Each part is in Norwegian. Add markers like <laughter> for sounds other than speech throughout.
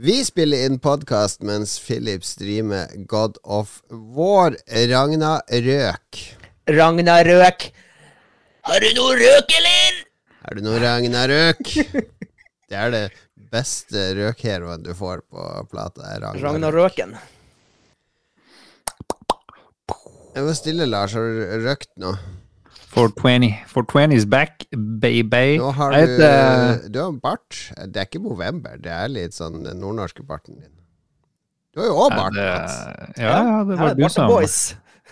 Vi spiller inn podkast mens Philip streamer God of War. Ragna Røk. Ragna Røk. Har du noe røk, eller? Har du noe Ragna Røk? Det er det beste røkheroen du får på plata. er Ragna Ragna Røken. Jeg må stille, Lars. Har du røkt nå? 420. 420 is back, baby. Nå har du heter- Du har bart. Det er ikke Movember, det er litt sånn den nordnorske barten din. Du har jo òg bart, Ja, det- Ja, ja, det var du som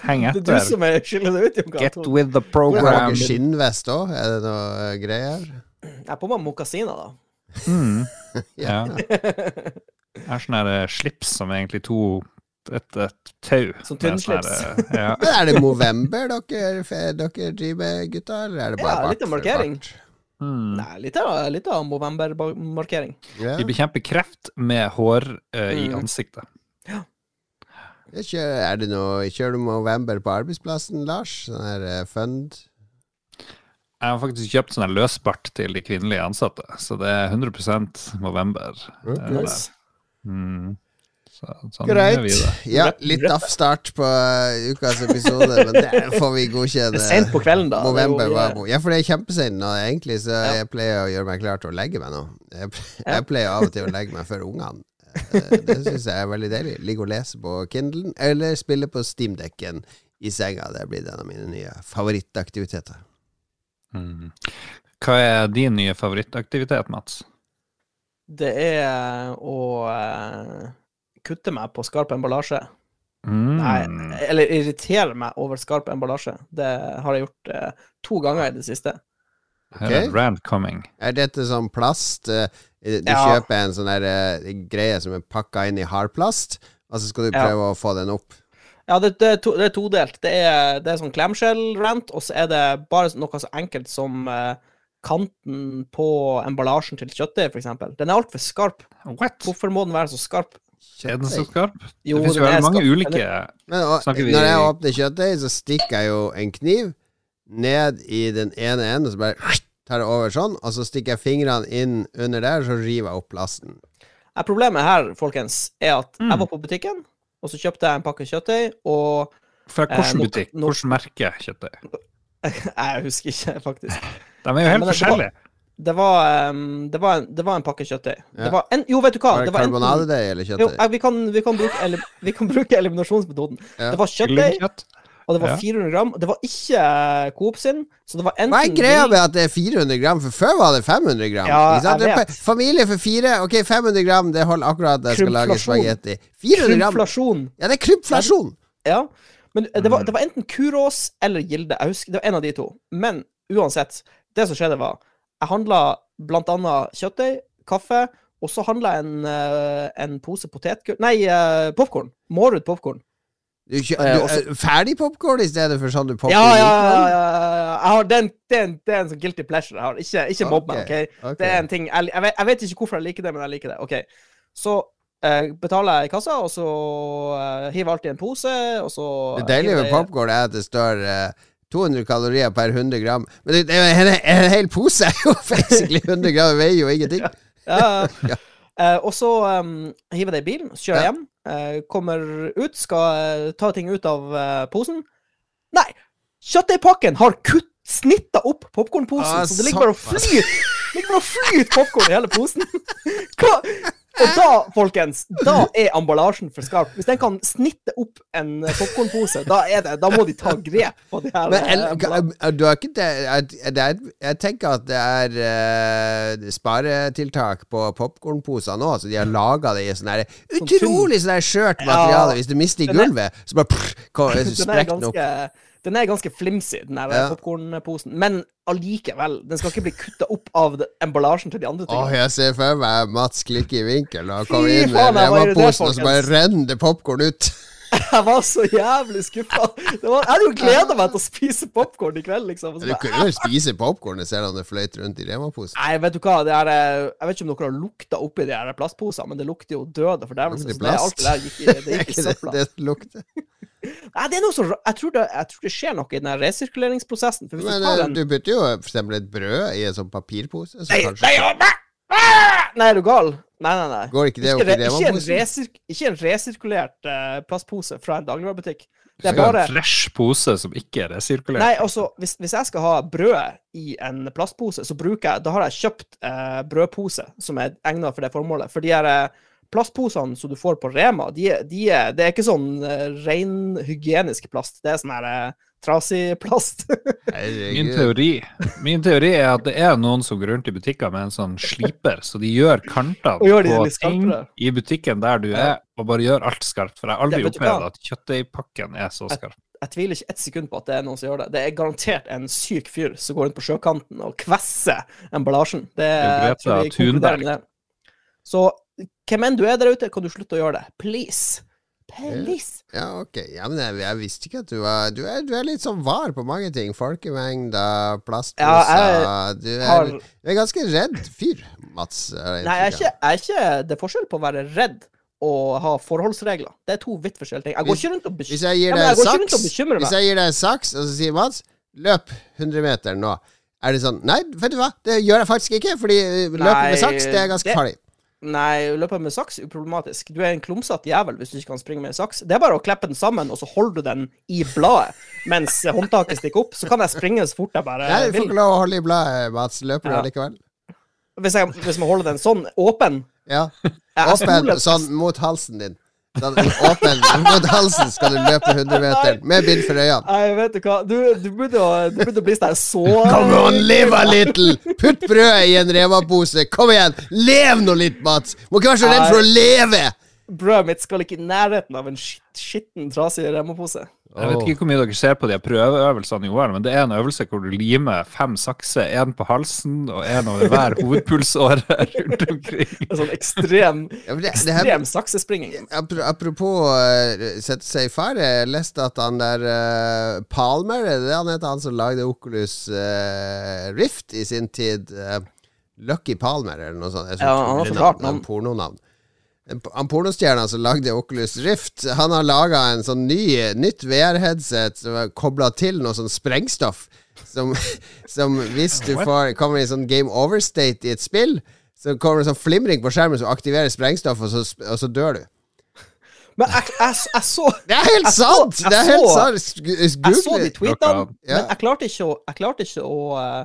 Heng etter. Det er du som er skiller deg ut, Jon Get with the Har program. dere skinnvest òg? Er det noe greier? Jeg er på meg mokasiner, da. Mm. <laughs> Ja. <laughs> Det er sånn eh, slips som egentlig to et, et tau. Som sånn tynnslips. eh, Ja. Men er det Movember dere, dere driver med, gutta? Eller er det bare Ja, litt av markering. bart? Mm. Nei, litt av, litt av Movember-markering. Ja. Vi bekjemper kreft med hår uh, i Mm. ansiktet. Ja. kjører, er det noe, kjører du Movember på arbeidsplassen, Lars? Sånn her uh, fund? Jeg har faktisk kjøpt sånn løsbart til de kvinnelige ansatte, så det er 100% November. Ok. Er. Nice. Mm. Så, sånn Greit. Ja, litt off-start på eh, ukas episode, men det får vi godkjenne. Sent på kvelden, da. Det er jo- November Ja, for det er kjempesent nå, egentlig, så Ja. jeg pleier å gjøre meg klar til å legge meg nå. Jeg, jeg pleier av og til å legge meg før ungene. Eh, Det syns jeg er veldig deilig. Ligge og lese på Kindlen, eller spille på Steamdekken i senga. Det blir en av mine nye favorittaktiviteter. Mm. Hva er din nye favorittaktivitet, Mats? Det er å eh, kutte meg på skarp emballasje. Mm. Nei, eller irritere meg over skarp emballasje. Det har jeg gjort eh, to ganger i det siste. Okay. er Ok. rant coming. Er dette sånn plast? eh, Du Ja. kjøper en sånn der eh, greie som er pakka inn i hardplast, og så skal du Ja. prøve å få den opp. Ja, det, det, er, to, det er todelt. Det er, det er sånn klemskjell-rant, og så er det bare noe så enkelt som eh, kanten på emballasjen til kjøttdeig, f.eks. Den er altfor skarp. What? Hvorfor må den være så skarp? Er den så skarp? Jo, det finnes jo veldig mange skarp. ulike Men og, vi- når jeg åpner kjøttdeig, så stikker jeg jo en kniv ned i den ene enden, og så bare tar jeg over sånn, og så stikker jeg fingrene inn under der, så river jeg opp plasten. Ja, Problemet her, folkens, er at Mm. jeg var på butikken, og så kjøpte jeg en pakke kjøttdeig, og Fra Eh, hvilken eh, butikk? Hvilket merke kjøttdeig? <laughs> Jeg husker ikke, faktisk. De er jo helt men forskjellige. Det var, um, det var, en, det var en pakke kjøttdeig. Ja. Det var en, jo, vet du hva? Var det Det karbonadedeig eller kjøttdeig? eh, vi, kan, vi, kan bruke, vi kan bruke eliminasjonsmetoden. Ja. Det var kjøttdeig, og det var Ja. 400 gram. Det var ikke eh, Coop sin, så det var enten Hva er greia med at det er 400 gram? For før var det 500 gram. Ja, jeg vet. Familie for fire, ok, 500 gram, det holder akkurat når jeg skal lage spagetti. 400 gram? Krympflasjon. Ja, det er krympflasjon! Ja. Men det Mm. var, det var enten Kurås eller Gilde. Jeg husker, Det var en av de to. Men uansett, det som skjedde, var Jeg handla annet kjøttdeig, kaffe, og så handla jeg en, eh, en pose potetgull Nei, uh, popkorn. Mårud popkorn. Du, kjø- Eh, du, eh, ferdig popkorn i stedet for sånn du popper Ja, ja, ja. ja, Den, den, det, er en, sånn guilty pleasure jeg har. Ikke, ikke mobb meg, Ok, OK? ok. Det er en ting jeg, jeg, vet, jeg vet ikke hvorfor jeg liker det, men jeg liker det. OK. Så eh, betaler jeg i kassa, og så eh, hiver jeg alltid en pose, og så Det deilige med popkorn er at det står eh, 200 kalorier per 100 gram. Men det, det en, en hel pose er jo basically 100 gram, veier jo ingenting. <laughs> Ja, <laughs> ja. Eh, og så um, hiver jeg det i bilen, kjører Ja. hjem. uh, kommer ut, skal uh, ta ting ut av posen. Nei! Kjøttdeigpakken har kutt snitta opp popkornposen, Ah, så det ligger bare og flyter popkorn i hele posen. <laughs> Hva? Og da, folkens, da er emballasjen for skarp. Hvis den kan snitte opp en eh, popkornpose, da, er det, da må de ta grep på de her Men eh, el- emballasjene. du har ikke det, er, Jeg tenker at det er uh, sparetiltak på popkornposer nå, så de har laga det i sånn her utrolig sånn skjørt materiale. Hvis du mister i gulvet, så bare prr, <laughs> er sprekker den opp. Den er ganske flimsy, den der Ja. popkornposen. Men allikevel, den skal ikke bli kutta opp av emballasjen til de andre tingene. Åh, jeg ser for meg Mats klikke i vinkel og komme inn med Rema-posen, og så bare renner det popkorn ut. <laughs> Jeg var så jævlig skuffa. Jeg hadde jo gleda meg til å spise popkorn i kveld, liksom. Du kunne jo spise popkorn selv om det fløyt rundt i Rema-posen. Nei, vet du hva, det er, eh, jeg vet ikke om dere har lukta oppi de her plastposene, men det lukter jo døde fordervelse. Det alt det der gikk i, det <laughs> gikk i det det lukter? <laughs> Nei, det er noe som, jeg tror det, jeg tror det skjer noe i den resirkuleringsprosessen. For Men du eh, en du putter jo eksempel et brød i en sånn papirpose, så Nei, kanskje nei, nei, nei, er du gal? Nei, nei, nei. Går ikke det Ikke, opp i re, ikke, en resirk, ikke en resirkulert uh, plastpose fra en dagligvarebutikk. Det er Det bare en fresh pose som ikke er resirkulert. Nei, altså, hvis, hvis jeg skal ha brød i en plastpose, så bruker jeg Da har jeg kjøpt uh, brødpose som er egnet for det formålet. For de her uh, plastposene som du får på Rema, de, de er, det er ikke sånn uh, ren hygienisk plast. Det er sånn her eh, trasig plast. <laughs> Min teori, min teori er at det er noen som går rundt i butikker med en sånn sliper, så de gjør kantene gjør de på ting i butikken der du er, og bare gjør alt skarpt. For jeg har aldri opplevd at kjøttdeigpakken er så skarp. jeg tviler ikke ett sekund på at det er noen som gjør det. Det er garantert en syk fyr som går rundt på sjøkanten og kvesser emballasjen. Det er Greta Thunberg. Så hvem enn du er der ute, kan du slutte å gjøre det. Please. Please. Ja, ok. Ja, men jeg, jeg visste ikke at du var du er, du er litt sånn var på mange ting. Folkemengder, plastposer Ja, du, Har du er ganske redd fyr, Mats. jeg Nei, jeg er, ikke, jeg er ikke Det er forskjell på å være redd og ha forholdsregler. Det er to vidt forskjellige ting. Jeg går ikke rundt og meg Ja, jeg går ikke rundt og bekymrer hvis jeg gir deg en saks, og så sier Mats løp 100 meter nå, er det sånn Nei, vet du hva, det gjør jeg faktisk ikke, fordi løp med saks, det er ganske det- farlig. Nei, løpe med saks er uproblematisk. Du er en klumsete jævel hvis du ikke kan springe med saks. Det er bare å kleppe den sammen, og så holder du den i bladet mens håndtaket stikker opp. Så kan jeg springe så fort jeg bare Nei, du får ikke lov å holde i bladet, Mats. Løper du Ja. allikevel? Hvis jeg, hvis jeg holder den sånn, åpen Ja. Åpen sånn mot halsen din. Sånn åpen mot halsen skal du løpe 100 meter med bind for øynene. Nei, vet du hva, du, du, burde, å- du bli sånn så Come on, live a little! Putt brødet i en Rema-pose. Kom igjen! Lev nå litt, Mats! Må ikke være så redd for å leve! Brødet mitt skal ikke i nærheten av en skitten, trasig Rema-pose. Jeg vet ikke hvor mye dere ser på de prøveøvelsene i OL, men det er en øvelse hvor du limer fem sakser, én på halsen og én over hver hovedpulsåre rundt omkring. En sånn ekstrem, ekstrem saksespringing. apropos uh, sette seg i fare, jeg leste at han der eh, Palmer, er det han heter, han som lagde Oculus eh, Rift i sin tid? Lucky Palmer, eller noe sånt. Jeg Ja, han har er navn. pornonavn. Han pornostjerna som lagde Oculus Rift, han har laga en sånn ny, nytt VR-headset som er kobla til noe sånn sprengstoff. Som, <laughs> som hvis du får, kommer i sånn game over-state i et spill, så kommer det sånn flimring på skjermen som aktiverer sprengstoff, og så, og så dør du. Men jeg, jeg, jeg så Det er helt Jeg så- sant! jeg det er helt så- sant! Jeg så de det. tweetene, men jeg klarte ikke å, jeg klarte ikke å eh,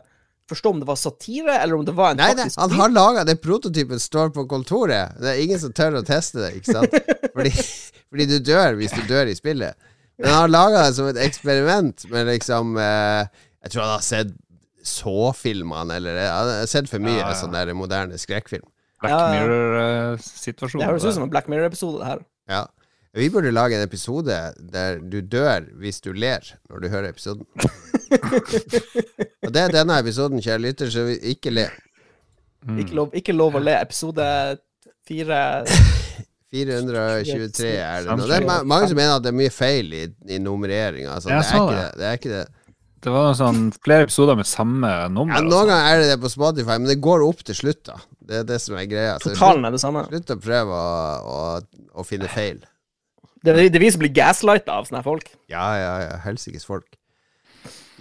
forstå om det var satire, eller om det var en Nei, nei, faktisk han har laga den prototypen står på kontoret. Det er ingen som tør å teste det, ikke sant? Fordi, <laughs> fordi du dør hvis du dør i spillet. Men han har laga det som et eksperiment men liksom eh, Jeg tror han har sett så-filmene, eller Han har sett for mye Ja, ja. sånn der moderne skrekkfilm. Black eh, Det Mirror-situasjon. høres ut som en Black Mirror-episode, det her. Ja. Vi burde lage en episode der du dør hvis du ler når du hører episoden. Og det er denne episoden, kjære lytter, så vi ikke le. Mm. Ikke lov, ikke lov å le. Episode fire 423 er det nå. Det er mange som mener at det er mye feil i, i nummereringa. Altså, det, det. er ikke det. Det var sånn flere episoder med samme nummer. Ja, altså. noen ganger er det det på Spotify, men det går opp til slutt, da. Det er det som er greia. Så Totalen er det samme. slutt, slutt å prøve å, å, å finne feil. Det er, det er vi som blir gaslighta av sånne folk. Ja, ja, ja. Helsikes folk.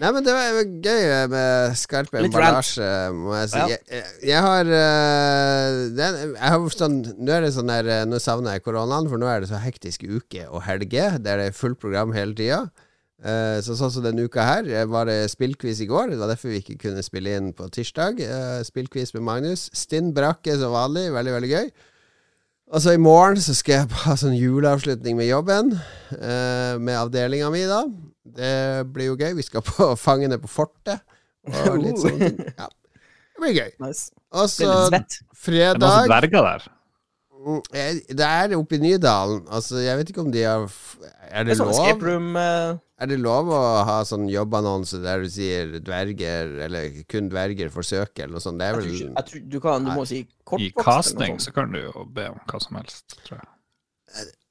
Nei, men det var gøy med skarpe emballasje, må jeg si. Ja. Jeg, jeg, jeg har eh, det, Jeg har sånn Nå er det sånn der eh, Nå savner jeg koronaen, for nå er det så hektisk uke og helge der det er fullt program hele tida. Eh, så sånn som denne uka her eh, var det spillquiz i går. Det var derfor vi ikke kunne spille inn på tirsdag. Spillquiz med Magnus. Stinn brakke som vanlig. Veldig, veldig gøy. Og så i morgen så skal jeg ha sånn juleavslutning med jobben. eh, med avdelinga mi, da. Det blir jo gøy. Vi skal på <laughs> Fangene på fortet. Og litt sånne ting. <laughs> Ja. Det blir gøy. Nice. Og så svett. Det er noen dverger der. Mm, eh, Det er oppe i Nydalen. Altså, jeg vet ikke om de har Er Det det er sånn lov? room eh, Er det lov å ha sånn jobbannonse der du sier dverger, eller kun dverger for søke, eller noe sånt? Det er jeg tror ikke, jeg tror, du, kan, du må si I kortvokst. I casting så kan du jo be om hva som helst, tror jeg.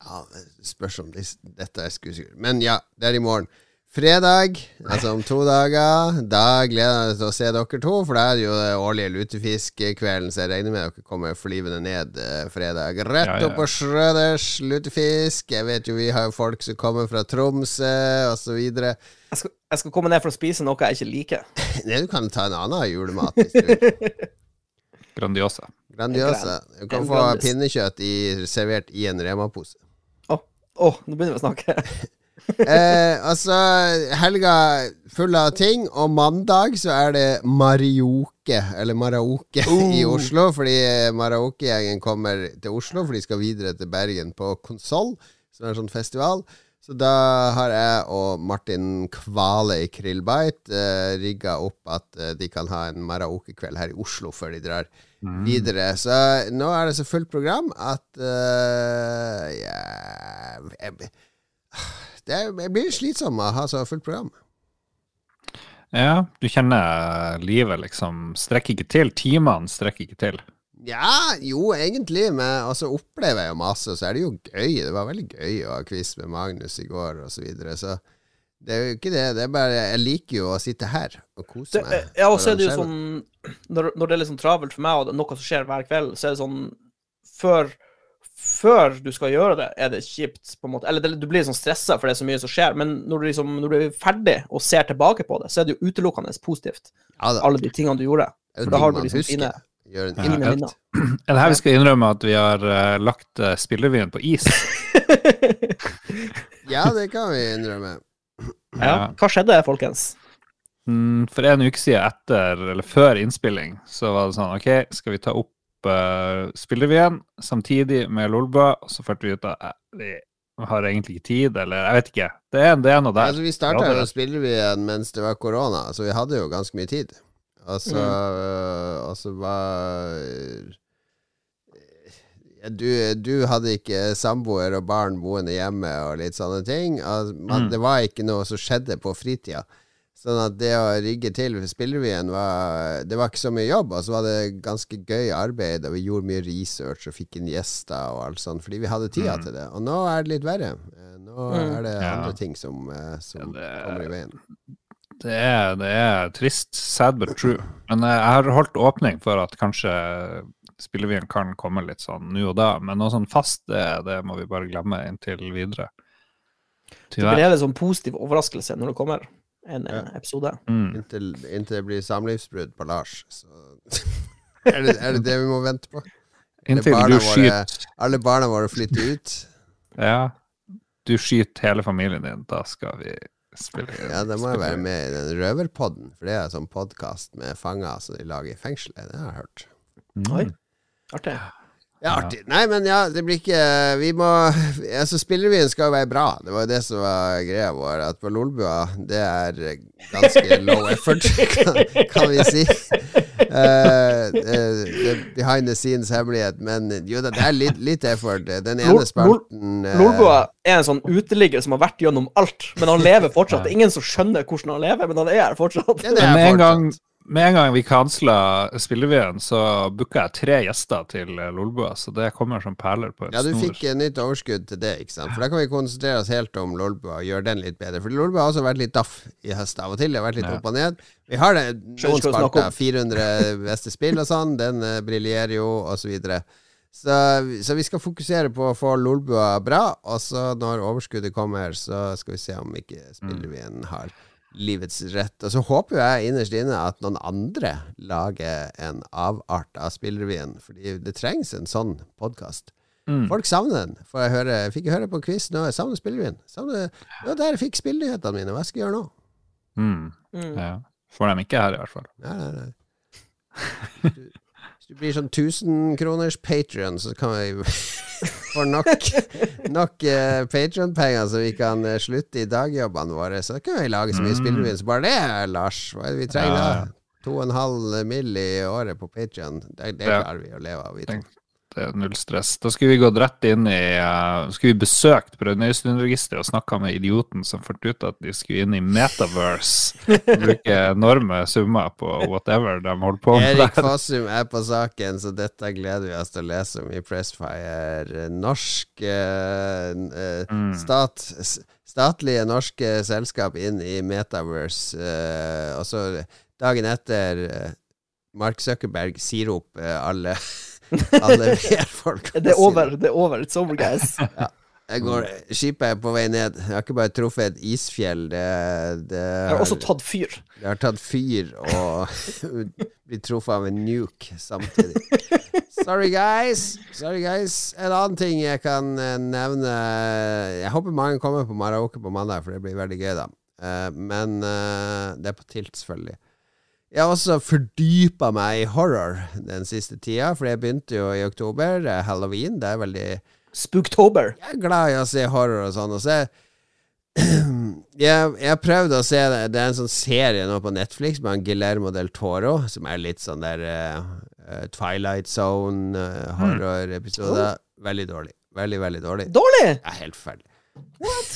Ja, det spørs om det, dette er skuespill. Men ja, det er i morgen. Fredag, altså om to dager. Da gleder jeg meg til å se dere to, for da er det jo det årlige lutefiskkvelden, så jeg regner med dere kommer flyvende ned eh, fredag. Rett Ja, ja. opp på Schrøders lutefisk. Jeg vet jo vi har jo folk som kommer fra Tromsø, osv. Jeg skal, jeg skal komme ned for å spise noe jeg ikke liker. <laughs> Nei, du kan ta en annen julemat hvis du vil. Grandiosa. Grandiosa. Du kan få pinnekjøtt i, servert i en Rema-pose. Å, nå begynner vi å snakke. <laughs> eh, altså, helga full av ting, og mandag så er det Marioke, eller Maraoke, <laughs> i Oslo. Fordi Maraoke-gjengen kommer til Oslo, for de skal videre til Bergen på Konsoll, som er en sånn festival. Så da har jeg og Martin Kvale i Krillbite eh, rigga opp at eh, de kan ha en Maraoke-kveld her i Oslo før de drar videre. Så nå er det så fullt program at uh, jeg, jeg, <sighs> det jeg blir slitsom av å ha så fullt program. Ja, du kjenner livet liksom strekker ikke til. Timene strekker ikke til. Ja, jo, egentlig, men så opplever jeg jo masse, så er det jo gøy. Det var veldig gøy å ha quiz med Magnus i går, og så videre. Så det er jo ikke det. Det er bare Jeg liker jo å sitte her og kose Det, meg. ja, og så er det jo sånn når, når det er litt sånn travelt for meg, og det er noe som skjer hver kveld, så er det sånn Før, før du skal gjøre det, er det kjipt, på en måte. Eller det, du blir sånn stressa, for det er så mye som skjer. Men når du, liksom, når du er ferdig og ser tilbake på det, så er det jo utelukkende positivt. Ja, da. Alle de tingene du gjorde. For da har du liksom husker. fine, Gjør en Ja, minner. <clears throat> Er det her vi skal innrømme at vi har uh, lagt uh, spillerevyen på is? <laughs> Ja, det kan vi innrømme. Ja. Hva skjedde, folkens? Mm, For en uke siden etter, eller før innspilling, så var det sånn OK, skal vi ta opp uh, spillerevyen samtidig med Lolbua? Og så følte vi ut at eh, vi har egentlig ikke tid, eller jeg vet ikke. Det er, det er noe der. Altså, vi starta jo spillerevyen mens det var korona, så vi hadde jo ganske mye tid. Og så Mm. øh, og så var du, du hadde ikke samboer og barn boende hjemme og litt sånne ting. Man, Mm. Det var ikke noe som skjedde på fritida. Sånn at det å rigge til spillerevyen var Det var ikke så mye jobb, og så var det ganske gøy arbeid, og vi gjorde mye research og fikk inn gjester og alt sånt, fordi vi hadde tida Mm. til det. Og nå er det litt verre. Eh, Nå Mm. er det Ja. andre ting som, eh, som Ja, det- kommer i veien. Det er, det er trist, sad but true. Men eh, jeg har holdt åpning for at kanskje spillevien kan komme litt sånn nå og da, men noe sånn fast, det, det må vi bare glemme inntil videre. Det Tyvärr. blir en sånn positiv overraskelse når det kommer en, en Ja. episode. Mm. Inntil, inntil det blir samlivsbrudd på Lars. Så <laughs> er, det, er det det vi må vente på? Inntil du våre- skyter Alle barna våre flytter ut? <laughs> Ja, du skyter hele familien din, da skal vi spille. Ja, da må jeg være med i den røverpodden, for det er en sånn podkast med fanger som de lager i fengselet. Det har jeg hørt. Mm. Artig. Ja, artig. Nei, men ja, det blir ikke Vi må Altså, spillerevyen skal jo være bra. Det var jo det som var greia vår. At på Lolbua, det er ganske <laughs> low effort, kan, kan vi si. Uh, uh, behind the scenes hemmelighet, men jo da, det er litt, litt effort. Den ene spalten uh, Lolbua er en sånn uteligger som har vært gjennom alt, men han lever fortsatt. Det er ingen som skjønner hvordan han lever, men han er her fortsatt. den Men er med en, gang, fortsatt. Med en gang vi kansla spillevyen, så booka jeg tre gjester til eh, Lolbua, så det kommer som perler på en snor. Ja, du snor. fikk en nytt overskudd til det, ikke sant. For da kan vi konsentrere oss helt om Lolbua og gjøre den litt bedre. For Lolbua har også vært litt daff i høst av og til. Det har vært litt Ja. opp og ned. Vi har det noen spalter, 400 <laughs> beste spill og sånn. Den uh, briljerer jo, og så videre. Så, så vi skal fokusere på å få Lolbua bra, og så når overskuddet kommer, så skal vi se om ikke Spillevien har livets rett. Og så håper jo jeg innerst inne at noen andre lager en avart av spillrevyen, fordi det trengs en sånn podkast. Mm. Folk savner den. For jeg høre Fikk jeg høre på quiz nå? Jeg savner spillrevyen. Savner Ja, der jeg fikk spillnyhetene mine. Hva skal jeg gjøre nå? Mm. Mm. Ja. Får dem ikke her, i hvert fall. Nei, nei, nei. Du, <laughs> du blir sånn 1000 kroners patrion, så kan vi <laughs> få nok, nok uh, Patrion-penger, så vi kan eh, slutte i dagjobbene våre. Så kan vi lage så mye Mm. spillrevyen som bare det, Lars. Hva er det vi trenger Ja, da? ja. En halv mill. i året på Patrion. Det, det Ja. klarer vi å leve av. Vi. Tenk. Er null stress. Da skulle vi gått rett inn i uh, Skulle vi besøkt Brønnøysundregisteret og snakka med idioten som fant ut at de skulle inn i Metaverse. og Bruke enorme summer på whatever de holder på med. Erik. Fossum er på saken, så dette gleder vi oss til å lese om i Pressfire. Norsk uh, uh, stat, Statlige norske selskap inn i Metaverse. eh, og så dagen etter eh, Mark Zuckerberg sier opp eh, alle <laughs> Alle VR-folk. <laughs> Det er over. Det er over. It's over, guys. <laughs> Jeg går, skipet er på vei ned. Jeg har ikke bare truffet et isfjell. Det, det, Jeg har også tatt fyr. det har tatt fyr og <laughs> blitt truffet av en nuke samtidig. Sorry, guys. Sorry, guys. En annen ting jeg kan eh, nevne Jeg håper mange kommer på Maraoke på mandag, for det blir veldig gøy, da. Eh, men eh, det er på tilt, selvfølgelig. Jeg har også fordypa meg i horror den siste tida, for jeg begynte jo i oktober. Er Halloween. Det er veldig Spooktober. jeg er glad i å se horror og sånn. Og så <clears throat> jeg, jeg prøvde å se det. Det er en sånn serie nå på Netflix med han Guillermo del Toro, som er litt sånn der eh, eh, Twilight Zone, uh, horrorepisode. Veldig dårlig. Veldig, veldig dårlig. Dårlig! Er helt forferdelig. Har,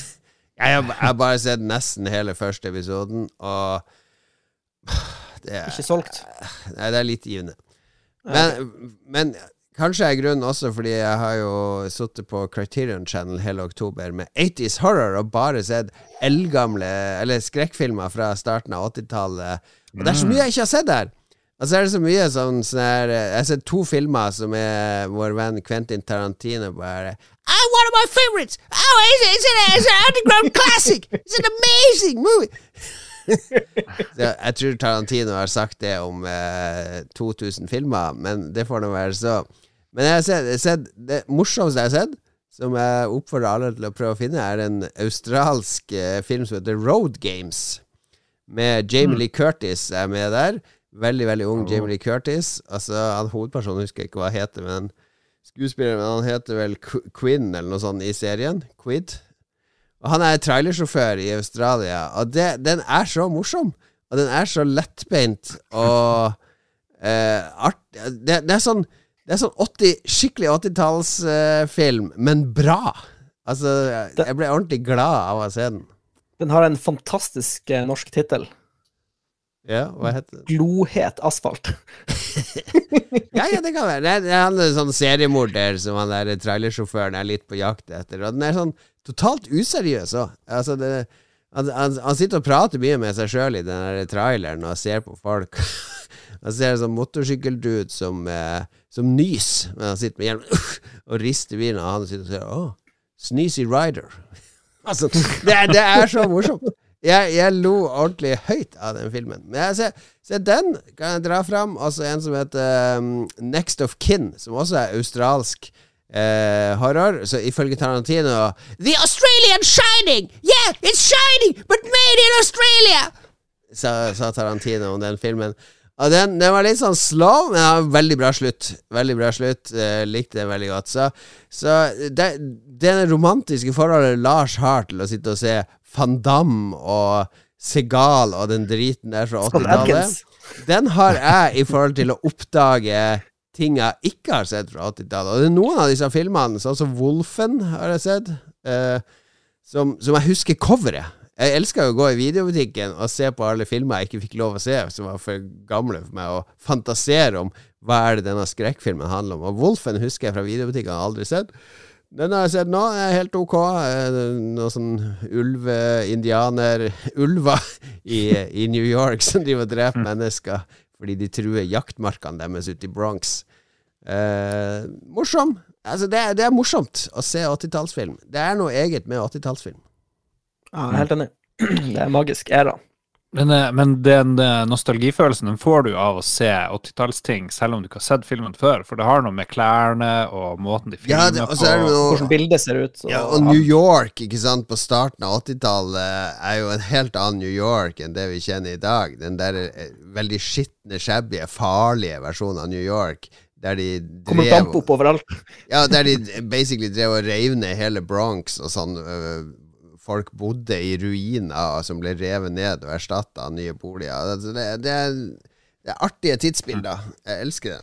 jeg har bare sett nesten hele første episoden, og er, Ikke solgt. Nei, det er litt givende. Men, men kanskje er grunnen også fordi jeg har jo sittet på Criterion Channel hele oktober med 80s horror og bare sett eldgamle Eller skrekkfilmer fra starten av 80-tallet. Og det er så mye jeg ikke har sett der! Og så er det så mye sånn, sånn her Jeg har sett to filmer som er vår venn Quentin Tarantino bare oh, One of my favorites! Oh, it's, it's, an, it's an underground classic! It's an amazing movie! Jeg, jeg tror Tarantino har sagt det om eh, 2000 filmer, men det får nå være så. Men jeg har sett, jeg har sett det morsomste jeg har sett, som jeg oppfordrer alle til å prøve å finne, er en australsk eh, film som heter Road Games. Med Jamie Lee Curtis er med der. Veldig, veldig ung Jamie Lee Curtis. Altså, han Hovedpersonen husker jeg ikke hva han heter, men skuespilleren han heter vel Qu- Quinn eller noe sånt i serien. Quid. Og han er trailersjåfør i Australia, og det, den er så morsom. Og den er så lettbeint og <laughs> eh, art... Det, det er sånn Det er sånn 80, skikkelig 80-tallsfilm, men bra. Altså, jeg ble ordentlig glad av å se den. Den har en fantastisk eh, norsk tittel. Ja, hva heter det? Glohet asfalt. <laughs> Ja, ja, det kan være. Det er, han sånn seriemorder som han der trailersjåføren er litt på jakt etter. Og den er sånn totalt useriøs òg. Altså, det, han, han, han sitter og prater mye med seg sjøl i den der traileren og ser på folk. <laughs> Han ser en sånn motorsykkeldude som, eh, som nys, men han sitter med hjelm <laughs> og rister bilen, og han sitter og sier 'Å, sneezy rider'. altså, det det er så morsomt. Jeg, jeg lo ordentlig høyt av den filmen. Men jeg ser, ser den kan jeg dra fram. Altså en som heter um, Next of Kin, som også er australsk uh, horror. Så ifølge Tarantino The Australian Shining! Yeah, it's shining, but made in Australia! Sa, sa Tarantino om den filmen. Og den, den var litt sånn slow, men ja, veldig bra slutt. Veldig bra slutt. Eh, likte den veldig godt. Så, så det, det romantiske forholdet Lars har til å sitte og se Van Damme og Segal og den driten der fra 80-tallet, den har jeg i forhold til å oppdage ting jeg ikke har sett fra 80-tallet. Og det er noen av disse filmene, sånn som Wolfen, har jeg sett, eh, som, som jeg husker coveret. Jeg elska å gå i videobutikken og se på alle filmer jeg ikke fikk lov å se, som var for gamle for meg, og fantasere om hva er det denne skrekkfilmen handler om. Og Wolfen husker jeg fra videobutikken, jeg har aldri sett. Den har jeg sett nå, er helt ok. Eh, Noe sånn ulve-indianer Ulver <laughs> i, i New York som driver og dreper mennesker fordi de truer jaktmarkene deres ute i Bronx. Eh, morsom. Altså, det, det er morsomt å se 80-tallsfilm. Det er noe eget med 80-tallsfilm. Ja, helt enig. <clears throat> Det er magisk æra. Men, eh, men den eh, nostalgifølelsen den får du av å se 80-tallsting, selv om du ikke har sett filmen før. For det har noe med klærne og måten de Ja, filmer det, på, er det noe Hvordan bildet ser ut. Så, Ja, og New York ikke sant, på starten av 80-tallet er jo en helt annen New York enn det vi kjenner i dag. Den der eh, veldig skitne, shabby, farlige versjonen av New York. Der de Kommer drev damp opp overalt. Ja, der de basically drev og reiv ned hele Bronx og sånn. Folk bodde i ruiner som ble revet ned og erstatta av nye boliger. Altså, Det, det, er, det er artige tidsbilder. Jeg elsker det.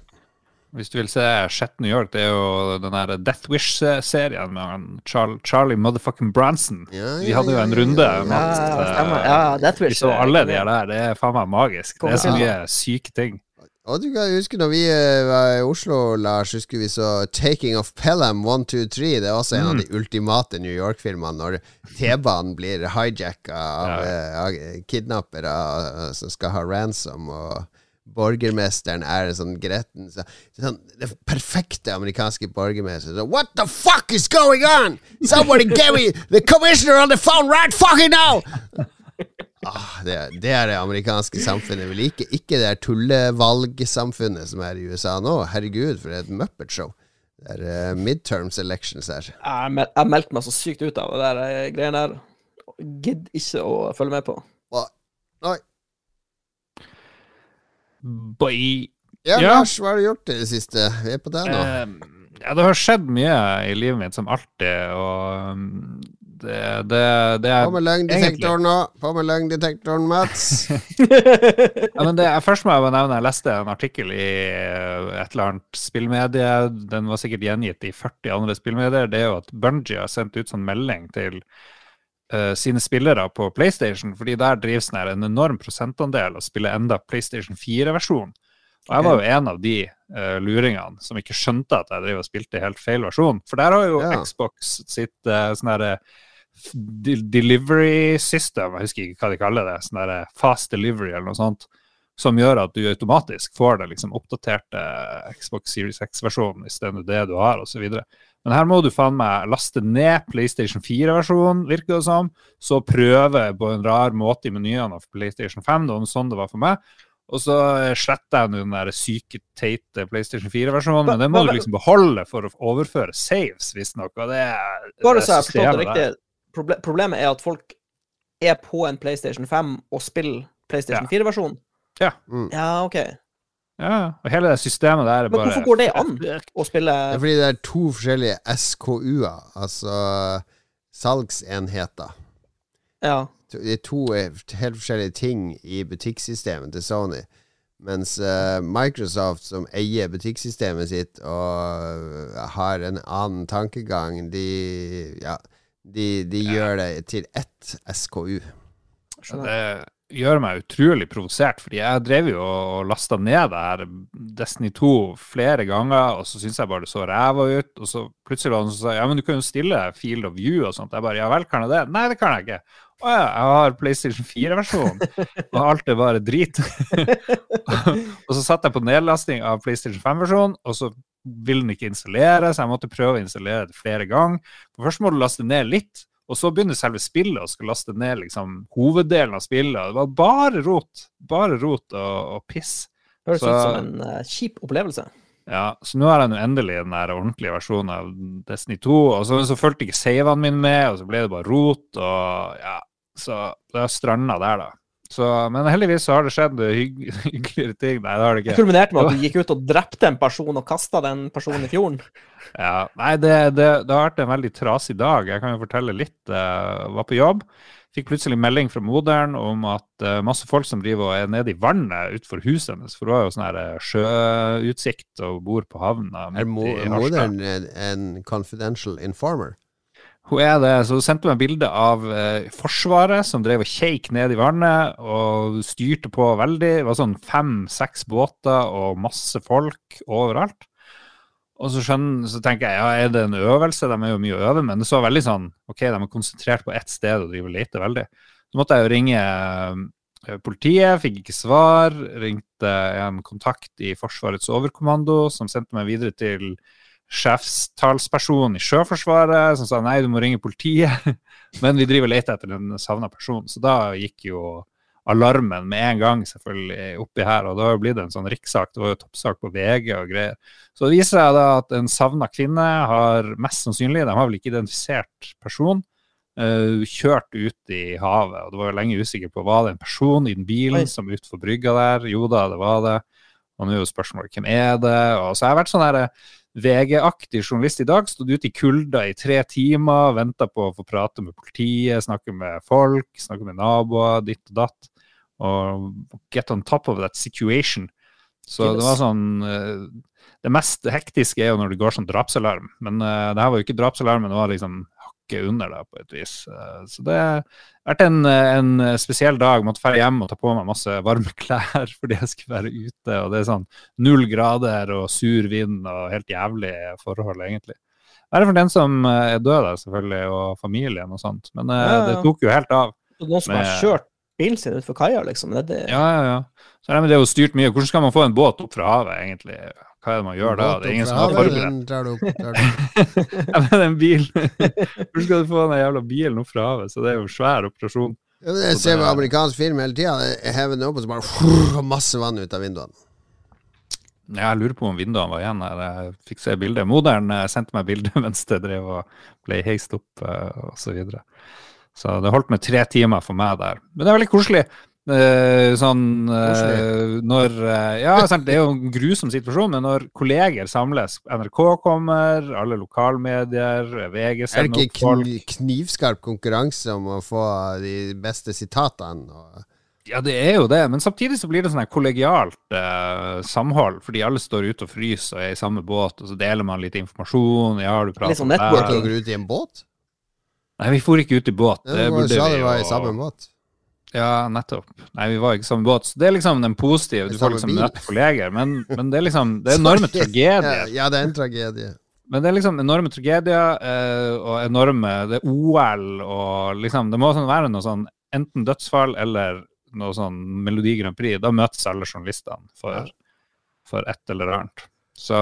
Hvis du vil se Shet New York, det er jo den der Death Wish-serien med Charlie, Charlie motherfucking Branson. Ja, Vi ja, hadde jo en runde. ja, ja. Ja, eh. Ja, Death Wish Vi så alle de der. Det er faen meg magisk. Det er så mye syke ting. Og du kan huske når vi eh, var i Oslo, Lars, husker vi så Taking of Pelham 123'. Det er også en av de ultimate New York-filmene. Når T-banen blir hijacka av, Ja. uh, kidnappere eh, som skal ha ransom, og borgermesteren er sånn gretten så, sånn, Det perfekte amerikanske borgermesteren. Så, What the fuck is going on? Somebody get me the commissioner on the phone right fucking now! Ah, det, det er det amerikanske samfunnet vi liker. Ikke det tullevalgsamfunnet som er i USA nå. Herregud, for et Muppet-show. Det er uh, midterms elections her. Jeg mel- jeg meldte meg så sykt ut av det der eh, greiene der. Gidder ikke å følge med på. Hva? Oi. Boy. Ja, Ja. Lars, hva har du gjort i det siste? Vi er på deg nå. Eh, ja, det har skjedd mye i livet mitt, som alltid, og um, det, det, det er På med løgndetektoren nå. På med løgndetektoren, Mats. <laughs> Ja, men det, først må jeg nevne Jeg leste en artikkel i eh, et eller annet spillmedie. Den var sikkert gjengitt i 40 andre spillmedier. Det er jo at Bungie har sendt ut sånn melding til uh, sine spillere på PlayStation, fordi der drives sånn en enorm prosentandel å spille enda PlayStation 4-versjon. Og jeg var jo en av de uh, luringene som ikke skjønte at jeg drev og spilte helt feil versjon. For der har jo Ja. Xbox sitt uh, sånn herre de delivery system, jeg husker ikke hva de kaller det, sånn der fast delivery eller noe sånt, som gjør at du automatisk får den liksom oppdaterte Xbox Series X-versjonen istedenfor det du har, osv. Men her må du faen meg laste ned PlayStation 4-versjonen, virker det som, så prøve på en rar måte i menyene av PlayStation 5, det var sånn det var for meg. Og så sletter jeg den der syke, teite PlayStation 4-versjonen, men den må du liksom beholde for å overføre saves, visstnok. Og det Bare det så jeg det riktig. Proble problemet er at folk er på en PlayStation 5 og spiller PlayStation Ja. 4-versjonen. Ja. Mm. Ja, OK. Ja, og hele det systemet der er Men hvorfor går det an å spille Det er fordi det er to forskjellige SKU-er, altså salgsenheter. Ja. Det er to helt forskjellige ting i butikksystemet til Sony. Mens eh, Microsoft, som eier butikksystemet sitt og eh, har en annen tankegang, de, ja, de, de gjør det til ett SKU. Skjønner. Det gjør meg utrolig provosert, fordi jeg drev jo og lasta ned det her Destiny 2 flere ganger, og så syntes jeg bare det så ræva ut. Og så plutselig var det noen som sa ja, men du kan jo stille field of view og sånt. Jeg bare ja vel, kan jeg det? Nei, det kan jeg ikke. Å ja, jeg har PlayStation 4-versjonen, og alt er bare drit. <laughs> og så satt jeg på nedlasting av PlayStation 5-versjonen, og så vil den ikke installere, så jeg måtte prøve å installere det flere ganger. For først må du laste ned litt, og så begynner selve spillet å skal laste ned liksom hoveddelen av spillet. og Det var bare rot. Bare rot og, og piss. Høres Så- ut som en uh, kjip opplevelse. Ja, så nå har jeg nå endelig den der ordentlige versjonen av Destiny 2, og så, så fulgte ikke savene mine med, og så ble det bare rot, og ja, så det er stranda der, da. Så, men heldigvis så har det skjedd hygg, <laughs> hyggeligere ting. Nei, det har det Det kulminerte med at du <laughs> gikk ut og drepte en person og kasta den personen i fjorden. Ja, nei, det, det, det har vært en veldig trasig dag. Jeg kan jo fortelle litt. Jeg var på jobb. Fikk plutselig melding fra moderen om at eh, masse folk som driver og er nede i vannet utenfor huset hennes, for hun har jo sånn her eh, sjøutsikt og bor på havna. Er moderen en, en confidential informer? Hun er det, så hun sendte meg bilde av eh, Forsvaret som drev og keik ned i vannet og styrte på veldig. Det var sånn fem-seks båter og masse folk overalt. Og så, skjønner, så tenker jeg, ja, er det en øvelse? De er jo mye å øve, men det så veldig sånn OK, de er konsentrert på ett sted og driver og leter veldig. Så måtte jeg jo ringe eh, politiet, fikk ikke svar. Ringte en kontakt i Forsvarets overkommando, som sendte meg videre til sjefstalsperson i Sjøforsvaret som sa nei, du må ringe politiet. <laughs> Men vi driver og leter etter en savna person. Så da gikk jo alarmen med en gang selvfølgelig oppi her, og da har jo blitt en sånn rikssak. Det var jo toppsak på VG og greier. Så det viser seg da at en savna kvinne har mest sannsynlig, de har vel ikke identifisert person, eh, kjørt ut i havet. Og det var jo lenge usikker på var det en person i den bilen Oi. som utenfor brygga der. Jo da, det var det. Og nå er jo spørsmålet hvem er det? Og så har jeg vært sånn her VG-aktig journalist i dag. Stått ute i kulda i tre timer, venta på å få prate med politiet, snakke med folk, snakke med naboer, ditt og datt. Og get on top of that situation. Så det var sånn eh, Det mest hektiske er jo når det går sånn drapsalarm. Men uh, det her var jo ikke drapsalarmen, det var liksom hakket under da, på et vis. Eh, så det har vært en, en spesiell dag. Måtte dra hjem og ta på meg masse varme <laughs> klær fordi jeg skulle være ute. Og det er sånn null grader og sur vind og helt jævlig forhold, egentlig. Bare for den som eh, er død, da, selvfølgelig, og familien og sånt. Men eh, Ja, ja. det tok jo helt av. Så Noen som har kjørt bilen sin utfor kaia, liksom. Det, det, Ja, ja, ja. Så nei, det er jo styrt mye. Hvordan skal man få en båt opp fra havet, egentlig? Hva er det man gjør da? Det er ingen som har forberedt. <laughs> Ja, men en bil <laughs> Hvor skal du få den jævla bilen opp fra havet? Så det er jo en svær operasjon. Ja, Jeg ser på amerikansk film hele tida. Jeg hever den opp, og så bare masse vann ut av vinduene. Jeg lurer på om vinduene var igjen. Jeg fikk se bildet. Moderen eh, sendte meg bilde <laughs> mens det drev og ble heist opp osv. så videre. Så det holdt med tre timer for meg der. Men det er veldig koselig. Eh, sånn eh, når eh, Ja, sant, det er jo en grusom situasjon, men når kolleger samles NRK kommer, alle lokalmedier, VG Er det sender ikke opp folk kn knivskarp konkurranse om å få de beste sitatene? Og Ja, det er jo det, men samtidig så blir det sånn kollegialt eh, samhold, fordi alle står ute og fryser og er i samme båt, og så deler man litt informasjon. Ja, har du pratet Litt sånn om det her? Dere ut i en båt? Nei, vi for ikke ut i båt. Ja, Det du burde vi det var i jo- samme båt. Ja, nettopp. Nei, vi var ikke samme båt. Så det er liksom den positive. Du får liksom møte kolleger, men, men det er liksom Det er <laughs> enorme tragedier. Ja, det er en tragedie. Men det er liksom enorme tragedier eh, og enorme Det er OL og liksom Det må sånn være noe sånn enten dødsfall eller noe sånn Melodi Grand Prix. Da møtes alle journalistene for, for et eller annet. Så,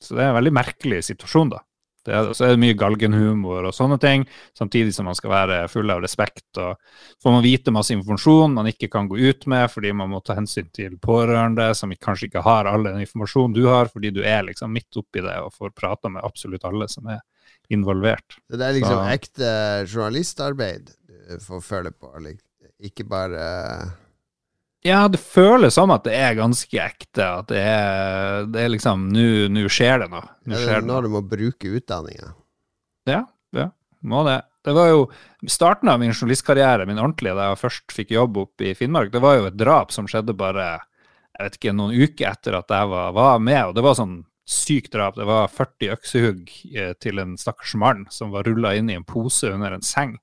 så det er en veldig merkelig situasjon, da. Det er, så er det mye galgenhumor og sånne ting, samtidig som man skal være full av respekt. og Får man vite masse informasjon man ikke kan gå ut med fordi man må ta hensyn til pårørende som kanskje ikke har all den informasjonen du har, fordi du er liksom midt oppi det og får prata med absolutt alle som er involvert. Så det er liksom Så- ekte journalistarbeid du får føle på. Ikke bare Ja, det føles som at det er ganske ekte. At det er, det er liksom Nå nå skjer det noe. Nå er skjer det når du må bruke utdanninga. Ja, ja, må det. Det var jo starten av min journalistkarriere, min ordentlige, da jeg først fikk jobb oppe i Finnmark. Det var jo et drap som skjedde bare jeg vet ikke, noen uker etter at jeg var, var med. Og det var sånn sykt drap. Det var 40 øksehugg eh, til en stakkars mann som var rulla inn i en pose under en seng.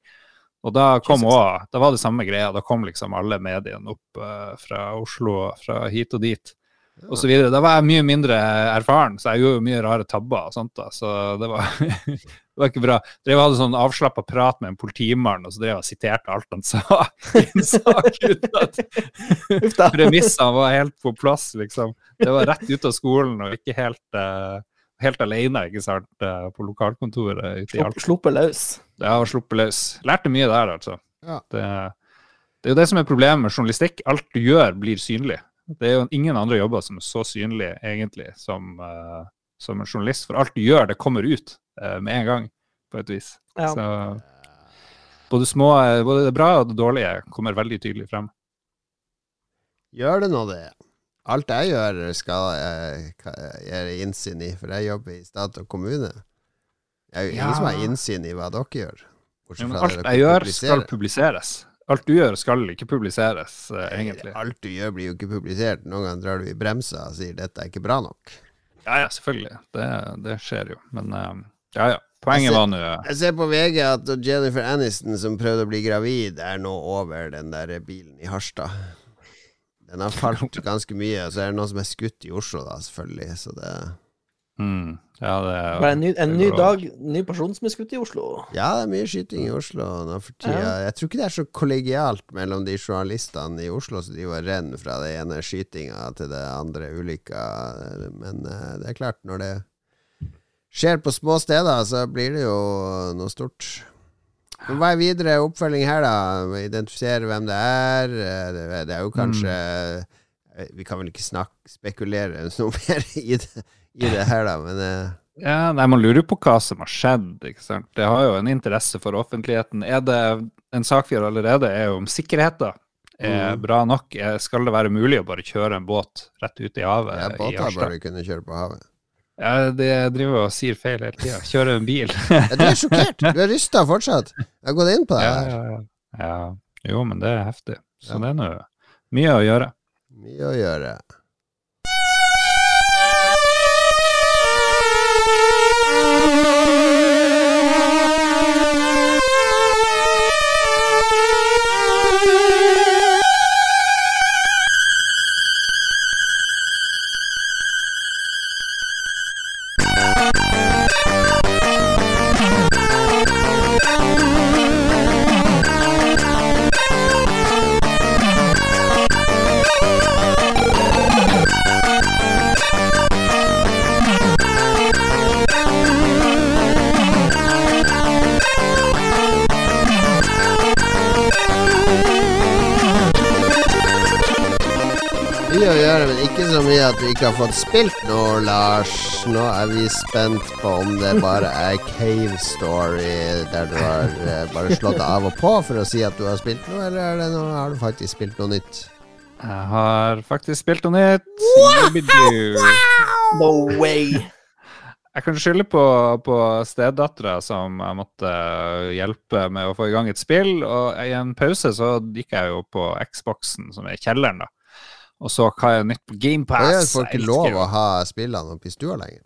Og da kom òg da var det samme greia. Da kom liksom alle mediene opp uh, fra Oslo fra hit og dit. Og så videre. Da var jeg mye mindre erfaren, så jeg gjorde jo mye rare tabber. og sånt da, Så det var, <laughs> det var ikke bra. Drev hadde sånn avslappa prat med en politimann, og så drev jeg og siterte alt han sa <laughs> i en sak. uten at. Premissene var helt på plass, liksom. Det var rett ut av skolen og ikke helt, eh, helt alene, ikke sant, eh, på lokalkontoret ute i Alta. Sluppet løs. Ja, sluppet løs. Lærte mye der, altså. Ja. Det, det er jo det som er problemet med journalistikk. Alt du gjør, blir synlig. Det er jo ingen andre jobber som er så synlige, egentlig, som, uh, som en journalist. For alt du gjør, det kommer ut uh, med en gang, på et vis. Ja. Så både, små, både det bra og det dårlige kommer veldig tydelig frem. Gjør det nå det? Alt jeg gjør, skal jeg gi innsyn i, for jeg jobber i stat og kommune. Jeg er jo ingen som har innsyn i hva dere gjør. Ja, men alt jeg gjør, skal publiseres. Alt du gjør, skal ikke publiseres, eh, egentlig. Alt du gjør, blir jo ikke publisert. Noen ganger drar du i bremsa og sier 'dette er ikke bra nok'. Ja, ja, selvfølgelig. Det, det skjer jo. Men eh, ja, ja. Poenget ser- var nå eh, Jeg ser på VG at Jennifer Aniston, som prøvde å bli gravid, er nå over den der bilen i Harstad. Den har falt ganske mye, og så er det noen som er skutt i Oslo, da, selvfølgelig. Så det mm, Ja, det Bare en ny, en ny dag, ny person som er skutt i Oslo. Ja, det er mye skyting i Oslo nå for tida. Ja. Jeg tror ikke det er så kollegialt mellom de journalistene i Oslo som driver og renner fra det ene skytinga til det andre ulykka. Men eh, det er klart, når det skjer på små steder, så blir det jo noe stort. Men hva er videre oppfølging her, da? Identifisere hvem det er? Eh, Det, er jo kanskje mm. Vi kan vel ikke snakke, spekulere noe <laughs> mer i det, i det her, da, men eh, Ja, nei, Man lurer på hva som har skjedd. ikke sant? Det har jo en interesse for offentligheten. Er det En sak vi har allerede er jo om sikkerheten er Mm. bra nok. Skal det være mulig å bare kjøre en båt rett ut i havet ja, båter bør vi kunne kjøre på havet. Ja, det driver og sier feil hele tida. Kjøre en bil. <laughs> Ja, du er sjokkert! Du er rysta fortsatt. Jeg har gått inn på det ja, her. ja, ja. ja. Jo, men det er heftig. Så det er nå mye å gjøre. Mye å gjøre. At du ikke har fått spilt noe, Lars. Nå er vi spent på om det bare er Cave Story der du har eh, bare slått av og på for å si at du har spilt noe, eller er det noe, har du faktisk spilt noe nytt? Jeg har faktisk spilt noe nytt. Wow! No way! Jeg kan skylde på, på stedattera som jeg måtte hjelpe med å få i gang et spill. Og i en pause så gikk jeg jo på Xboxen, som er i kjelleren, da. Og så hva er nytt på GamePass. folk ikke lov å ha spillene oppe i stua lenger.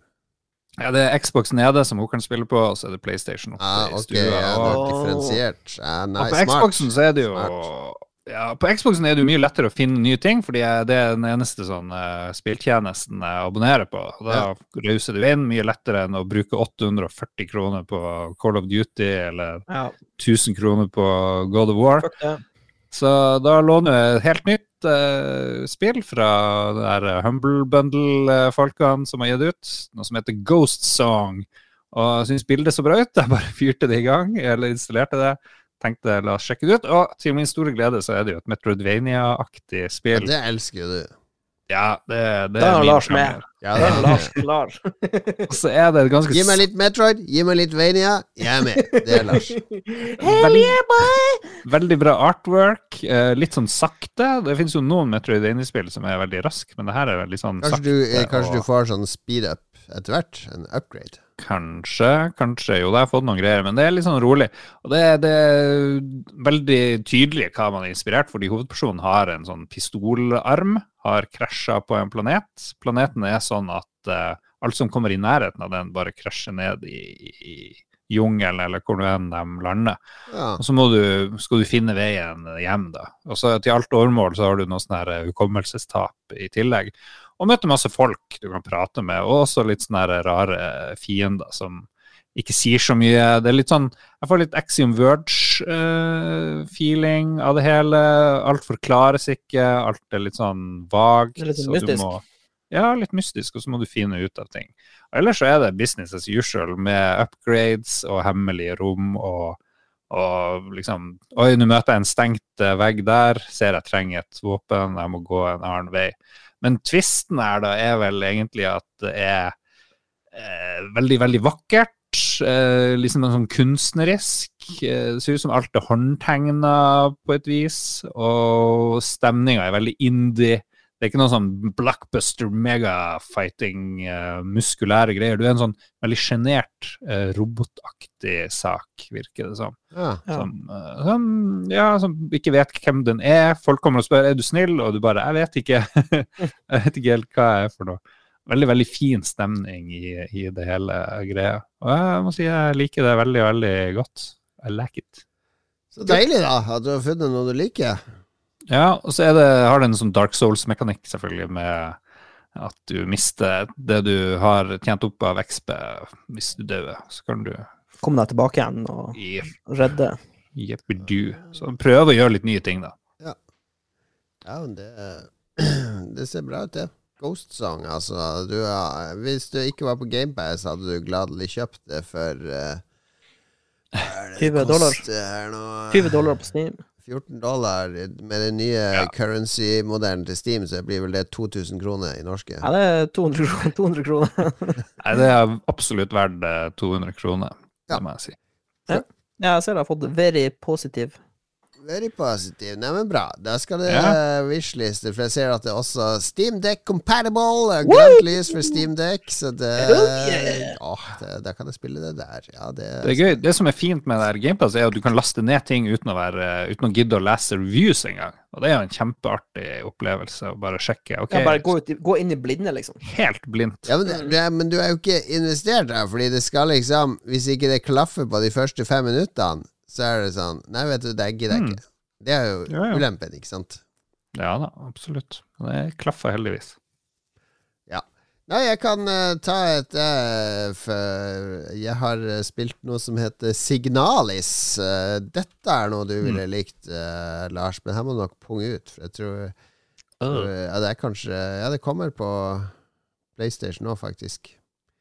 Ja, det er Xbox nede som hun kan spille på, og så er det PlayStation oppe Ah, i ok, stua. ja, det og, er differensiert. Ja, nei, og på smart. Xboxen så er det jo Smart. ja, På Xboxen er det jo mye lettere å finne nye ting, fordi det er den eneste sånn uh, spilltjenesten jeg abonnerer på. Og da rauser du inn mye lettere enn å bruke 840 kroner på Call of Duty eller Ja, 1000 kroner på God of War. Så da låner jeg helt nytt eh, spill fra der Humble Bundle-folkene som har gitt ut, noe som heter Ghost Song. Og jeg syns bildet så bra ut. Jeg bare fyrte det i gang, eller installerte det. Tenkte la oss sjekke det ut. Og til min store glede så er det jo et Metroidvania-aktig Ja, spill. det elsker du. Ja, det, det Da er er min Lars med. Ja, Det det er Lars <laughs> klar. Og så er det et ganske Gi meg litt Metroid, gi meg litt Vania. Jeg er med. Det er Lars. Hell yeah, boy! veldig bra artwork. eh, litt sånn sakte. Det finnes jo noen Metroid-spill som er veldig raske, men det her er veldig sånn Kanskje sakte. du, kanskje og- du får sånn speed up etter hvert? En upgrade? Kanskje, kanskje. Jo, det har fått noen greier, men det er litt sånn rolig. Og det, det er veldig tydelig hva man er inspirert, fordi hovedpersonen har en sånn pistolarm, har krasja på en planet. Planeten er sånn at uh, alt som kommer i nærheten av den, bare krasjer ned i, i jungelen, eller hvor enn de lander. Ja. Og så du, skal du finne veien hjem, da. Og så til alt overmål så har du noe sånn her hukommelsestap i tillegg. Og møter masse folk du kan prate med, og også litt sånne rare fiender som ikke sier så mye. Det er litt sånn Jeg får litt Axiom Verge-feeling av det hele. Alt forklares ikke, alt er litt sånn vagt. Litt sånn mystisk. må- Ja, litt mystisk, og så må du finne ut av ting. Og ellers så er det business as usual med upgrades og hemmelige rom og, og liksom Oi, nå møter jeg en stengt eh, vegg der, ser jeg trenger et våpen, jeg må gå en annen vei. Men tvisten her da er vel egentlig at det er eh, veldig, veldig vakkert. Eh, liksom en sånn kunstnerisk. Eh, det ser ut som alt er håndtegna på et vis. Og stemninga er veldig indie. Det er ikke noe sånn blockbuster megafighting, uh, muskulære greier. Du er en sånn veldig sjenert, uh, robotaktig sak, virker det som. Ja. Ja. Som, uh, som, ja, som ikke vet hvem den er. Folk kommer og spør er du snill, og du bare 'jeg vet ikke'. <laughs> jeg vet ikke helt hva jeg er for noe. Veldig veldig fin stemning i, i det hele greia. Og jeg må si jeg liker det veldig, veldig godt. I like it. Så deilig, da, at du har funnet noe du liker. Ja, og så er det, har det en sånn Dark Souls-mekanikk, selvfølgelig, med at du mister det du har tjent opp av XP hvis du dør. Så kan du Komme deg tilbake igjen og yep. redde. jeppedu. Så prøv å gjøre litt nye ting, da. Ja, men det, <clears throat> det ser bra ut, det. Ghost Song, altså. Du, har- hvis du ikke var på GamePass, hadde du gladelig kjøpt det for uh, det 20 dollar. her nå? 20 dollar på Steam. 14 dollar med den nye Ja. currency-modellen til Steam, så blir vel det 2000 kroner i norske. Ja, det er 200 kroner. 200 <laughs> kroner. Nei, det er absolutt verdt eh, 200 kroner, Ja. må jeg si. Ja, jeg ser det har fått very positiv. Very positive. Nei, men bra. Da skal det Ja. wishliste, for jeg ser at det er også Steamdeck compatible. Grønt lys for Steamdeck, så det, Oh, yeah. Åh, det Da kan jeg spille det der. Ja, det, Det er gøy. Det som er fint med det her GamePass, er at du kan laste ned ting uten å, være, uten å gidde å lese reviews engang. Og det er jo en kjempeartig opplevelse å bare sjekke. Okay. Ja, bare gå, ut, gå inn i blinde, liksom. helt blindt. Ja, men, det- det, men du er jo ikke investert der, fordi det skal liksom Hvis ikke det klaffer på de første fem minuttene, så er det sånn Nei, vet du, det gidder jeg Mm. ikke. Det er jo Ja, ja. ulempen, ikke sant? Ja da, absolutt. Det klaffer heldigvis. Nei, jeg kan uh, ta et uh, for Jeg har eh, spilt noe som heter Signalis. Uh, dette er noe du ville likt, Lars, men her må du nok punge ut. For jeg tror tror- Ja, det er kanskje Ja, det kommer på PlayStation nå, faktisk.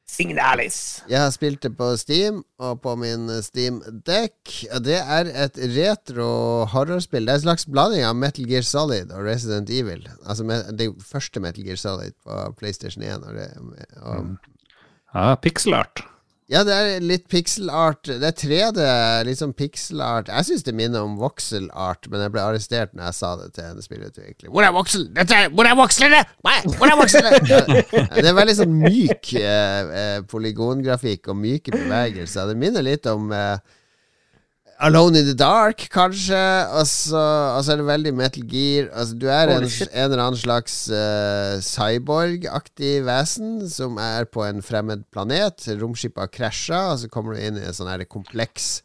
Signalis. Jeg har spilt det på Steam og på min Steam Deck. Det er et retro horrorspill. Det er en slags blanding av Metal Gear Solid og Resident Evil. Altså det første Metal Gear Solid på PlayStation 1. Og det, og, Ja, pixelart. Ja, det er litt pixelart. Det er 3D, litt sånn pixelart. Jeg syns det minner om voxelart, men jeg ble arrestert når jeg sa det til en spillutvikler. Hvor er voksel? Dette er, hvor er vokslene? Hvor er vokslene? <laughs> Det er veldig sånn myk eh, eh, polygongrafikk og myke bevegelser. Det minner litt om eh, Alone in the Dark, kanskje. Og så, er det veldig Metal Gear. Altså, du er en, en eller annen slags uh, cyborg-aktig vesen som er på en fremmed planet. Romskipet har krasja, og så kommer du inn i en sånn kompleks.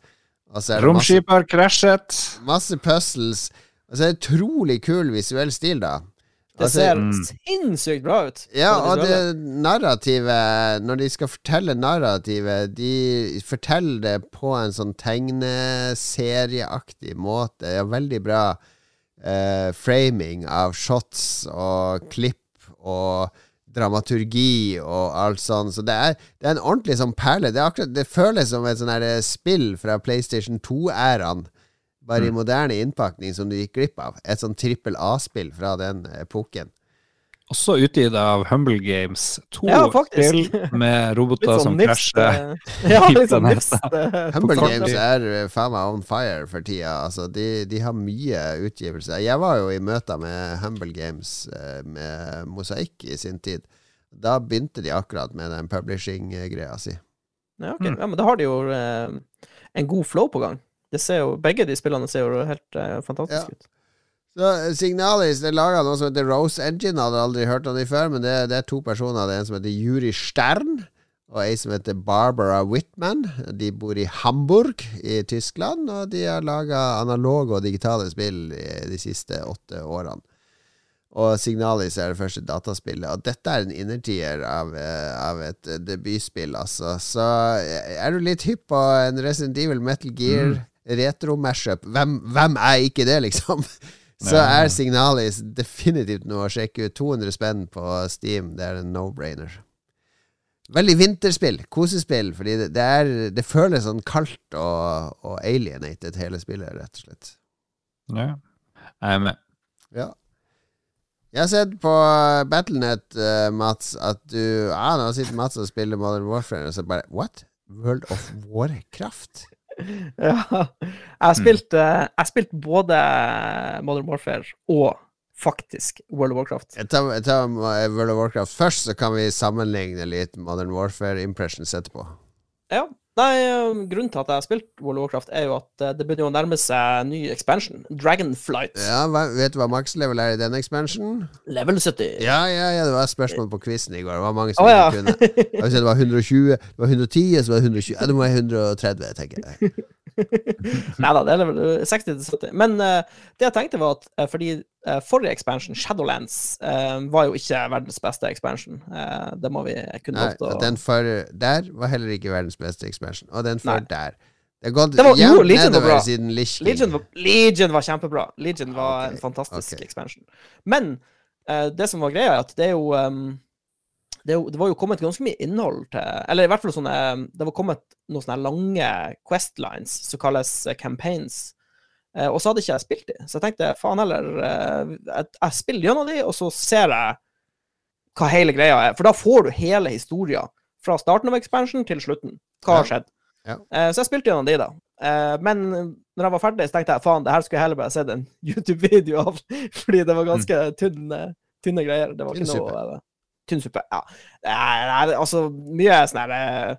Og så er det masse, Romskip har krasjet. masse puzzles. Og så det utrolig kul visuell stil, da. Det Altså, ser mm. sinnssykt bra ut. ja, de og det narrativet Når de skal fortelle narrativet, de forteller det på en sånn tegneserieaktig måte. Ja, veldig bra eh, framing av shots og klipp og dramaturgi og alt sånn. Så det er, det er en ordentlig sånn perle. Det, akkurat, det føles som et sånn spill fra PlayStation 2-æraen. Bare i moderne innpakning som du gikk glipp av. Et sånn trippel A-spill fra den epoken. Også utgitt av Humble Games. To Ja, spill med roboter som sånn krasjer. eh, <laughs> Ja, litt sånn Planeta. eh, Humble Games er eh, faen meg on fire for tida. Altså, de, de har mye utgivelser. Jeg var jo i møter med Humble Games med Mosaikk i sin tid. Da begynte de akkurat med den publishing-greia si. Ja, okay. Mm. ja, men da har de jo eh, en god flow på gang. Det ser jo, begge de spillene ser jo helt eh, fantastiske Ja. ut. Så eh, Signalis det laga noe som heter Rose Engine. Hadde aldri hørt om de før, men det, det er to personer. Det er en som heter Juri Stern, og ei som heter Barbara Whitman. De bor i Hamburg i Tyskland, og de har laga analoge og digitale spill de siste åtte årene. Og Signalis er det første dataspillet. Og dette er en innertier av, eh, av et debutspill, altså. Så er du litt hypp på en Resident Evil Metal Gear retro-mashup, hvem, hvem er ikke det, liksom? <laughs> Så er Signalis definitivt noe å sjekke ut. 200 spenn på Steam, det er en no-brainer. Veldig vinterspill, kosespill, fordi det, det, er, det føles sånn kaldt og, og alienated, hele spillet, rett og slett. Ja. Jeg er med. Ja. Jeg har sett på Battlenet, eh, Mats, at du Ja, nå sitter Mats og spiller Modern Warfare, og så bare What? World of Warcraft? <laughs> Ja. Jeg har spilt, eh, jeg har spilt både Modern Warfare og faktisk World of Warcraft. Jeg tar, jeg tar World of Warcraft først, så kan vi sammenligne litt Modern Warfare impressions etterpå. Ja. Nei, eh, grunnen til at jeg har spilt World of Warcraft, er jo at eh, det begynner å nærme seg ny expansion. Dragonflight. Ja, Vet du hva makslevel er i den expansionen? Level 70. Ja, ja, ja, det var spørsmål på quizen i går. Det var mange som oh, ja. kunne. Si det var 120, det var 110, så var det 120 Ja, det må være 130, tenker jeg. <laughs> Nei da, det er level 60 til 70. Men uh, det jeg tenkte, var at uh, fordi forrige expansion, Shadowlands, eh, var jo ikke verdens beste expansion. Eh, det må vi kunne lov til å den for der var heller ikke verdens beste expansion. Og den for Nei. der. Det har gått var- jo, jevnt Legion var nedover bra. siden Lich King. Legion var, Legion var kjempebra. Legion var okay. en fantastisk okay. expansion. Men uh, det som var greia, er at det er jo um, det, var jo kommet ganske mye innhold til Eller i hvert fall sånne Det var kommet noen sånne lange questlines som kalles eh, campaigns. Eh, og så hadde ikke jeg spilt de, så jeg tenkte faen heller eh, Jeg, jeg spiller gjennom de, og så ser jeg hva hele greia er. For da får du hele historia fra starten av expansion til slutten. Hva har skjedd? Ja. Eh, så jeg spilte gjennom de, da. Eh, men når jeg var ferdig, så tenkte jeg faen, det her skulle jeg heller bare sett en <laughs> YouTube-video av, fordi det var ganske tynne, tynne greier. Det var Tynn ikke noe Tynn suppe, ja. Nei, nei, altså, mye sånn her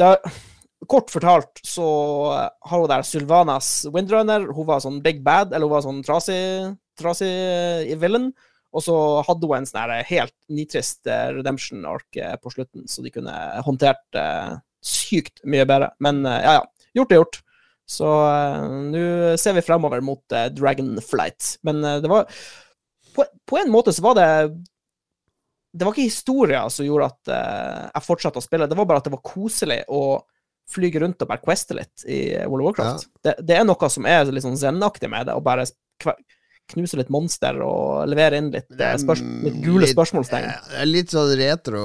det Kort fortalt så har hun der Sylvanas Windrunner, hun var sånn big bad, eller hun var sånn trasig, trasig eh, villain. Og så hadde hun en sånn helt nitrist eh, redemption ark eh, på slutten, så de kunne håndtert eh, sykt mye bedre. Men eh, ja, ja. Gjort er gjort. Så uh, nå ser vi fremover mot uh, Dragonflight. Men eh, det var på, på en måte så var det Det var ikke historia som gjorde at eh, jeg fortsatte å spille, det var bare at det var koselig å flyge rundt og bare queste litt i World of Warcraft. Det, det er noe som er litt sånn zen-aktig med det, å bare knuse litt monster og levere inn litt, eh, spørs litt gule litt- spørsmålstegn. Det er litt sånn retro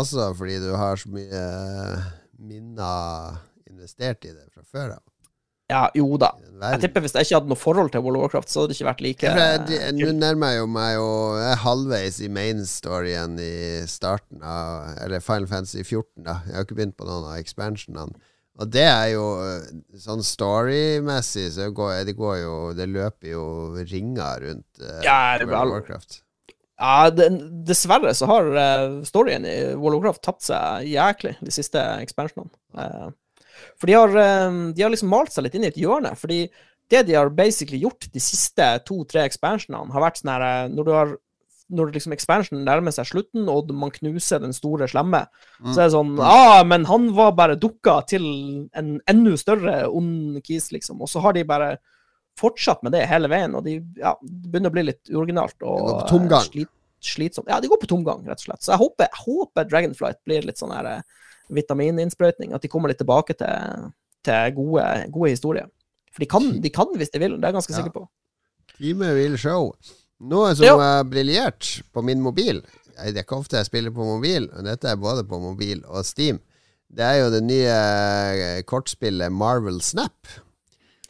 også, fordi du har så mye eh, minner investert i det fra før av. Ja, jo da. Jeg tipper Hvis jeg ikke hadde noe forhold til World of Warcraft, så hadde det ikke vært like Nå nærmer jeg jo meg jo Jeg er halvveis i main storyen i starten av Eller Final Fantasy 14, da. Jeg har ikke begynt på noen av expansionene. Og det er jo eh, sånn storymessig så går, det går jo Det løper jo ringer rundt uh, Ja, World of Warcraft. Ja, det, Dessverre så har uh, storyen i World of Warcraft tapt seg jæklig de siste expansionene. Eh, for de har, eh, de har liksom malt seg litt inn i et hjørne. Fordi det de har basically gjort de siste to-tre expansionene, har vært sånn her eh, Når du har når liksom expansionen nærmer seg slutten, og man knuser den store slemme, så er det sånn ah, men han var bare dukka til en enda større ond kis, liksom. Og så har de bare fortsatt med det hele veien, og de ja, det begynner å bli litt uoriginalt. Og eh, Slit, slitsomt. Ja, de går på tomgang, rett og slett. Så jeg håper, jeg håper Dragonflight blir litt sånn her eh, vitamininnsprøytning, at de kommer litt tilbake til, til gode, gode historier. For de kan, de kan hvis de vil, det er jeg ganske Ja. sikker på. Time vil show. Noe som er briljert på min mobil Det er ikke ofte jeg spiller på mobil, og dette er både på mobil og Steam. Det er jo det nye eh, kortspillet Marvel Snap.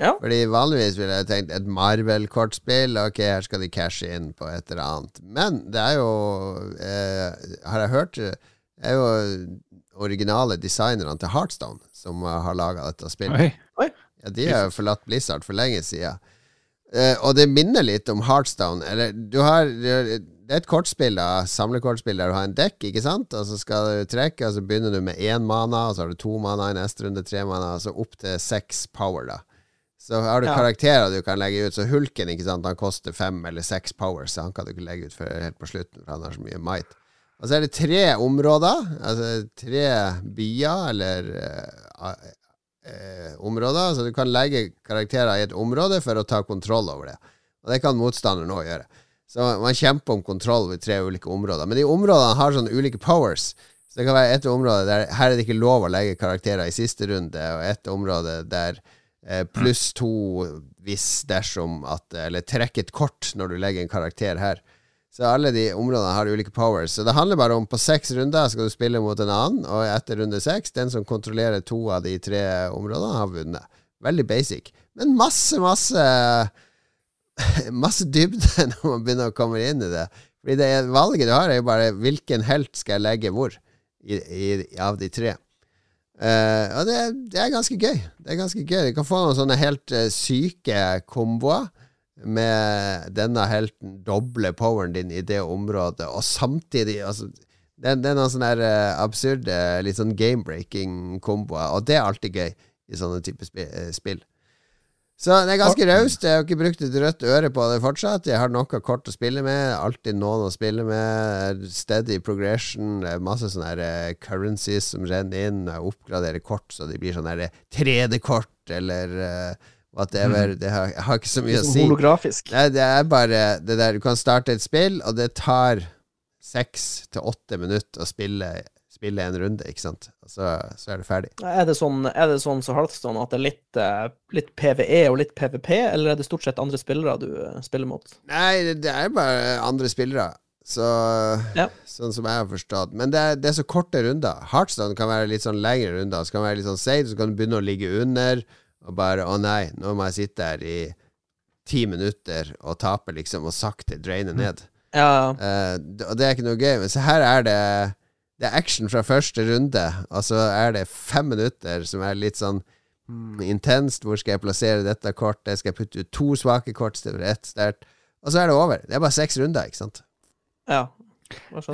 Ja. Fordi vanligvis ville jeg tenkt et Marvel-kortspill. Ok, her skal de cashe inn på et eller annet. Men det er jo eh, Har jeg hørt Det er jo originale designerne til Heartstone som eh, har laga dette spillet. Oi. Ja, de har jo forlatt Blizzard for lenge siden. Uh, og det minner litt om Heartstone. Eller du har Det er et kortspill, da, samlekortspill der du har en dekk, ikke sant? Og så skal du trekke, og så begynner du med én mana, og så har du to mana i neste runde, tre mana, og så opp til seks power, da. Så har du Ja. karakterer du kan legge ut. Så Hulken ikke sant, han koster fem eller seks power, så han kan du ikke legge ut før helt på slutten, for han har så mye might. Og så er det tre områder, altså tre byer, eller uh, uh, områder, så du kan legge karakterer i et område for å ta kontroll over det. Og det kan motstanderen òg gjøre. Så man kjemper om kontroll ved tre ulike områder. Men de områdene har sånne ulike powers. Så det kan være et område der her er det ikke lov å legge karakterer i siste runde, og et område der eh, pluss to hvis dersom at Eller trekk et kort når du legger en karakter her. Så alle de områdene har ulike powers. Så det handler bare om på seks runder skal du spille mot en annen, og etter runde seks, den som kontrollerer to av de tre områdene, har vunnet. Veldig basic. Men masse, masse <laughs> Masse dybde <laughs> når man begynner å komme inn i det. Fordi det valget du har, er jo bare hvilken helt skal jeg legge hvor, i, i, av de tre. Uh, og det, det er ganske gøy. Det er ganske gøy. Du kan få noen sånne helt uh, syke komboer med denne helten doble poweren din i det området, og samtidig altså, det, det er noen sånne eh, absurde, litt sånn game-breaking komboer, og det er alltid gøy i sånne typer eh, spill. Så det er ganske raust. Jeg har ikke brukt et rødt øre på det fortsatt. Jeg har noe kort å spille med. Alltid noen å spille med. Steady progression. Masse sånne eh, currencies som renner inn. Jeg oppgraderer kort så de blir sånn her 3D-kort eller eh, whatever. Det har, har ikke så mye å si. holografisk. Nei, det er bare det der Du kan starte et spill, og det tar seks til åtte minutter å spille, spille en runde, ikke sant. Så, så er det ferdig. Er det sånn, er det sånn så Hearthstone at det er litt, eh, litt PVE og litt PVP, eller er det stort sett andre spillere du eh, spiller mot? Nei, det, det er bare andre spillere. Så, Ja. Sånn som jeg har forstått. Men det er, det er så korte runder. Heartstone kan være litt sånn lengre runder. Så kan være litt sånn safe, så kan du begynne å ligge under. Og bare 'Å nei, nå må jeg sitte her i ti minutter og tape', liksom, og sakte draine ned. Ja, d- og det er ikke noe gøy. Men så her er det Det er action fra første runde, og så er det fem minutter som er litt sånn mm, intenst. Hvor skal jeg plassere dette kortet? Skal jeg putte ut to svake kort istedenfor ett sterkt? Og så er det over. Det er bare seks runder, ikke sant? ja.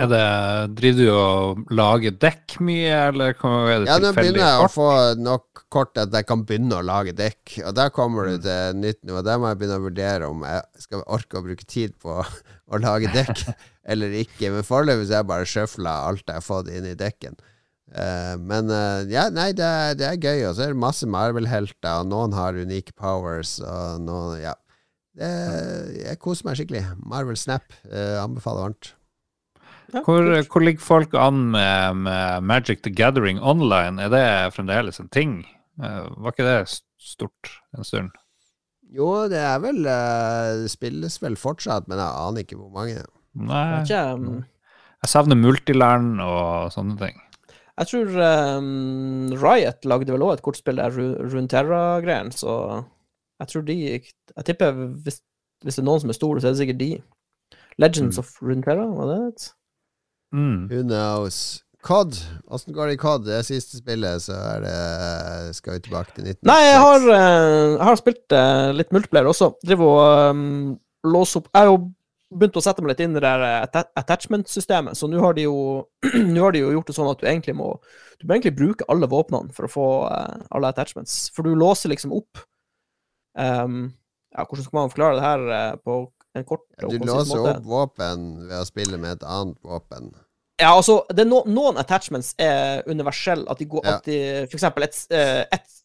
Er det, driver du og lager dekk mye, eller er det Ja, nå begynner jeg å få nok kort at jeg kan begynne å lage dekk. Og der kommer Mm. du til nytt nivå. Der må jeg begynne å vurdere om jeg skal orke å bruke tid på <laughs> å lage dekk <laughs> eller ikke. Men foreløpig så har jeg bare sjøfla alt jeg har fått inn i dekken. Eh, men eh, ja, nei, det er, det er gøy. Og så er det masse Marvel-helter, og noen har unike powers, og noen Ja. Det, jeg koser meg skikkelig. Marvel Snap eh, anbefaler varmt. Hvor, hvor ligger folk an med, med Magic the Gathering online? Er det fremdeles en ting? Eh, Var ikke det stort en stund? Jo, det er vel eh, Det spilles vel fortsatt, men jeg aner ikke hvor mange. Nei, um, jeg savner multiland og sånne ting. jeg tror um, Riot lagde vel òg et kortspill der, Ru- Runeterra-greien, så jeg tror de Jeg tipper hvis, hvis det er noen som er store, så er det sikkert de. Legends Mm. of Runeterra, var det det? Mm. Who knows? COD. Åssen går det i COD? Det er siste spillet, så er det Skal vi tilbake til 1996. Nei, jeg har, eh, jeg har spilt eh, litt multiplayer også. Driver og um, låser opp Jeg har jo begynt å sette meg litt inn i det der eh, attachment-systemet, så nå har, de jo, <clears throat> nå har de jo gjort det sånn at du egentlig må Du må egentlig bruke alle våpnene for å få eh, alle attachments, for du låser liksom opp um, Ja, hvordan skal man forklare det her eh, på en kort og du låser opp våpen ved å spille med et annet våpen. Ja, altså, det no, noen attachments er universelle. At de går Ja. at de, For eksempel et, eh, et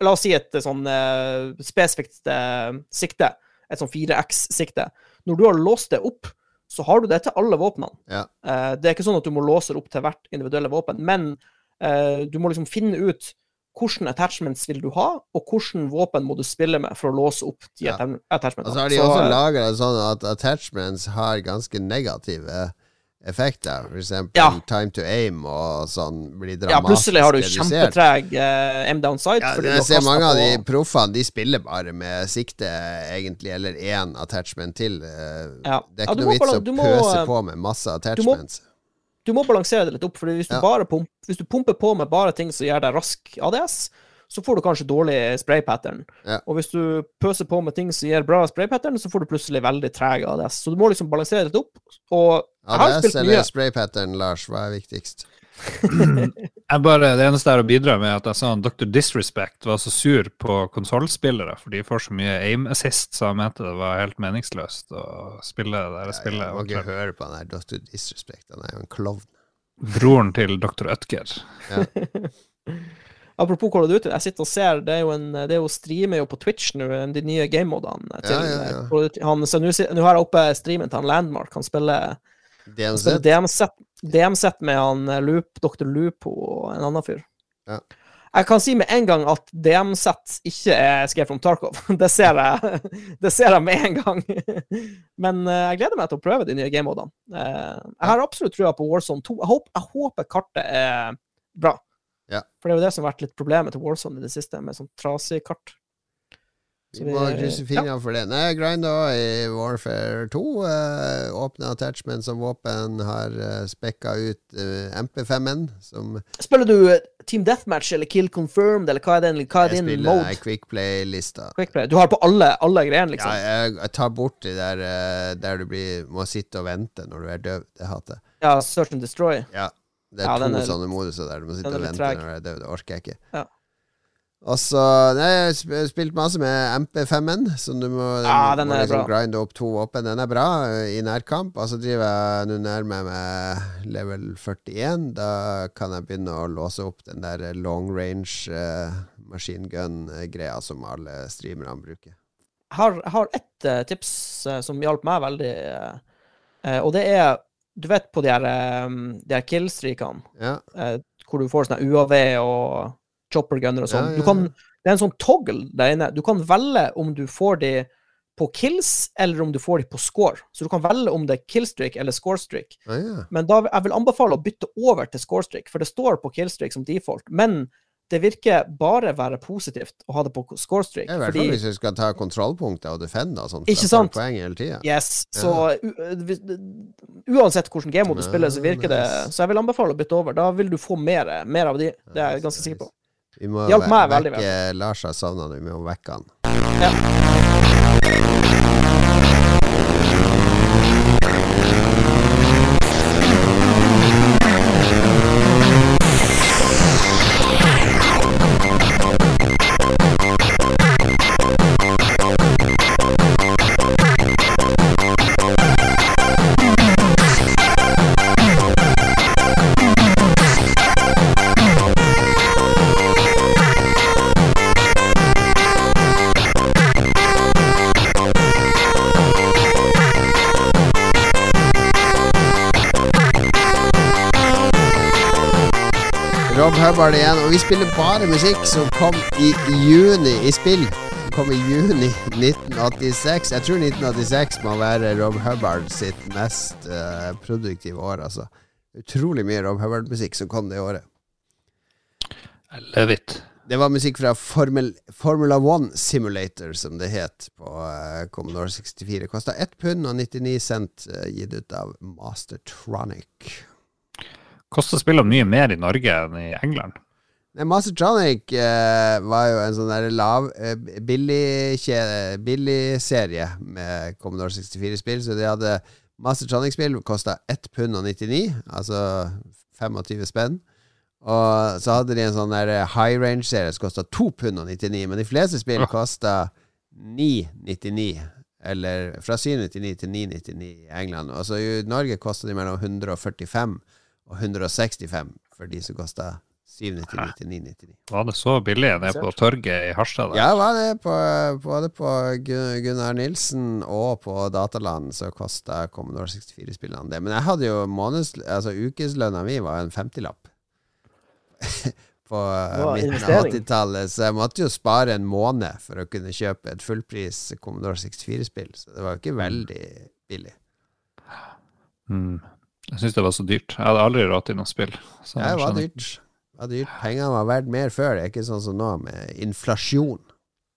La oss si et eh, sånn eh, spesifikt sikte. Et sånn 4X-sikte. Når du har låst det opp, så har du det til alle våpnene. Ja. Det er ikke sånn at du må låse det opp til hvert individuelle våpen, men du må liksom finne ut hvilke attachments vil du ha, og hvilke våpen må du spille med for å låse opp de Ja. attachmentene. Og så har de Så, også laget det sånn at attachments har ganske negative effekter. For eksempel Ja. time to aim og sånn blir dramatisk ja, plutselig har du redusert. kjempetreg uh, aim down sight. Ja, jeg ser mange av de proffene De spiller bare med sikte, egentlig, eller én attachment til. Uh, Ja. Det er ikke noe vits å pøse eh, på med masse attachments. du må balansere det litt opp, for hvis du, Ja. pump, hvis du pumper på med bare ting som gjør deg rask ADS, så får du kanskje dårlig spray pattern. Ja. Og hvis du pøser på med ting som gir bra spray pattern, så får du plutselig veldig treg ADS. Så du må liksom balansere det litt opp. Og ADS eller mye. spray pattern, Lars? Hva er viktigst? <clears throat> Jeg bare, det eneste jeg har å bidra med, er at jeg sa at Dr. Disrespect var så sur på konsollspillere, for de får så mye aim assist, så han mente det var helt meningsløst å spille det der spillet. Jeg må ikke høre på han der Dr. Disrespect. Han er jo en klovn. Broren til Dr. Ødger. <laughs> Apropos Call of Duty, jeg sitter og ser Det er jo en Det er jo streamer jo på Twitch nå, de nye gamemodene til Ja, ja, ja. Han, så nå nå har jeg oppe streamen til han Landmark. Han spiller DMZ, DMZ? DM-sett med han eh, Loop, Dr. Lupo og en annen fyr. Ja. Jeg kan si med en gang at DM-sett ikke er skrevet om Tarkov. <laughs> Det ser jeg <laughs> Det ser jeg med en gang. <laughs> Men eh, jeg gleder meg til å prøve de nye gamemodene. Eh, jeg har absolutt trua på Warzone 2. Jeg håper, jeg håper kartet er bra. Ja. For det er jo det som har vært litt problemet til Warzone i det siste, med sånn trasig kart. Vi må krysse fingrene for det. Nei, jeg grinda i Warfare 2. Uh, Åpna attachment som våpen. Har uh, spekka ut eh, MP5-en, som Spiller du eh, Team Deathmatch eller Kill Confirmed, eller hva er, den, hva er jeg din spiller mode? Quick Play-lista. Quickplay. Du har på alle, alle greiene, Ja, liksom? jeg, jeg tar bort det der eh, der du blir, må sitte og vente når du er døv. Det hater jeg. Ja, Search and Destroy. Ja. Det er Ja, den to er- sånne moduser der du må sitte den er og litt vente treg. når du er døv. Det orker jeg ikke. Ja. Og så Nei, jeg har spilt masse med MP5-en, som du må, Ja, den må liksom grinde opp to våpen. Den er bra eh, i nærkamp. Og så driver jeg nå nærmer jeg meg level 41. Da kan jeg begynne å låse opp den der long range uh, machine gun-greia som alle streamerne bruker. Jeg har, har ett uh, tips uh, som hjalp meg veldig, eh, eh, og det er Du vet på de her, eh, de her killstreakene, Ja. eh, hvor du får sånne UAV og chopper gunner og sånn. Det er en sånn toggle der inne. Du kan velge om du får de på kills, eller om du får de på score. Så du kan velge om det er killstreak eller scorestreak. Ah, ja. Men da, jeg vil anbefale å bytte over til scorestreak, for det står på killstreak som default. Men det virker bare være positivt å ha det på scorestreak. I hvert fall hvis du skal ta kontrollpunkter og defende og sånt. Ikke sant? Poeng hele tiden. Yes, så uansett hvilken game-mode du spiller, så virker det. Så jeg vil anbefale å bytte over. Da vil du få mer, mer av de. Det er jeg ganske sikker på. Vi må vekke Lars har savna det, vi må vekke han. Ja. Hubbard igjen, og vi spiller bare musikk som kom i juni i spill. Som kom i juni 1986. Jeg tror 1986 må være Rob Hubbard sitt mest uh, produktive år, altså. Utrolig mye Rob Hubbard-musikk som kom det året. I love it. Det var musikk fra Formel, Formula One Simulator, som det het på uh, Commodore 64. Kosta 1 pund og 99 cent, uh, gitt ut av Mastertronic. Koster spillene mye mer i Norge enn i England? Mastertronic eh, var jo en sånn der lav eh, billig billigserie med Commodore 64-spill, så de hadde Mastertronic-spill kosta 1 pund og 99, altså 25 spenn. Og så hadde de en sånn der high range-serie som kosta 2 pund og 99, men de fleste spill Ja. kosta 9,99. Eller fra 799 til 999 i England. Altså i Norge kosta de mellom 145 og 165 for de som kosta 799 til 999. Var det så billig nede på torget i Harstad? der? Ja, var det på, både på Gunnar Nilsen og på Dataland så kosta Commodore 64-spillene det. Men jeg hadde jo måneds... Altså ukeslønna mi var en 50-lapp. <laughs> på midten av 80-tallet, så jeg måtte jo spare en måned for å kunne kjøpe et fullpris Commodore 64-spill. Så det var jo ikke veldig billig. Mm. Jeg syns det var så dyrt. Jeg hadde aldri råd til noe spill. Så det var dyrt. Det var dyrt. Pengene var verdt mer før. Det er ikke sånn som nå, med inflasjon.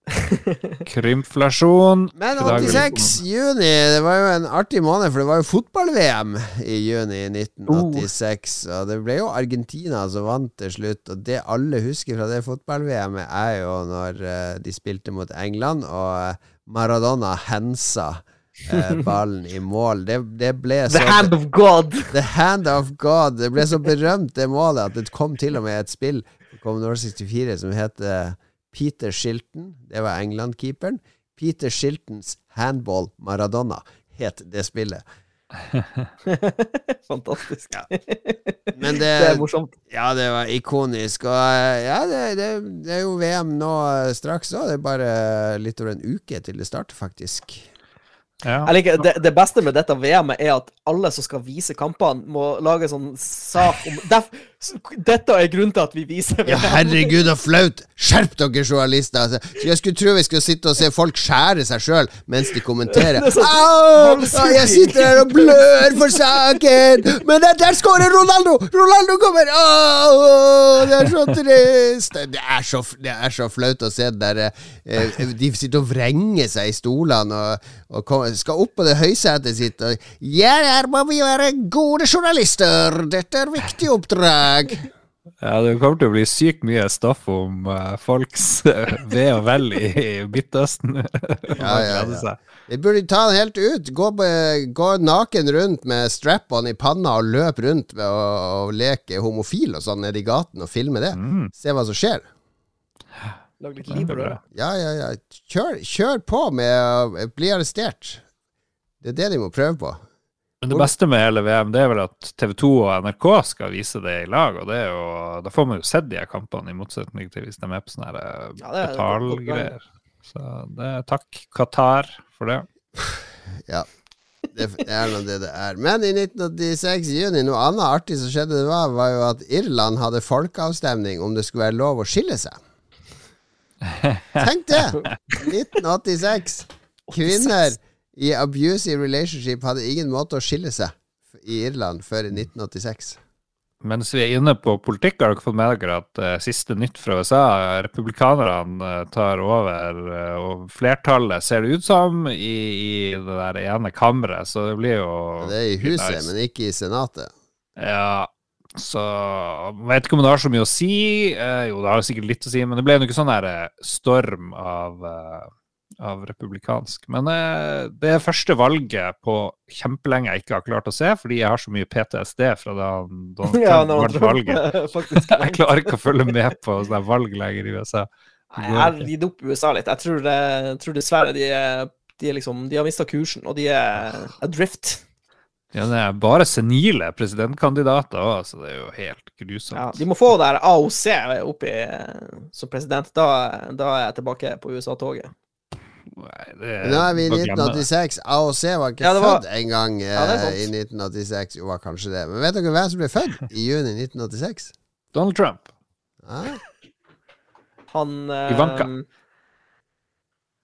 <laughs> Krymflasjon. Men I dag vil- 86, juni, det var jo en artig måned, for det var jo fotball-VM i juni 1986. Og det ble jo Argentina som vant til slutt. Og det alle husker fra det fotball-VM-et, er jo når eh, de spilte mot England, og eh, Maradona hensa eh, <laughs> ballen i mål. Det, det ble så The hand of God! The hand of God. Det ble så berømt, det målet, at det kom til og med et spill Commodore 64 som heter Peter Shilton. Det var England-keeperen. Peter Shiltons Handball Maradona het det spillet. <laughs> Fantastisk. Men <laughs> Det er morsomt. Ja, det var ikonisk. Og eh, ja, det, det, det er jo VM nå straks òg. Det er bare litt over en uke til det starter, faktisk. Ja. Jeg liker, det, det beste med dette VM-et er at alle som skal vise kampene, må lage sånn sak om def, Dette er grunnen til at vi viser Ja, herregud, så flaut! Skjerp dere, journalister! Altså, jeg skulle tro vi skulle sitte og se folk skjære seg sjøl mens de kommenterer. <laughs> Er sånn- Au! Jeg sitter her og blør for saken! Men der, der skårer Ronaldo! Ronaldo kommer! Au! Det er så trist! Det er så, det er så flaut å se det der eh, De sitter og vrenger seg i stolene og, og kom, skal opp på det høysetet sitt og Ja, her må vi være gode journalister! Dette er viktig oppdrag! Ja, det kommer til å bli sykt mye stoff om uh, folks uh, ve og vel i, i Midtøsten. <laughs> Ja, ja, ja. Vi burde ta den helt ut. Gå, gå naken rundt med strap-on i panna og løp rundt med å, og leke homofil og sånn nede i gaten og filme det. Mm. Se hva som skjer. Lag litt liv på det. Ja, ja, ja. Kjør, kjør på med å bli arrestert. Det er det de må prøve på. Men det beste med hele VM det er vel at TV 2 og NRK skal vise det i lag. og det er jo, Da får man jo sett de her kampene, i motsetning til hvis de er på sånne eh, Ja, er- er betalgreier. Så det er takk Qatar for det. <laughs> Ja. Det, er nå det det er. Men i 1986, i juni, noe annet artig som skjedde, det var, var jo at Irland hadde folkeavstemning om det skulle være lov å skille seg. Tenk det! 1986. Kvinner i abusive relationship hadde ingen måte å skille seg i Irland før i 1986. Mens vi er inne på politikk, har dere fått med dere at uh, siste nytt fra USA, republikanerne uh, tar over, uh, og flertallet ser det ut som i, i det der ene kammeret, så det blir jo Det er i huset, nice. men ikke i senatet. Ja, så vet ikke om det har så mye å si. Eh, jo, det har sikkert litt å si, men det ble jo ikke sånn der eh, storm av, eh, av republikansk. Men eh, det er første valget på kjempelenge jeg ikke har klart å se, fordi jeg har så mye PTSD fra da Donald <laughs> Trump Ja, vant valget. <laughs> <laughs> Jeg klarer ikke å følge med på sånne valg lenger i USA. Nei, Jeg har gitt opp USA litt. Jeg tror, det, jeg tror dessverre de, de, er liksom, de har mista kursen, og de er adrift. Ja, det er bare senile presidentkandidater òg, så det er jo helt grusomt. Ja, de må få der AOC oppi som president. Da, da er jeg tilbake på USA-toget. Nei, det Nå er vi i bare glemme det. 1986. AOC var ikke Ja, var- født engang eh, Ja, det er sant. i 1986. Jo, var kanskje det. Men vet dere hvem som ble født i juni 1986? Donald Trump. Ja, Han eh, Ivanka.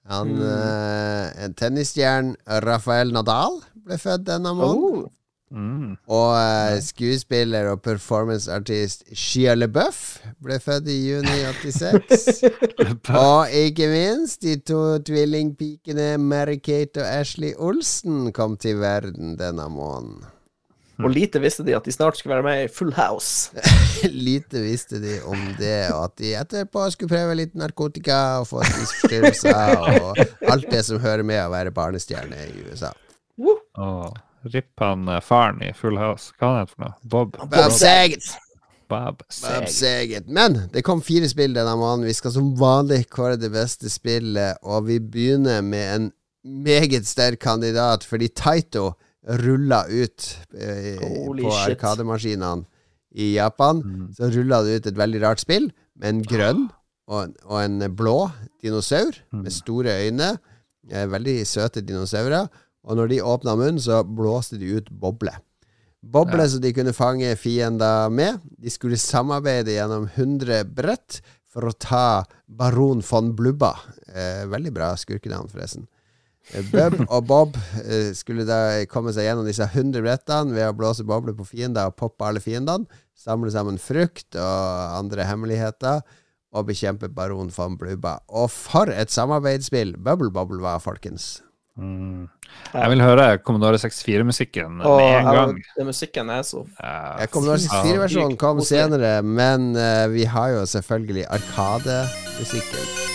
Han, Mm. eh, en Tennisstjernen Rafael Nadal ble født denne måneden. Oh. Mm. Og uh, skuespiller og performanceartist Shia LeBeouf ble født i juni 86. <laughs> og ikke minst de to tvillingpikene Mary-Kate og Ashley Olsen kom til verden denne måneden. Og lite visste de at de snart skulle være med i Full House. <laughs> Lite visste de om det, og at de etterpå skulle prøve litt narkotika og få spiseforstyrrelser og alt det som hører med å være barnestjerne i USA. Åh, Ripp han eh, faren i Full House. Hva han heter for noe? Bob? Bob Saget! Bob Bob Saget. Saget. Men det kom fire spill denne måneden. Vi skal som vanlig kåre det beste spillet, og vi begynner med en meget sterk kandidat, fordi Taito rulla ut eh, på arkademaskinene i Japan. Mm. Så rulla det ut et veldig rart spill med en grønn og, en- og en blå dinosaur med store øyne. Eh, veldig søte dinosaurer. Og når de åpna munnen, så blåste de ut bobler. Bobler Ja. som de kunne fange fiender med. De skulle samarbeide gjennom 100 brett for å ta baron von Blubba. Eh, veldig bra skurkenavn, forresten. Eh, Bub <laughs> og Bob eh, skulle da komme seg gjennom disse 100 brettene ved å blåse bobler på fiender og poppe alle fiendene. Samle sammen frukt og andre hemmeligheter. Og bekjempe baron von Blubba. Og for et samarbeidsspill Bubble Bobble var, folkens. Mm. Jeg vil høre Commodore 64-musikken Og med en gang. den musikken er så ja, Commodore 64-versjonen kom senere, men uh, vi har jo selvfølgelig Arkademusikken.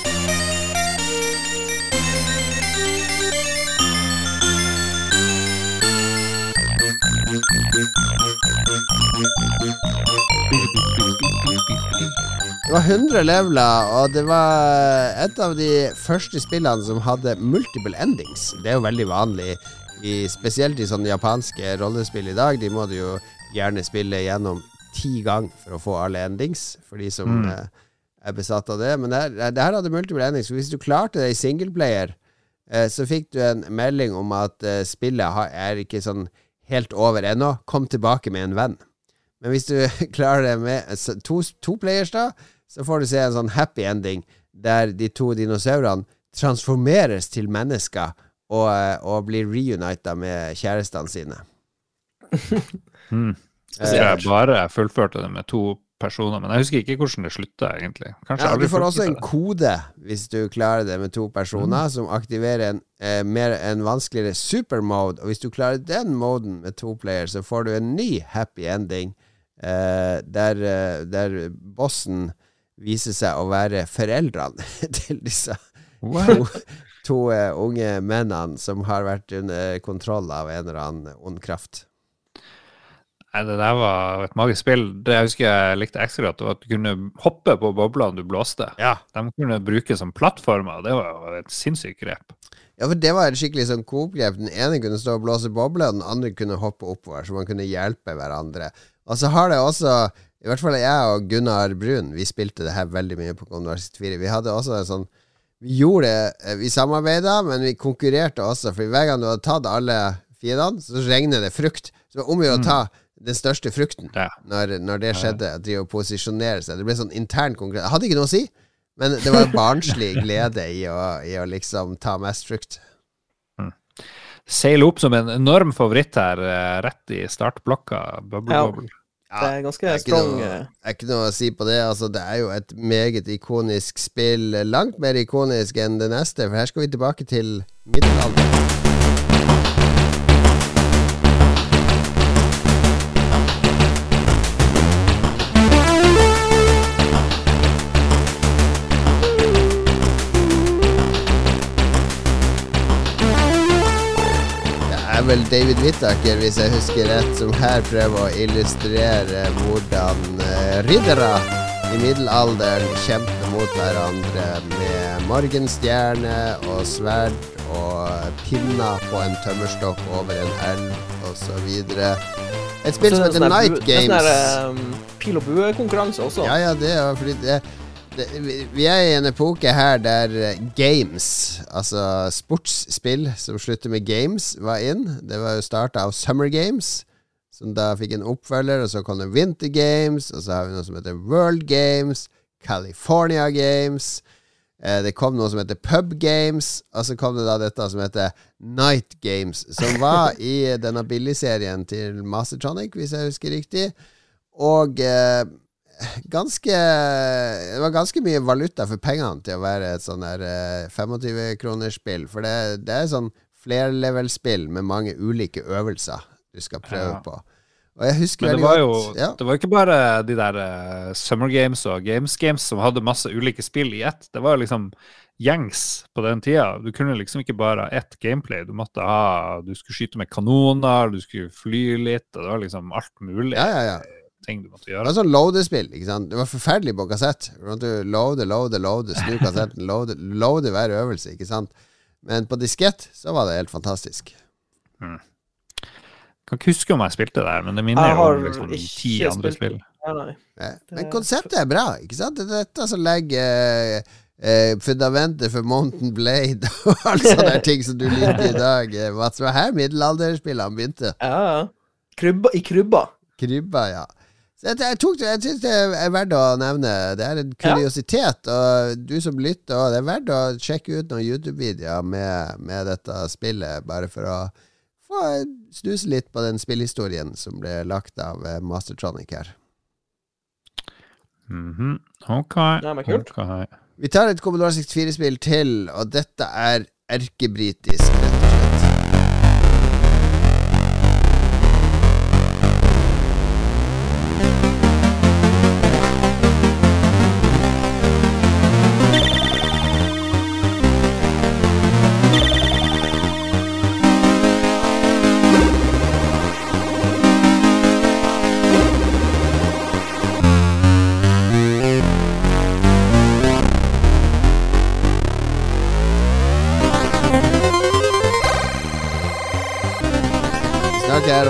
Det var 100 leveler, og det var et av de første spillene som hadde multiple endings. Det er jo veldig vanlig, i, spesielt i sånne japanske rollespill i dag. De må du jo gjerne spille gjennom ti ganger for å få alle endings, for de som Mm. eh, er besatt av det. Men det her, det her hadde multiple endings. Hvis du klarte det i singleplayer, eh, så fikk du en melding om at eh, spillet har, er ikke sånn helt over ennå. Kom tilbake med en venn. Men hvis du <laughs> klarer det med to, to players, da, så får du se en sånn happy ending der de to dinosaurene transformeres til mennesker og, eh, og blir reunita med kjærestene sine. <laughs> Mm. Jeg jeg bare fullførte det med to personer, men jeg husker ikke hvordan det slutta, egentlig. Kanskje Ja, du får også en kode hvis du klarer det med to personer, som aktiverer en, eh, mer, en vanskeligere supermode. Og hvis du klarer den moden med to player, så får du en ny happy ending, eh, der, eh, der bossen viser seg å være foreldrene <laughs> til disse to, to eh, unge mennene som har vært under kontroll av en eller annen ond kraft. Nei, det der var et magisk spill. Det jeg husker jeg likte ekstra godt, var at du kunne hoppe på boblene du blåste. Ja. De kunne brukes som plattformer, det var jo et sinnssykt grep. Ja, for det var et skikkelig sånn coop-grep. Den ene kunne stå og blåse bobler, og den andre kunne hoppe oppover, så man kunne hjelpe hverandre. Og så har det også I hvert fall jeg og Gunnar Brun, vi spilte det her veldig mye på Commodore 64. Vi hadde også en sånn Vi gjorde det Vi samarbeida, men vi konkurrerte også. For hver gang du hadde tatt alle fiendene, så regner det frukt. Så det var om å gjøre å ta den største frukten Ja. når, når det skjedde. At de å posisjonere seg. Det ble sånn intern konkurranse. Jeg hadde ikke noe å si, men det var barnslig <laughs> glede i å, i å liksom ta mest frukt. Seile opp som en enorm favoritt her, eh, rett i startblokka. Bubble Ja. Bobble. Det er ganske det er strong noe- eh, Det er ikke noe å si på det. Altså, det er jo et meget ikonisk spill. Langt mer ikonisk enn det neste, for her skal vi tilbake til middelalderen. Er vel David Whittaker, hvis jeg husker rett, som her prøver å illustrere hvordan eh, riddere i middelalderen kjemper mot hverandre med morgenstjerne og sverd og pinner på en tømmerstokk over en elv osv. Et spill som er heter sånn Night Games. det er sånn eh, Pil og bue-konkurranse også. Ja, ja, det er fordi det, det, vi- er i en epoke her der eh, games, altså sportsspill som slutter med games, var inn. Det var jo starta av Summer Games, som da fikk en oppfølger, og så kom det Winter Games, og så har vi noe som heter World Games, California Games. Eh, det kom noe som heter Pub Games, og så kom det da dette som heter Night Games, som var i denne billigserien til Mastertronic, hvis jeg husker riktig. Og eh, ganske Det var ganske mye valuta for pengene til å være et sånn der eh, 25-kronersspill. For det, det er sånn flerlevel-spill med mange ulike øvelser du skal prøve Ja. på. Og jeg husker Men det var var jo ja. det var ikke bare de der eh, Summer Games og Games Games som hadde masse ulike spill i ett. Det var jo liksom gjengs på den tida. Du kunne liksom ikke bare ha ett gameplay. Du måtte ha Du skulle skyte med kanoner, du skulle fly litt, og det var liksom alt mulig Ja, ja, ja. Ting du måtte gjøre. Det var sånn loadespill. ikke sant? Det var forferdelig på kassett. Du måtte loade, loade, loade, snu kassetten, <laughs> loade, loade hver øvelse. ikke sant? Men på diskett så var det helt fantastisk. Kan ikke huske om jeg spilte der, men det minner jo har om liksom ti andre spill. Nei, nei. Det- Men konseptet er bra. ikke sant? Det er dette som legger eh, eh, fundamentet for Mountain Blade <laughs> og alle sånne ting som du liker i <laughs> dag. Mats, det var her middelalderspillene begynte. Ja, ja. Krybba, I krybba. Krybba, ja. Jeg, jeg, tok, det- jeg synes det er verdt å nevne. Det er en kuriositet. Og du som lytter, det er verdt å sjekke ut noen YouTube-videoer med, med dette spillet, bare for å få snuse litt på den spillhistorien som ble lagt av eh, Mastertronic her. Mhm. Ok. Ja, men kult. ok. Vi tar et Commodore 64-spill til, og dette er erkebritisk, rett og slett.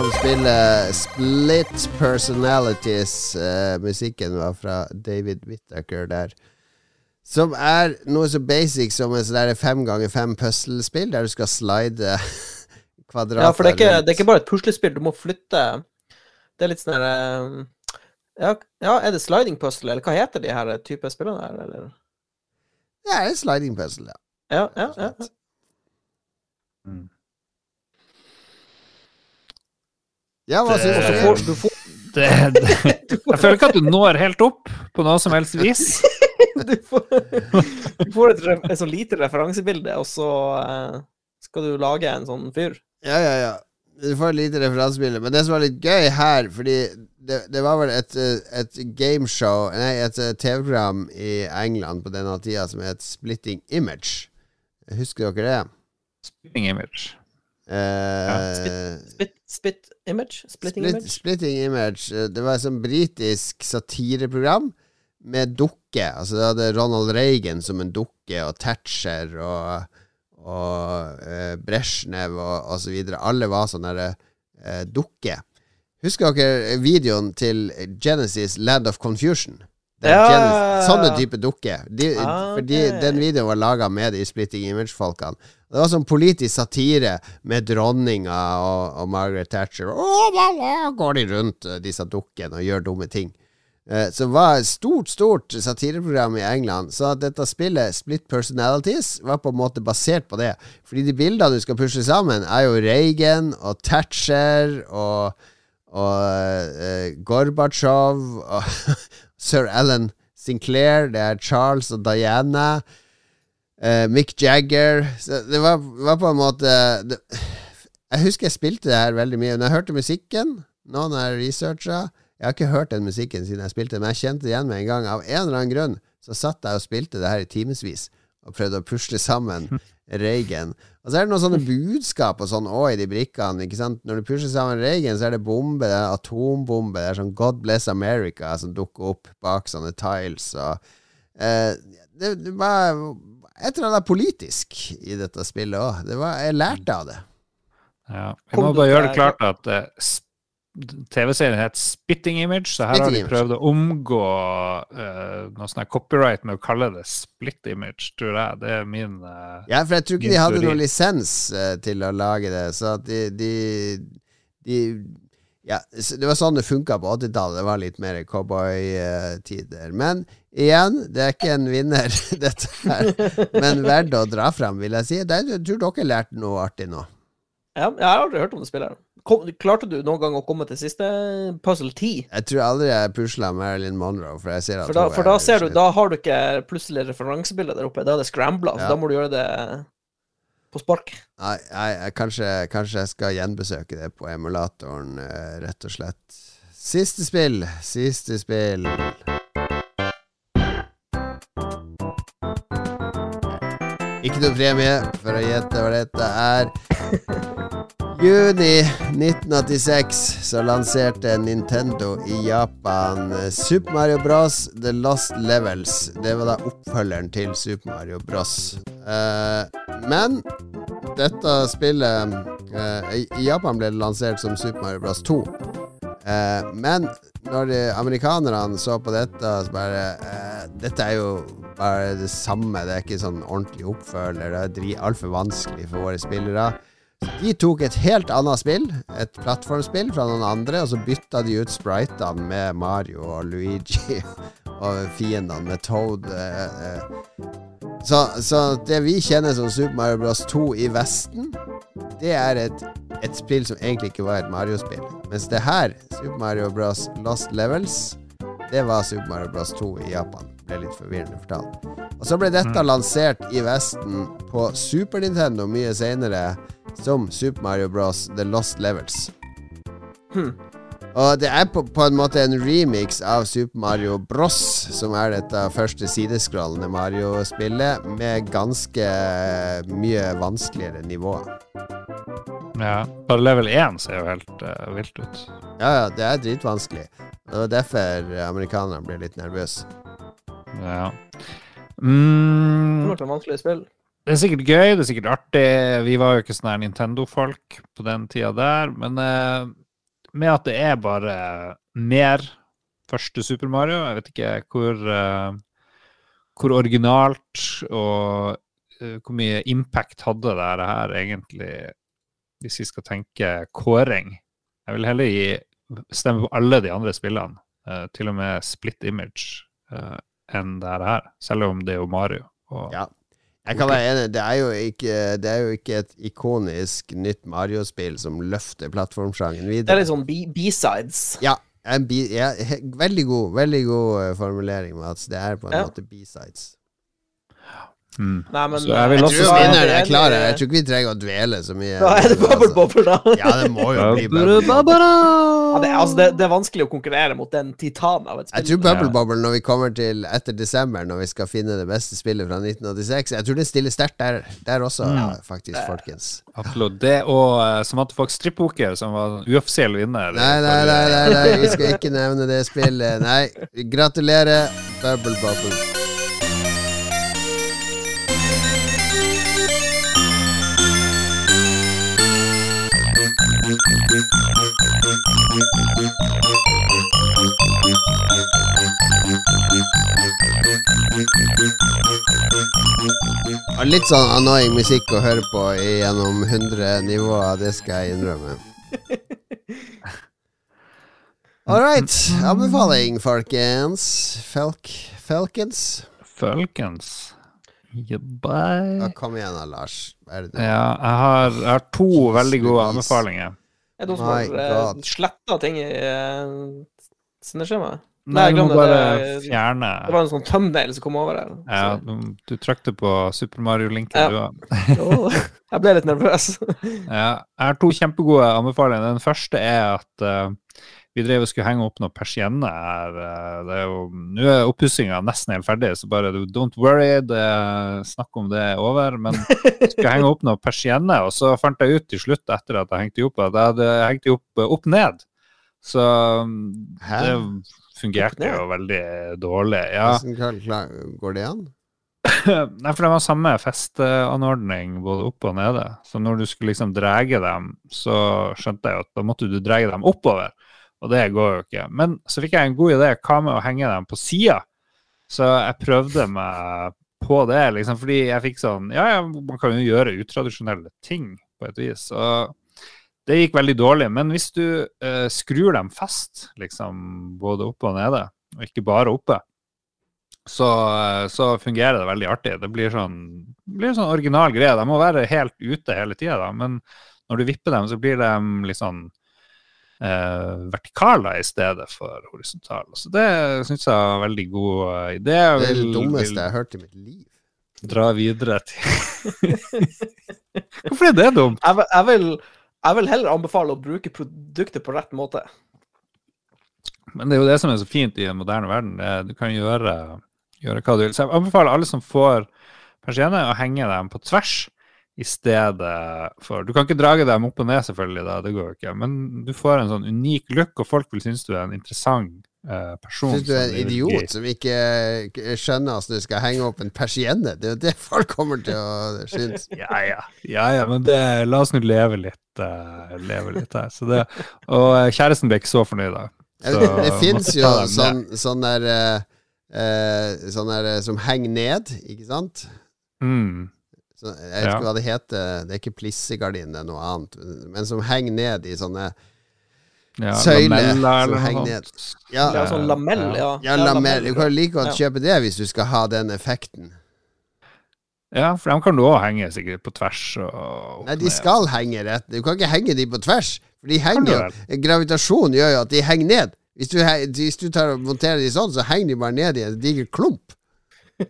Snakker spiller Split Personalities. Uh, musikken var fra David Whittaker der. Som er noe så basic som et sånt fem ganger fem puslespill, der du skal slide <laughs> kvadrater Ja, for det er, ikke, det er ikke bare et puslespill, du må flytte Det er litt sånn her eh, ja, ja, er det sliding puzzle, eller hva heter de her type spillene her, eller? Det er sliding puzzle, ja. Ja, ja, ja. ja. Mm. Ja, hva Det- syns du? får du får, <laughs> Det, det, jeg føler ikke at du når helt opp på noe som helst vis. <laughs> du får, du får et, et så lite referansebilde, og så eh, skal du lage en sånn fyr. Ja, ja, ja. Du får et lite referansebilde. Men det som var litt gøy her, fordi det, det var vel et, et gameshow Nei, et eh, TV-program i England på denne tida som het Splitting Image. Husker dere det? Splitting image. Eh, Spit, spit image? Splitting Split, image? Splitting Image. eh, Det var et sånt britisk satireprogram med dukke. Altså det hadde Ronald Reagan som en dukke, og Thatcher og, og eh, Brezjnev og, videre. Alle var sånne eh, dukker. Husker dere videoen til Genesis Land of Confusion? Ja. Genesis, sånne type dukker. De, Ah, Fordi den videoen var laga med de Splitting Image-folkene. Det var sånn politisk satire med dronninga og, og Margaret Thatcher. Oh, la, la, går de rundt eh, disse dukkene og gjør dumme ting. Eh, det var et stort, stort satireprogram i England. Så at dette spillet, Split Personalities, var på en måte basert på det. Fordi de bildene du skal pushe sammen, er jo Reagan og Thatcher og, og eh, Gorbatsjov og <laughs> sir Alan Sinclair. Det er Charles og Diana. Eh, Mick Jagger Så det var, var på en måte det, Jeg husker jeg spilte det her veldig mye. Når jeg hørte musikken, nå når jeg researcha Jeg har ikke hørt den musikken siden jeg spilte, men jeg kjente det igjen med en gang. Av en eller annen grunn så satt jeg og spilte det her i timevis og prøvde å pusle sammen <laughs> Reigen. Og så er det noen sånne budskap og sånn òg i de brikkene. ikke sant? Når du pusher sammen Reigen, så er det bombe, det er atombombe, det er sånn God Bless America som dukker opp bak sånne tiles. Og, eh, det, det var et eller annet politisk i dette spillet òg. Jeg lærte av det. Ja. Vi må bare gjøre det klart at eh, TV-serien het Spitting Image, så her har de prøvd å omgå uh, noe sånn copyright med å kalle det Split Image, tror jeg. Det er min uh, Ja, for jeg tror ikke de hadde noen lisens uh, til å lage det, så at de, de, de ja, det var sånn det funka på 80-tallet. Det var litt mer cowboytider. Men igjen, det er ikke en vinner, <laughs> dette her. Men verdt å dra fram, vil jeg si. Jeg tror dere lærte noe artig nå. Ja, jeg har aldri hørt om det spillet. Kom, klarte du noen gang å komme til siste puzzle 10? Jeg tror aldri jeg pusla Marilyn Monroe, for jeg For da, for da er ser du, da har du ikke plutselig referansebildet der oppe. Da er det scrambla, Ja. da må du gjøre det på spark. Nei, jeg- kanskje, kanskje jeg skal gjenbesøke det på emulatoren, eh, rett og slett. Siste spill. Siste spill. Ikke noe premie for å gjette hva dette er. <laughs> Juni 1986 så lanserte Nintendo i Japan Super Mario Bros. The Lost Levels. Det var da oppfølgeren til Super Mario Bros. Eh, men dette spillet eh, i- Japan ble det lansert som Super Mario Bros 2. Eh, men når amerikanerne så på dette, så bare eh, Dette er jo bare det samme. Det er ikke sånn ordentlig oppfølger. Det er altfor vanskelig for våre spillere. De tok et helt annet spill, et plattformspill fra noen andre, og så bytta de ut spritene med Mario og Luigi <laughs> og fiendene med Toad. eh, eh. Så, så det vi kjenner som Super Mario Bros 2 i Vesten, det er et, et spill som egentlig ikke var et Mario-spill. Mens det her, Super Mario Bros Lost Levels, det var Super Mario Bros 2 i Japan. Ble litt forvirrende fortalt. Og så ble dette lansert i Vesten på Super Nintendo mye senere som Super Mario Bros The Lost Levels. Hmm. Og det er på, på en måte en remix av Super Mario Bros, som er dette første sideskrollende Mario-spillet, med ganske mye vanskeligere nivåer. Ja. Bare level 1 ser jo helt uh, vilt ut. Ja, ja, det er dritvanskelig. Det var derfor amerikanerne ble litt nervøse. Ja. Det Mm, ble et vanskelig spill. Det er sikkert gøy, det er sikkert artig. Vi var jo ikke sånne Nintendo-folk på den tida der, men eh, med at det er bare mer første Super Mario, jeg vet ikke hvor, eh, hvor originalt og eh, hvor mye impact hadde det her egentlig, hvis vi skal tenke kåring. Jeg vil heller gi stemme på alle de andre spillene, eh, til og med Split Image, eh, enn det her, selv om det er jo Mario. Og, Ja. Jeg kan være enig. Det er jo ikke, det er jo ikke et ikonisk nytt Mario-spill som løfter plattformsjangen Det er litt sånn B-sides. Ja, en ja, veldig god Veldig god eh, formulering, Mats. Det er på en Ja. måte b-sides. Mm. Nei, men Så jeg vil eh, også Jeg vinneren er Jeg tror ikke vi trenger å dvele så mye. Da er det Bubble Bobber, da. Ja, det må jo bli Bubble Bobble. Ja, det, er- altså, det, det er vanskelig å konkurrere mot den titanen av et Jeg tror Bubble Ja. Bobble, når vi kommer til etter desember, når vi skal finne det beste spillet fra 1986 Jeg tror det stiller sterkt der, der også, Mm. ja, faktisk, folkens. Absolutt. Det og uh, Samantha Fox Strippoker, som var uoffisiell vinner. Nei, nei, nei, nei, nei, vi skal ikke nevne det spillet. Nei, gratulerer, Bubble Bobble. Litt sånn annoying musikk å høre på gjennom 100 nivåer, det skal jeg innrømme. All right. Anbefaling, folkens. Felk, Felkens. Folkens. Goodbye. Ja, kom igjen da, Lars. Det Ja, jeg har, jeg har to veldig gode anbefalinger. Er det noen som har uh, sletta ting i uh, sendeskjemaet? Nei, du må bare det. fjerne Det var en sånn thumbnail som kom over her. ja, du, du trykte på Super Mario-linken, Ja. du òg. Åh, <laughs> jeg ble litt nervøs. Ja, jeg har to kjempegode anbefalinger. Den første er at eh, vi drev og skulle henge opp noen persienner her. eh, det er jo, Nå er oppussinga nesten helt ferdig, så bare don't worry, det, snakk om det er over. Men skulle henge opp noen persienner, og så fant jeg ut til slutt, etter at jeg hengte opp, at jeg hadde hengt opp eh, opp ned. Så Hæ? det fungerte jo veldig dårlig. Ja. Hvordan går det an? <clears throat> Nei, for det var samme festeanordning både oppe og nede. Så når du skulle liksom drege dem, så skjønte jeg at da måtte du drege dem oppover. Og det går jo ikke. Men så fikk jeg en god idé. Hva med å henge dem på sida? Så jeg prøvde meg på det, liksom, fordi jeg fikk sånn Ja, ja, man kan jo gjøre utradisjonelle ting på et vis. Og Det gikk veldig dårlig. Men hvis du eh, skrur dem fast, liksom både oppe og nede, og ikke bare oppe, så, eh, så fungerer det veldig artig. Det blir sånn, blir sånn original greie. De må være helt ute hele tida, men når du vipper dem, så blir de litt sånn eh, vertikaler i stedet for horisontale. Så det syns jeg er en veldig god eh, idé. Det er det dummeste jeg har hørt i mitt liv. dra videre til <laughs> Hvorfor er det dumt? Jeg, vil- jeg, vil, jeg vil heller anbefale å bruke produktet på rett måte. Men det er jo det som er så fint i en moderne verden. Det, er- du kan gjøre, gjøre hva du vil. Så jeg anbefaler alle som får persienne, å henge dem på tvers i stedet for Du kan ikke drage dem opp og ned, selvfølgelig, da, det går jo ikke. Men du får en sånn unik look, og folk vil synes du er en interessant eh, person. Syns du er en idiot som ikke skjønner at du skal henge opp en persienne? Det er jo det <laughs> folk kommer til å synes. <laughs> Ja, ja. ja, ja men det, la oss nå leve litt, uh, leve litt her. Så det, og eh, kjæresten ble ikke så fornøyd, da. Så Det, fins jo sånn, sånn der uh, uh, Sånn der som henger ned, ikke sant? Mm. Så, jeg vet Ja. ikke hva det heter. Det er ikke plissegardin, det er noe annet. Men som henger ned i sånne Ja, søyler. som henger ned. Ja, Ja, sånn lamell, ja. ja lamell. Du kan jo like godt kjøpe det hvis du skal ha den effekten. Ja, for dem kan du òg henge sikkert på tvers og Nei, de skal henge rett. Du kan ikke henge de på tvers. For de henger jo Gravitasjon gjør jo at de henger ned. Hvis du, hvis du tar og monterer de sånn, så henger de bare ned i en diger klump. <laughs>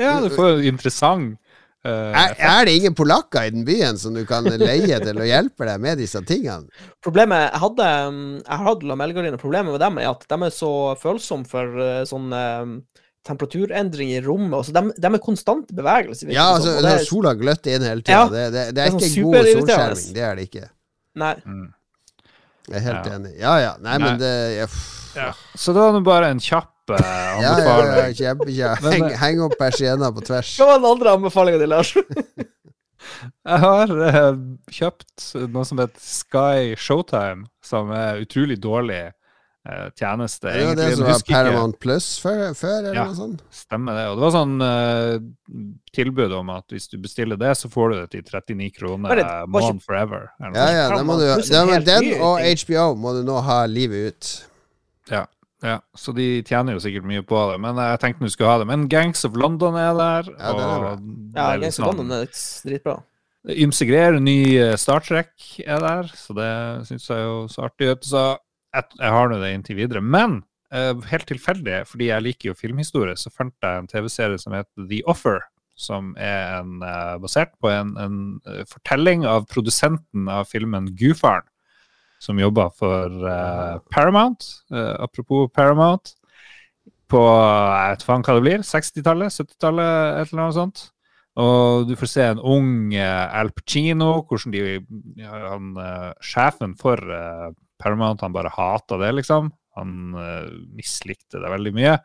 Ja, du får jo interessant Er, er det ingen polakker i den byen som du kan leie til å hjelpe deg med disse tingene? Problemet Jeg hadde um, Jeg har hatt lamellgardiner. Problemet med dem er at de er så følsomme for uh, sånn um, temperaturendring i rommet. Altså, de, de er konstant i bevegelse. Ja, altså, sånn, det når er- sola gløtter inn hele tida. Ja, det, det, det det er er sånn ikke god solskjerming. Det er det ikke. Nei. mm. Jeg er helt Ja. enig. Ja ja. Nei, men det jeg, ja. Så da er det bare en kjapp eh, <laughs> ja, ja, ja, anbefaling. kjempekjekt. Heng, eh, heng opp persienna på tvers. Hva var den andre anbefalinga di, Lars? <laughs> Jeg har uh, kjøpt noe som heter Sky Showtime, som er utrolig dårlig eh, tjeneste. Det var det som var Paramount Plus før, før eller Ja. noe sånt? Stemmer det. Og det var sånn uh, tilbud om at hvis du bestiller det, så får du det til 39 kroner Bare- uh, bare måned forever. Ja, ja, da må du, en men den og. HBO må du nå ha livet ut. Ja, Ja, så de tjener jo sikkert mye på det, men jeg tenkte du skulle ha det. Men Gangs of London er der. Ja, det er bra. og Ja, er litt of sånn- London er dritbra. Ymse greier. Ny eh, Star Trek er der, så det syns jeg jo så artig ut. Så jeg, har nå det inntil videre. Men uh, helt tilfeldig, fordi jeg liker jo filmhistorie, så fant jeg en TV-serie som heter The Offer. Som er en, uh, basert på en, en uh, fortelling av produsenten av filmen Gudfaren, som jobba for Paramount. Apropos Paramount. På jeg vet faen hva det blir, 60-tallet, 70-tallet, et eller annet sånt. Og du får se en ung Al Pacino, hvordan de han, Sjefen for Paramount, han bare hata det, liksom. Han uh, mislikte det veldig mye.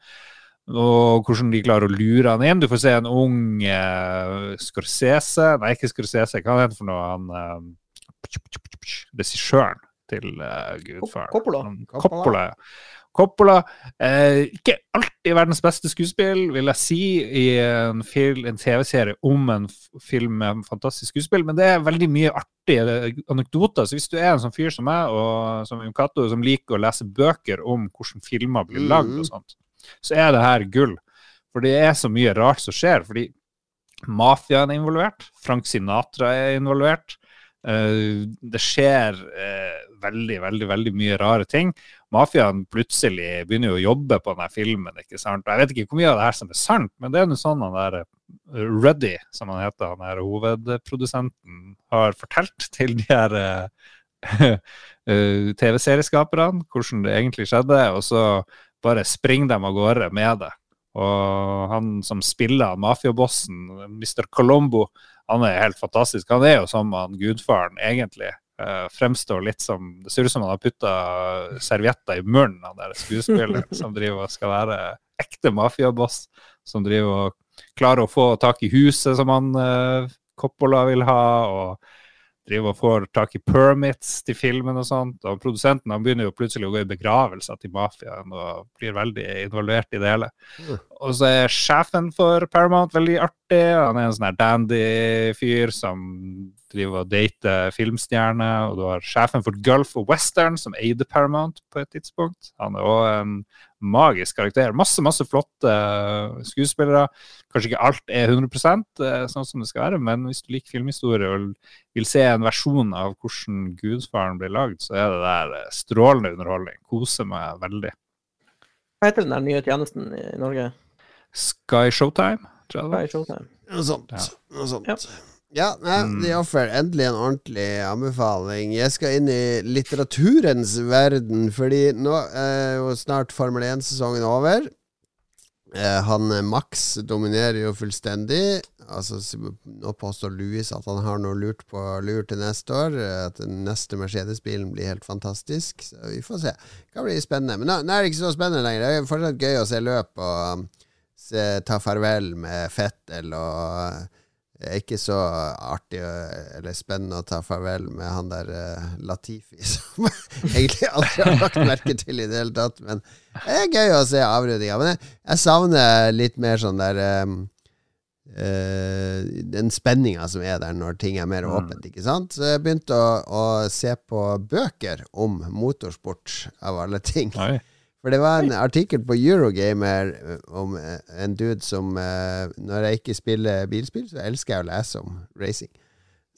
Og hvordan de klarer å lure han inn. Du får se en ung uh, Scorsese Nei, ikke Scorsese, hva heter han for noe? Han uh, Regissøren til uh, Gudfaren. Coppola. Coppola. Coppola. ja. Coppola. Eh, ikke alltid verdens beste skuespill, vil jeg si, i en, en TV-serie om en film med en fantastisk skuespill, men det er veldig mye artige anekdoter. Så hvis du er en sånn fyr som meg, og som Jon Cato, som liker å lese bøker om hvordan filmer blir lagd og sånt, så er det her gull. For det er så mye rart som skjer. fordi mafiaen er involvert, Frank Sinatra er involvert. Eh, det skjer eh, veldig, veldig veldig mye rare ting. Mafiaen plutselig begynner jo å jobbe på denne filmen. ikke sant? Jeg vet ikke hvor mye av det her som er sant, men det er noe sånn han der eh, Ruddy, som han heter, han her hovedprodusenten, har fortalt til de her eh, <laughs> eh, TV-serieskaperne hvordan det egentlig skjedde, og så bare springer de av gårde med det. Og han som spiller mafiabossen, Mr. Colombo, han er helt fantastisk. Han er jo som han gudfaren, egentlig. Eh, fremstår litt som Det ser ut som han har putta servietter i munnen, han der skuespilleren <laughs> som driver og skal være ekte mafiaboss. Som driver og klarer å få tak i huset som han eh, Coppola vil ha, og driver og får tak i permits til filmen og sånt. Og produsenten han begynner jo plutselig å gå i begravelser til mafiaen og blir veldig involvert i det hele. Mm. Og så er sjefen for Paramount veldig artig. Han er en sånn her dandy-fyr som driver og dater filmstjerner. Og du har sjefen for Gulf og Western, som eide Paramount på et tidspunkt. Han er òg en magisk karakter. Masse, masse flotte skuespillere. Kanskje ikke alt er 100% eh, sånn som det skal være, men hvis du liker filmhistorie og vil se en versjon av hvordan Gudfaren blir lagd, så er det der eh, strålende underholdning. Koser meg veldig. Hva heter den der nye tjenesten i Norge? Sky Showtime, tror jeg det var. er Showtime? Noe sånt. Ja. Noe sånt. Ja. Ja, nei, Mm. The Offer. Endelig en ordentlig anbefaling. Jeg skal inn i litteraturens verden, fordi nå er jo snart Formel 1-sesongen over. Eh, han eh, Max dominerer jo fullstendig. Altså, nå påstår Louis at han har noe lurt på lur til neste år. eh, At den neste Mercedes-bilen blir helt fantastisk. Så vi får se. Det kan bli spennende. Men nå, nå er det ikke så spennende lenger. Det er fortsatt gøy å se løp og um, se, ta farvel med Fettel og det er ikke så artig eller spennende å ta farvel med han der uh, Latifi, <laughs> som jeg egentlig aldri har lagt merke til i det hele tatt. Men det er gøy å se avrundinga. Men jeg, jeg savner litt mer sånn der um, uh, Den spenninga som er der når ting er mer Mm. åpent, ikke sant? Så jeg begynte å, å se på bøker om motorsport, av alle ting. Oi. For det var en artikkel på Eurogamer eh, om eh, en dude som eh, Når jeg ikke spiller bilspill, så elsker jeg å lese om racing.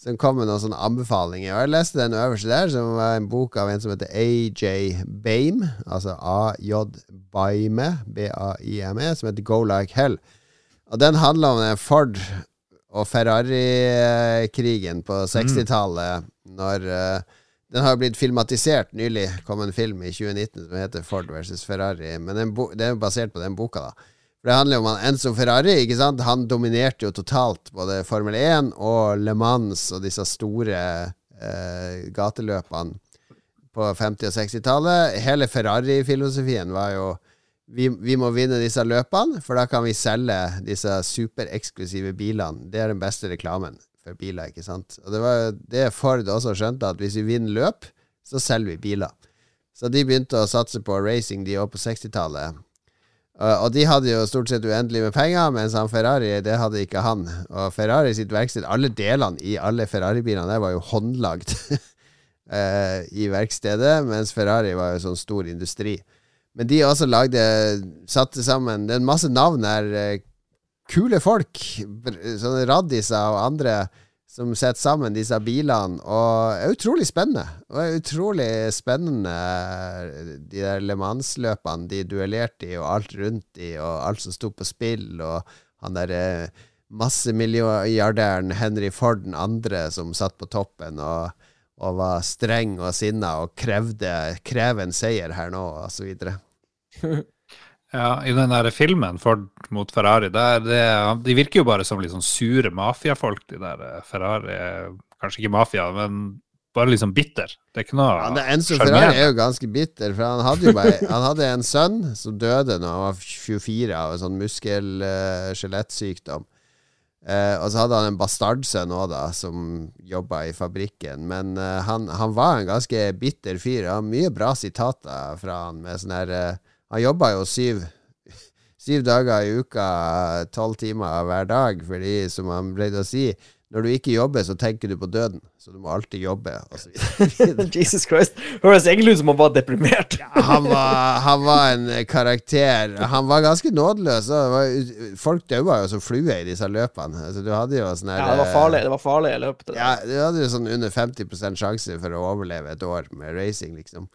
Som kom med noen sånne anbefalinger. Og jeg leste den øverste der, som var en bok av en som heter AJ Bame. Altså AJ Baime, B-A-I-M-E, som heter Go Like Hell. Og den handla om den Ford og Ferrari-krigen på 60-tallet, når eh, den har blitt filmatisert nylig. kom en film i 2019 som heter Ford versus Ferrari. Men den det er basert på den boka, da. For Det handler jo om han Enzo Ferrari. ikke sant? Han dominerte jo totalt både Formel 1 og Le Mans og disse store eh, gateløpene på 50- og 60-tallet. Hele Ferrari-filosofien var jo vi, vi må vinne disse løpene, for da kan vi selge disse supereksklusive bilene. Det er den beste reklamen for biler, ikke sant. Og det var det Ford også skjønte, at hvis vi vinner løp, så selger vi biler. Så de begynte å satse på racing, de òg på 60-tallet. Uh, og de hadde jo stort sett uendelig med penger, mens han Ferrari, det hadde ikke han. Og Ferrari sitt verksted, alle delene i alle Ferrari-bilene der var jo håndlagd uh, <laughs> i verkstedet, mens Ferrari var jo sånn stor industri. Men de også lagde Satte sammen Det er en masse navn her. Eh, Kule folk. Sånne raddiser og andre som setter sammen disse bilene. Og det er utrolig spennende. Og er utrolig spennende de der Le Mans-løpene de duellerte i, og alt rundt i, og alt som sto på spill, og han derre massemilliardæren Henry Ford den andre som satt på toppen og, og var streng og sinna og krevde krev en seier her nå, og så videre. <laughs> Ja, I den der filmen Ford mot Ferrari, der det, de virker jo bare som litt sånn sure mafiafolk, de der eh, Ferrari. Kanskje ikke mafia, men bare liksom bitter. Det er ikke noe Ja, Enzo. Ferrari er jo ganske bitter, for han hadde jo bare Han hadde en sønn som døde når han var 24 av en sånn muskel-skjelettsykdom. Eh, og så hadde han en bastardsønn òg, da, som jobba i fabrikken. Men eh, han, han var en ganske bitter fyr. Han har mye bra sitater fra han med sånn her eh, Han jobba jo syv <laughs> Syv dager i uka, tolv timer hver dag, fordi, som han pleide å si, når du ikke jobber, så tenker du på døden. Så du må alltid jobbe, så. <laughs> <laughs> Jesus Christ. Høres egentlig ut som han var deprimert. han, var, han var en karakter. Han var ganske nådeløs. var- Folk daua jo som flue i disse løpene. Altså, du hadde jo sånn Ja, det var farlig. Det var farlig løp. Ja, du hadde jo sånn under 50% sjanse for å overleve et år med racing, liksom.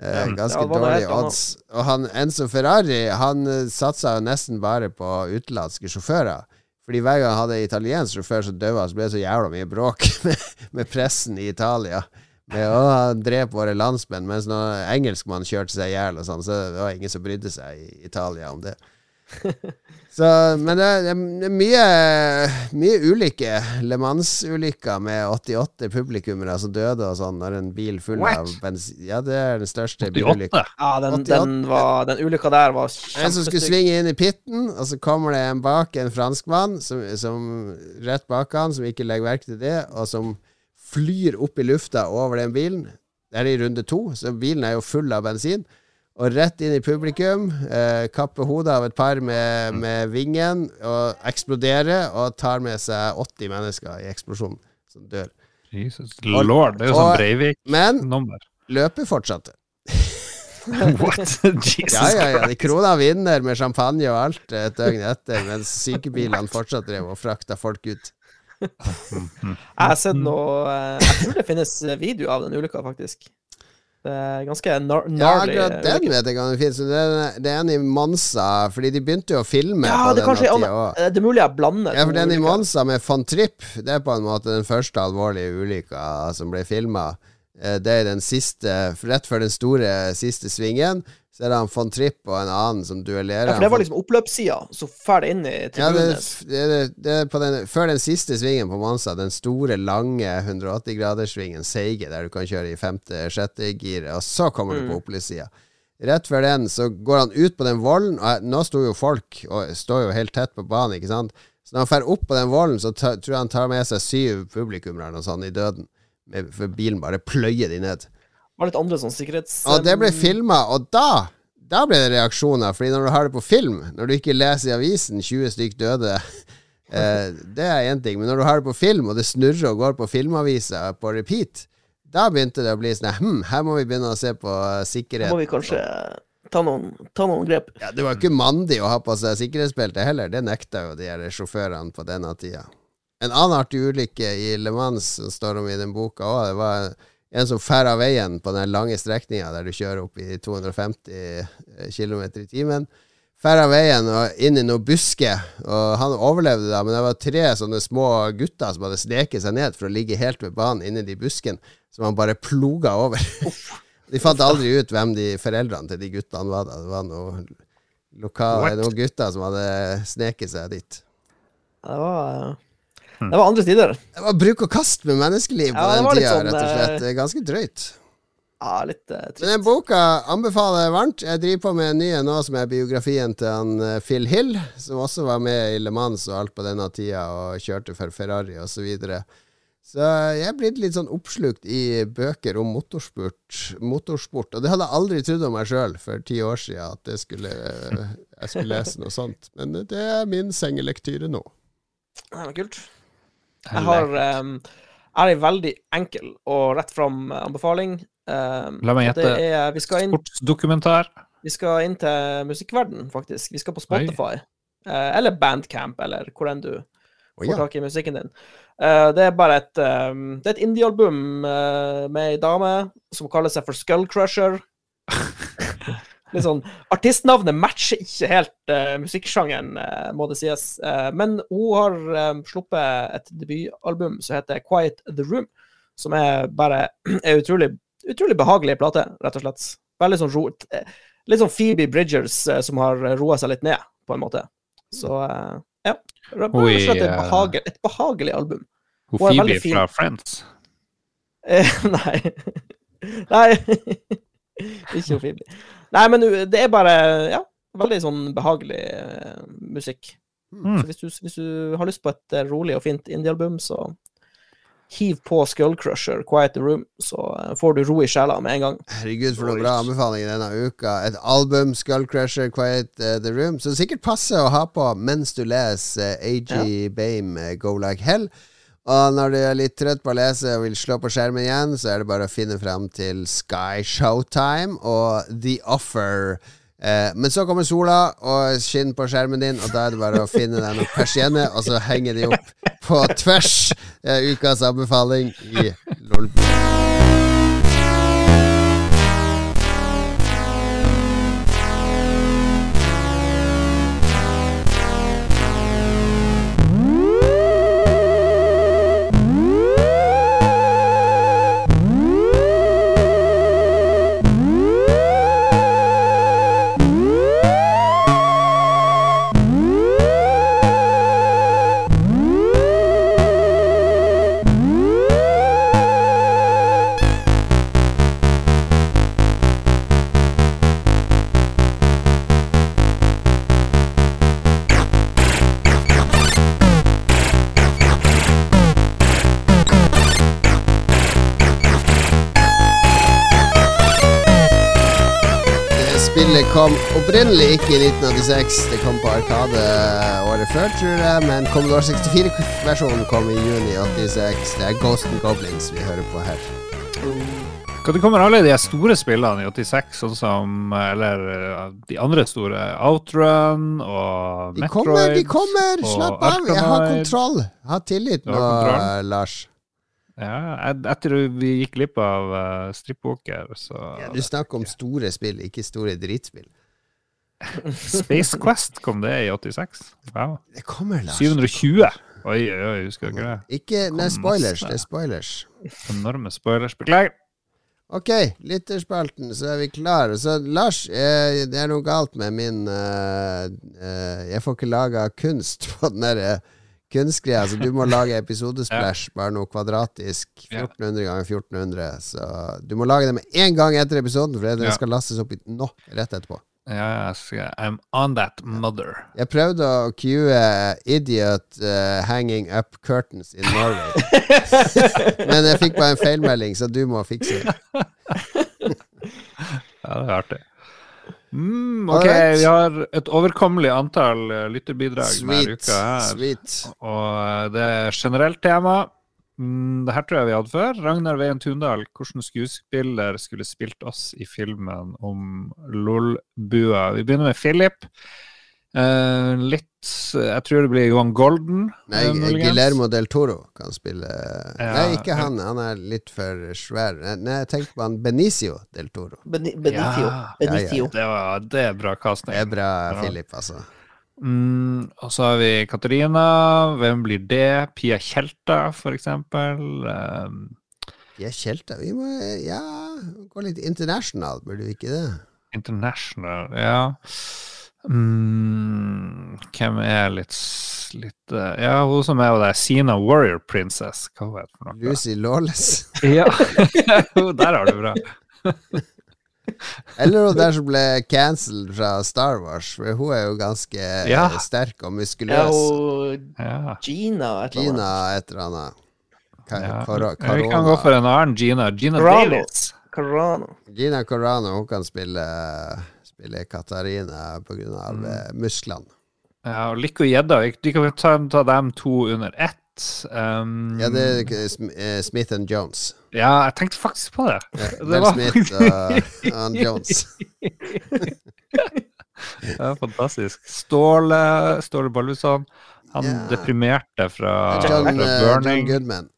Eh, ganske Ja, dårlige odds. Og han Enzo Ferrari Han eh, satsa jo nesten bare på utenlandske sjåfører. Fordi hver gang han hadde italiensk sjåfør som døde, så ble det så jævla mye bråk <laughs> med, med pressen i Italia. Med å han drep våre landsmenn, mens når engelskmann kjørte seg i hjel sånn, så det var ingen som brydde seg i Italia om det. <laughs> Så, men det, det er mye, mye ulike Le Mans-ulykker med 88 publikummere som døde og sånn, når en bil full What? av bensin Ja, det er den største bilulykka. Ja, den, 88. den, var, den ulykka der var En som skulle svinge inn i pitten, og så kommer det en bak, en franskmann, som, som rett bak han, som ikke legger merke til det, og som flyr opp i lufta over den bilen. Det er i runde to, så bilen er jo full av bensin. Og rett inn i publikum. Eh, kapper hodet av et par med, med vingen og eksploderer og tar med seg 80 mennesker i eksplosjonen som dør. Jesus lord, det er jo sånn Breivik-nummer. Men løpet fortsatte. <laughs> What? <laughs> Jesus Ja, ja, ja. De krona vinner med champagne og alt et døgn etter, mens sykebilene fortsatt drev og frakta folk ut. <laughs> Jeg har sett noe eh, Jeg tror det finnes video av den ulykka, faktisk. Det er ganske nar Ja, akkurat den vet jeg ikke det finnes. Det er, det er en i Mansa, fordi de begynte jo å filme Ja, på det denne tida òg. eh, Det er mulig jeg blander Ja, for den i Mansa med von Tripp, det er på en måte den første alvorlige ulykka som ble filma. Det er den siste, rett før den store siste svingen. Så er det han von Tripp og en annen som duellerer. Ja, for det var liksom oppløpssida, så fer det inn i Ja, det, det, det, den, før den siste svingen på Monsa, den store, lange 180-graderssvingen, seige, der du kan kjøre i femte-sjette gir, og så kommer du på oppløpssida. Rett før den så går han ut på den volden, og nå sto jo folk og står jo helt tett på banen, ikke sant. Så når han fer opp på den volden, så ta, tror jeg han tar med seg syv publikummere eller noe sånt i døden. For bilen bare pløyer de ned. Det var litt andre sånn sikkerhets... Og det ble filma, og da Da ble det reaksjoner. Fordi når du har det på film, når du ikke leser i avisen 20 stykk døde <laughs> eh, Det er én ting. Men når du har det på film, og det snurrer og går på filmavisa på repeat, da begynte det å bli sånn Hm, her må vi begynne å se på sikkerhet. Da må vi kanskje ta noen, ta noen grep. Ja, det var ikke mandig å ha på seg sikkerhetsbelte heller. Det nekta jo de her sjåførene på denne tida. En annen artig ulykke i Le Mans som står om i den boka òg, det var en som fer av veien på den lange strekninga der du kjører opp i 250 km i timen. Fer av veien og inn i noen busker, og han overlevde da, men det var tre sånne små gutter som hadde sneket seg ned for å ligge helt ved banen inni de buskene, som han bare ploga over. <laughs> De fant aldri ut hvem de foreldrene til de guttene var. da Det var noen lokale, noen gutter som hadde sneket seg dit. Det var, eh, det var andre tider. Det var bruk og kast med menneskeliv på Ja, den tida, sånn, rett og slett. eh, Det er Ganske drøyt. Ja, litt uh, Men den boka anbefaler jeg varmt. Jeg driver på med en ny en nå, som er biografien til han eh, Phil Hill, som også var med i Le Mans og alt på denne tida, og kjørte for Ferrari osv. Så, videre. så jeg er blitt litt sånn oppslukt i bøker om motorsport, motorsport. Og det hadde jeg aldri trodd om meg sjøl for ti år siden, at det skulle, jeg skulle lese noe sånt. Men det er min sengelektyre nå. Det var kult. Jeg har um, er en veldig enkel og rett fram anbefaling. Um, La meg gjette. vi, skal inn, Sportsdokumentar. vi skal inn til musikkverden, faktisk. Vi skal på Spotify. Uh, eller Bandcamp, eller hvor enn du får ja. tak i musikken din. Uh, det er bare et um, Det er et indiealbum uh, med ei dame som kaller seg for Skull Crusher. Litt sånn Artistnavnet matcher ikke helt uh, musikksjangeren, uh, må det sies. Uh, men hun har eh, sluppet et debutalbum som heter Quiet The Room, som er bare <clears throat> er utrolig, utrolig behagelig plate, rett og slett. Veldig sånn ro... Litt sånn Phoebe Bridgers som har roa seg litt ned, på en måte. Så ja. Rett og slett et, eh. behagelig, et behagelig album. Hun Phoebe fra Friends. <laughs> Nei. <laughs> nei. <laughs> Ikke Phoebe. Nei, men det er bare ja, veldig sånn behagelig eh, musikk. Mm. Så hvis du, hvis du har lyst på et eh, rolig og fint indiealbum, så hiv på Skullcrusher, Quiet the Room, så eh, får du ro i sjela med en gang. Herregud, for noen bra anbefalinger denne uka. Et album, Skullcrusher, Quiet uh, The Room, som sikkert passer å ha på mens du leser uh, AG Bame, eh, Go Like Hell. Og når du er litt trøtt på å lese og vil slå på skjermen igjen, så er det bare å finne fram til Sky Showtime og The Offer. Eh, men så kommer sola og skinner på skjermen din, og da er det bare å finne deg noen persienner, og så henger de opp på tvers. Er ukas anbefaling i Lolbua. Opprinnelig ikke i 1986. Det kom på Arkade året før, tror jeg. Men Commodore 64-versjonen kom i juni 86. Det er Ghost and Goblins vi hører på her. Når kommer alle de store spillene i 86, sånn som Eller eh, de andre store? Outrun og Metroid? De kommer, de kommer! Slapp av, jeg har kontroll! kontroll. Ha tillit nå, har. Lars. Ja, et- etter vi gikk glipp av uh, strippoker, så Du snakker om store spill, ikke store dritspill. <laughs> Space Quest kom det i 86? Wow. Det kommer, Lars. 720! Oi, oi, oi, husker ikke det? Ikke Nei, spoilers. Det er spoilers. Enorme spoilers. Beklager. Ok, lytterspalten, så er vi klare. Så Lars, eh, det er noe galt med min eh, eh, Jeg får ikke laga kunst på den derre kunstgreia, så du må lage episodesplash, <laughs> bare noe kvadratisk. 1400 ganger 1400. Så du må lage det med en gang etter episoden, for det Ja. skal lastes opp nå, rett etterpå. Ja, yeah. I'm on that mother. Jeg prøvde å cue 'Idiot uh, hanging up curtains in Norway'. <laughs> Men jeg fikk bare en feilmelding, så du må fikse det. Ja, det er artig. Mm, ok, right. vi har et overkommelig antall eh, lytterbidrag hver Sweet. uke her. Sweet. Og eh, det er generelt tema. Mm, det her tror jeg vi hadde før. Ragnar Veien Tundal, hvilken skuespiller skulle spilt oss i filmen om LOL-bua? Vi begynner med Philip. Eh, litt Jeg tror det blir Johan Golden. Nei, eh. Guillermo del Toro kan spille Ja. Nei, ikke han. Han er litt for svær. Nei, jeg tenkte på han Benicio del Toro. Beni- Benicio. Ja. Benicio. Det, var, det er bra casting. Det er bra, Ja. Philip, altså. Mm, og så har vi Katarina. Hvem blir det? Pia Tjelta, for eksempel. Pia De er kjelta. Vi må ja, gå litt international, burde vi ikke det? International, ja. Mm, hvem er litt, litt eh, Ja, hun som er jo der, Sina Warrior Princess. Hva var det for noe? Lucy Lawless. Ja, <laughs> der har du bra. <laughs> Eller hun der som ble cancelled fra Star Wars, for hun er jo ganske Ja. eh, sterk og muskuløs. Ja. Gina et eller Gina annet. et eller annet. Ka ja. Vi kan gå for en annen Gina. Gina Carano. Davis. Carano. Gina Corano hun kan spille, spille Katarina på grunn av Mm. eh, musklene. Ja, og Lico Gjedda. vi- kan ta, ta dem to under ett. Um, Ja, det er Sm- eh, Smith and Jones. ja, jeg tenkte faktisk på det. Ja, Det var- Smith uh, and Jones. <laughs> Ja, fantastisk. Ståle, Ståle Ballusson. Han yeah. deprimerte fra, John, fra Burning. John Goodman.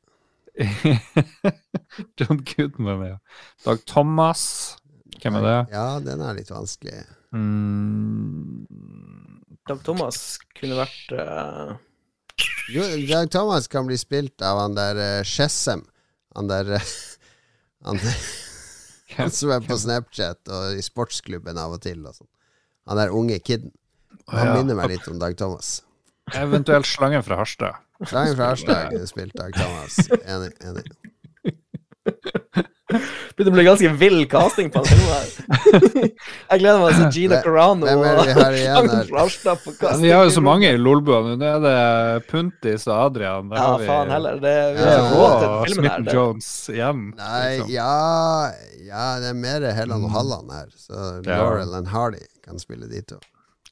<laughs> John Goodman, ja. Dag Thomas. Hvem er det? Ja, den er litt vanskelig. Mm, Dag Thomas kunne vært eh, Jo, Dag Thomas kan bli spilt av han der uh, Han der eh, <laughs> han, han som er på Snapchat og i sportsklubben av og til. Og sånn. han der unge kiden. Han ja. minner meg litt om Dag Thomas. Eventuelt Slangen fra Harstad. Slangen fra Harstad kunne <laughs> spilt Dag Thomas. Enig. enig. <laughs> <laughs> Begynner å bli ganske vill casting på den filmen her. Jeg gleder meg til å se Gina Carano og vi har på casting. vi jo så mange i Lolbua nå. Er det Puntis og Adrian. Der Ja, har vi faen heller. Det, vi har ja, og Smith her. Jones igjen. Nei, liksom. ja Ja, det er mer Helland og Halland her. Så Ja. Laurel and Hardy kan spille de to.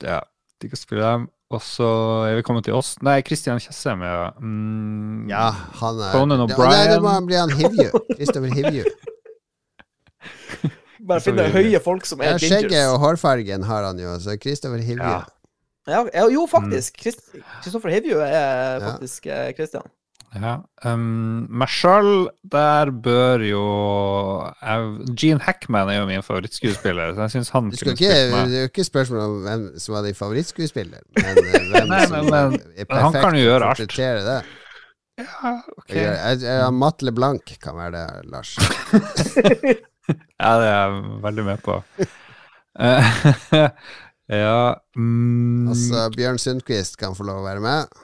Ja, de kan spille dem. Og så er vi kommet til oss. Nei, Christian Tjessem, ja. Mm, Ja, han er Conan O'Brien. Nei, det må han bli han Hivju. Christopher Hivju. <laughs> Bare finne høye folk som Ja, er skjegget gingers. og hårfargen har han jo, så Christopher Hivju. Ja. Ja, ja, jo, faktisk. Christ- Kristoffer Hivju er faktisk eh, Christian. Ja. Um, meg sjøl, der bør jo jeg, Gene Hackman er jo min favorittskuespiller, så jeg synes han kunne ikke, det er jo ikke spørsmål om hvem som var din favorittskuespiller, men eh, hvem <laughs> Nei, som men- er perfekt han kan jo gjøre alt. det. Ja, ok. Jeg, jeg, jeg, Matt LeBlanc kan være det, Lars. <laughs> Ja, det er jeg veldig med på. Eh, <laughs> ja mm, Altså, Bjørn Sundquist kan få lov å være med.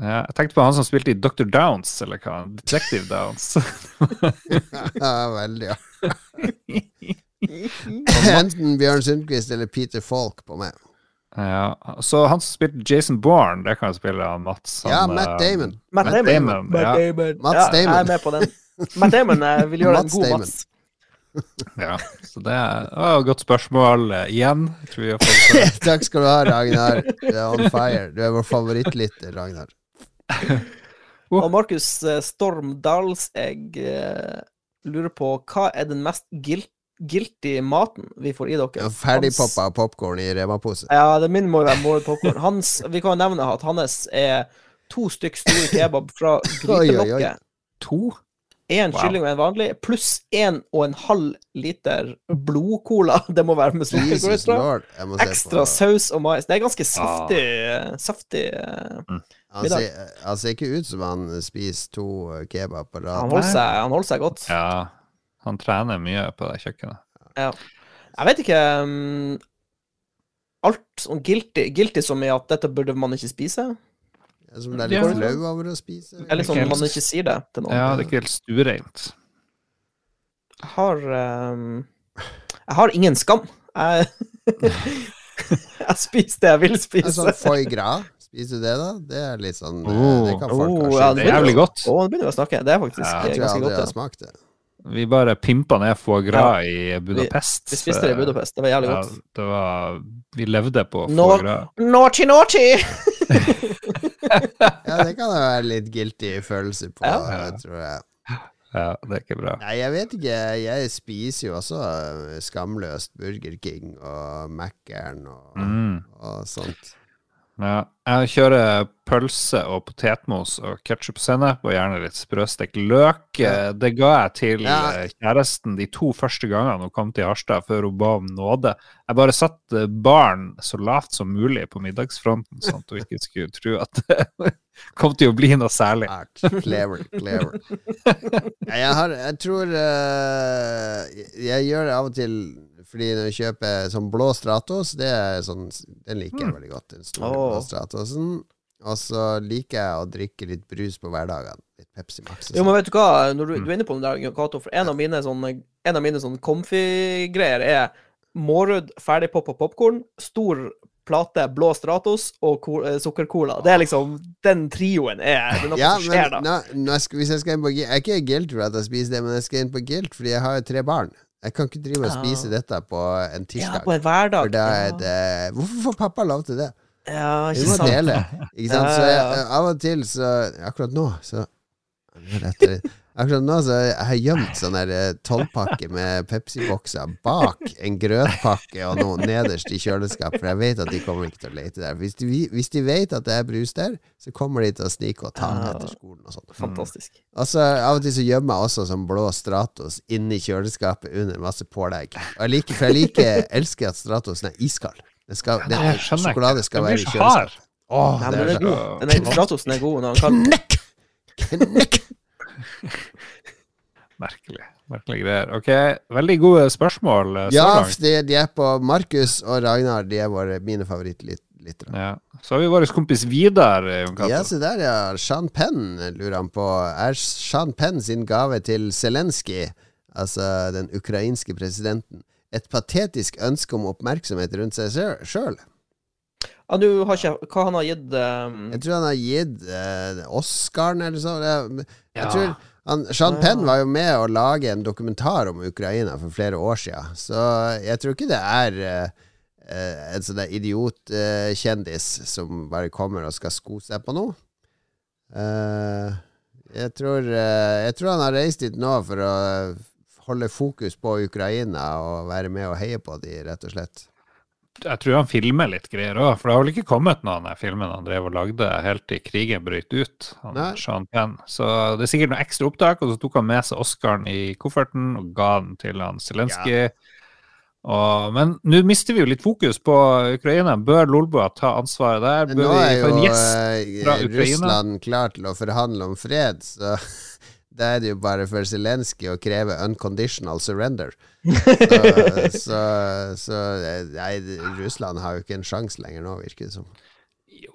Ja Jeg tenkte på han som spilte i Dr. Downs, eller hva? Detective Downs. <laughs> Ja, veldig, ja. <laughs> Enten Bjørn Sundquist eller Peter Falk på meg. ja, så han som spilte Jason Bourne, det kan jo spille han Mats. Ja, Matt eh, Damon. Matt Matt Damon. Damon, Matt ja. Damon. Mats ja, Damon. Jeg er med på den. Matt Damon eh, vil gjøre en god Damon. Mats. Ja, så det er et godt spørsmål uh, igjen. <laughs> Takk skal du ha, Ragnar. Du er on fire. Du er vår favorittlytter, Ragnar. <laughs> Og Markus eh, Storm Dalsegg eh, lurer på hva er den mest guil guilty maten vi får i dere? Ja, Ferdigpoppa popkorn i Rema-pose. Ja, det min må være målet popkorn. Hans, vi kan nevne at hans er to stykk store kebab fra. <laughs> Grytelokket. to. Én Wow. kylling og en vanlig, pluss én og en halv liter blodcola. <laughs> Det må være med sukker. Ekstra på saus og mais. Det er ganske saftig. saftig eh, Han ser, han ser ikke ut som han spiser to eh, kebab på han, rad. holder seg, han holder seg godt. Ja, han trener mye på det kjøkkenet. Jeg vet ikke um, Alt sånn guilty, guilty som i at dette burde man ikke spise. Som det er litt Ja. over å spise. Eller sånn man ikke sier det til noen. Ja, det er ikke helt stuereint. Jeg har um, Jeg har ingen skam. Jeg, <laughs> jeg spiser det jeg vil spise. En sånn foie gras, spiser du det, da? Det er litt sånn eh, Oh. Det kan folk Oh, kanskje ja. Det er jævlig godt. Å, nå begynner vi å snakke. Det er faktisk Ja, Jeg tror jeg ganske godt. har smakt det. Vi bare pimpa ned foie gras i Budapest. Vi spiste det i Budapest. Det var jævlig Ja, godt. det var Vi levde på no, foie gras. Naughty, naughty! <laughs> Ja, det kan det være litt guilty følelse på, Ja. tror jeg. Ja, det er ikke bra. Nei, jeg vet ikke. Jeg spiser jo også eh, skamløst Burger King og Mækkern og, Mm. og sånt. Ja, jeg kjører pølse og potetmos og ketsjup-sennep og gjerne litt sprøstekt løk. Eh, Det ga jeg til Ja. eh, kjæresten de to første gangene hun kom til Harstad, før hun ba om nåde. Jeg bare satte barn så lavt som mulig på middagsfronten, sånn at hun ikke skulle tro at <laughs> det kom til å bli noe særlig. Art. Clever, clever. <laughs> Jeg, har, jeg tror eh, Jeg gjør det av og til fordi når jeg kjøper sånn blå Stratos, det er sånn Den liker jeg veldig godt. Den store oh. blå Stratosen. Og så liker jeg å drikke litt brus på hverdagene. Litt Pepsi Max. Jo, men sånn. vet du hva, når du, du er inne på den der, Kato, for en av mine sånne, en av mine sånne comfy-greier er Mårud ferdigpoppa popkorn, stor plate blå Stratos og eh, sukkercola. Det er liksom Den trioen er Det er noe Ja, som skjer men da. nå, nå skal, hvis jeg skal inn på gilt, Jeg er ikke guilt for at jeg spiser det, men jeg skal inn på guilt fordi jeg har jo tre barn. Jeg kan ikke drive og Ja. spise dette på en tirsdag. Ja, på en hverdag. er ja. det Hvorfor får pappa lov til det? ja, Vi ikke må sant. dele. Ikke sant? Ja, Så ja, jeg, av og til så Akkurat nå, så Etter, Akkurat nå så jeg har jeg gjemt sånn eh, tolvpakke med Pepsi-bokser bak en grøtpakke og noe nederst i kjøleskapet, for jeg vet at de kommer ikke til å lete der. Hvis de, hvis de vet at det er brus der, så kommer de til å snike og ta den etter skolen og sånn. Fantastisk. Og så Av og til så gjemmer jeg også sånn blå Stratos inni kjøleskapet under masse pålegg. Og jeg liker, for jeg liker, elsker at Stratosen er iskald. Den skal, den, ikke. sjokolade skal Den være blir i så hard. kjøleskapet. Åh, Nei, det men er den er god. Den er, Stratosen er god når han kan Knekk! <laughs> Merkelig. Merkelige greier. Ok, veldig gode spørsmål eh, så Ja, langt. de, de er på Markus og Ragnar. De er våre, mine favorittlyttere. Ja. Så har vi vår kompis Vidar. eh. Ja, se der, ja. Sean Penn lurer han på. Er Sean Penn sin gave til Zelenskyj, altså den ukrainske presidenten, et patetisk ønske om oppmerksomhet rundt seg sjøl? Ja, du har ikke Hva han har gitt um, Jeg tror han har gitt uh, Oscaren eller sånn. Jeg, jeg tror han, Sean Penn var jo med å lage en dokumentar om Ukraina for flere år siden, så jeg tror ikke det er eh, en sånn idiotkjendis uh, som bare kommer og skal sko seg på noe. Uh, jeg, tror, jeg tror han har reist dit nå for å holde fokus på Ukraina og være med og heie på de, rett og slett. Jeg tror han filmer litt greier òg, for det har vel ikke kommet noen av filmene han drev og lagde helt til krigen brøt ut. Så det er sikkert noe ekstra opptak, og så tok han med seg Oscaren i kofferten og ga den til han Zelenskyj. Ja. Men nå mister vi jo litt fokus på Ukraina. Bør Lolboa ta ansvaret der? Bør nå er jo eh, Russland klar til å forhandle om fred, så da er det jo bare for Zelenskyj å kreve unconditional surrender. <laughs> Så, så, så Nei, Russland har jo ikke en sjanse lenger nå, virker det som.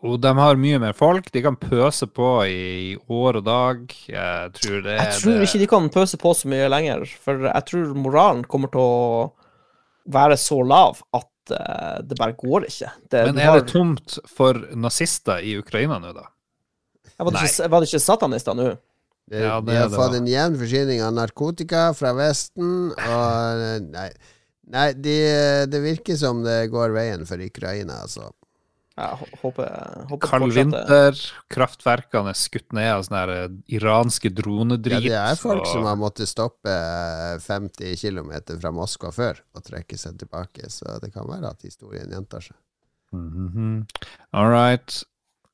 Og de har mye mer folk. De kan pøse på i år og dag. Jeg tror det Jeg tror ikke de kan pøse på så mye lenger, for jeg tror moralen kommer til å være så lav at eh, det bare går ikke. Det, Men er har- det tomt for nazister i Ukraina nå, da? Var, det ikke, var det ikke satanister nå? De, Ja, det de har det, fått da. en jevn forsyning av narkotika fra Vesten, og eh, Nei, nei de, det virker som det går veien for Ukraina, altså. Jeg hå- håper, håper Kald vinter, kraftverkene er skutt ned av sånne her eh, iranske Ja, dronedrit. det er folk og- som har måttet stoppe eh, 50 km fra Moskva før og trekke seg tilbake, så det kan være at historien gjentar seg. Mhm. All right.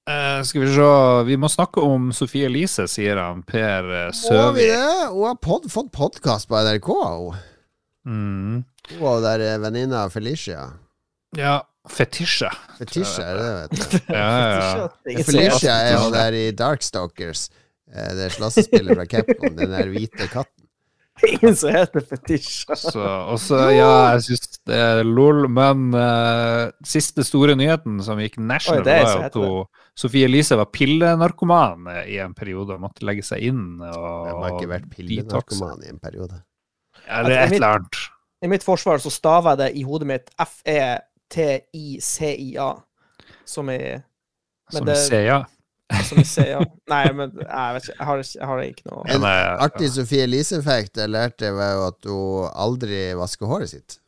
Eh, skal vi se Vi må snakke om Sofie Elise, sier han. Per eh, Søvik. Hun har pod fått podkast på NRK, hun. Mm. Hun og der eh, venninna Felicia. Ja, fetisje. Fetisha, er det det vet du? <laughs> Ja, ja. Felicia er jo der i Darkstalkers. eh, Det slåssespillet fra Capcom, den der hvite katten. <laughs> Ingen som heter fetisj. Og så, ja, jeg syns det er lol, men uh, siste store nyheten som gikk national, Oi, var at hun, Sofie Elise var pillenarkoman eh, i en periode og måtte legge seg inn. Og, Jeg har ikke vært pillenarkoman i en periode. Ja, det er et eller annet. I mitt forsvar så staver jeg det i hodet mitt E F-E-T-I-C-I-A. Som i Som ser, ja. Som i C, ja. Nei, men jeg vet ikke. Jeg har, jeg har ikke noe En artig Sofie Elise-effekt jeg lærte, var jo at hun aldri vasker håret sitt.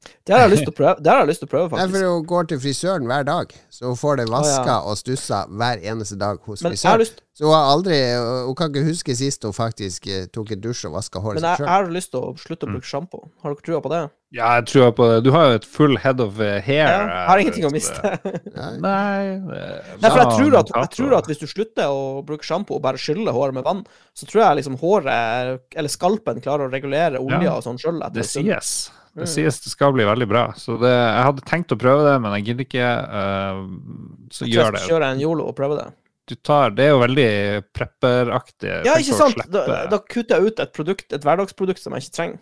Det har jeg lyst til å prøve, det har jeg lyst til å prøve Nei, for hun går til frisøren hver dag, så hun får det vaska ja. og stussa hver eneste dag hos Men frisøren. lyst, Så hun har aldri Hun kan ikke huske sist hun faktisk eh, tok en dusj og vaska håret men jeg, sitt jeg har lyst til å slutte Mm. å bruke sjampo. Har dere trua på det? Ja, jeg tror på det. Du har jo et full head of eh, hair. Ja, jeg har eh, ingenting å miste. Nei. Nei, Nei, for jeg tror, at, jeg tror at hvis du slutter å bruke sjampo og bare skyller håret med vann, så tror jeg liksom håret, eller skalpen, klarer å regulere olja Ja, og sånn sjøl. Det sies. Det sies det skal bli veldig bra. Så det, jeg hadde tenkt å prøve det, men jeg gidder ikke. Uh, så gjør det. Kjører jeg en yolo og prøver det. Du tar, det er jo veldig prepperaktig. Ja, ikke sant? Da, da kutter jeg ut et produkt, et hverdagsprodukt som jeg ikke trenger.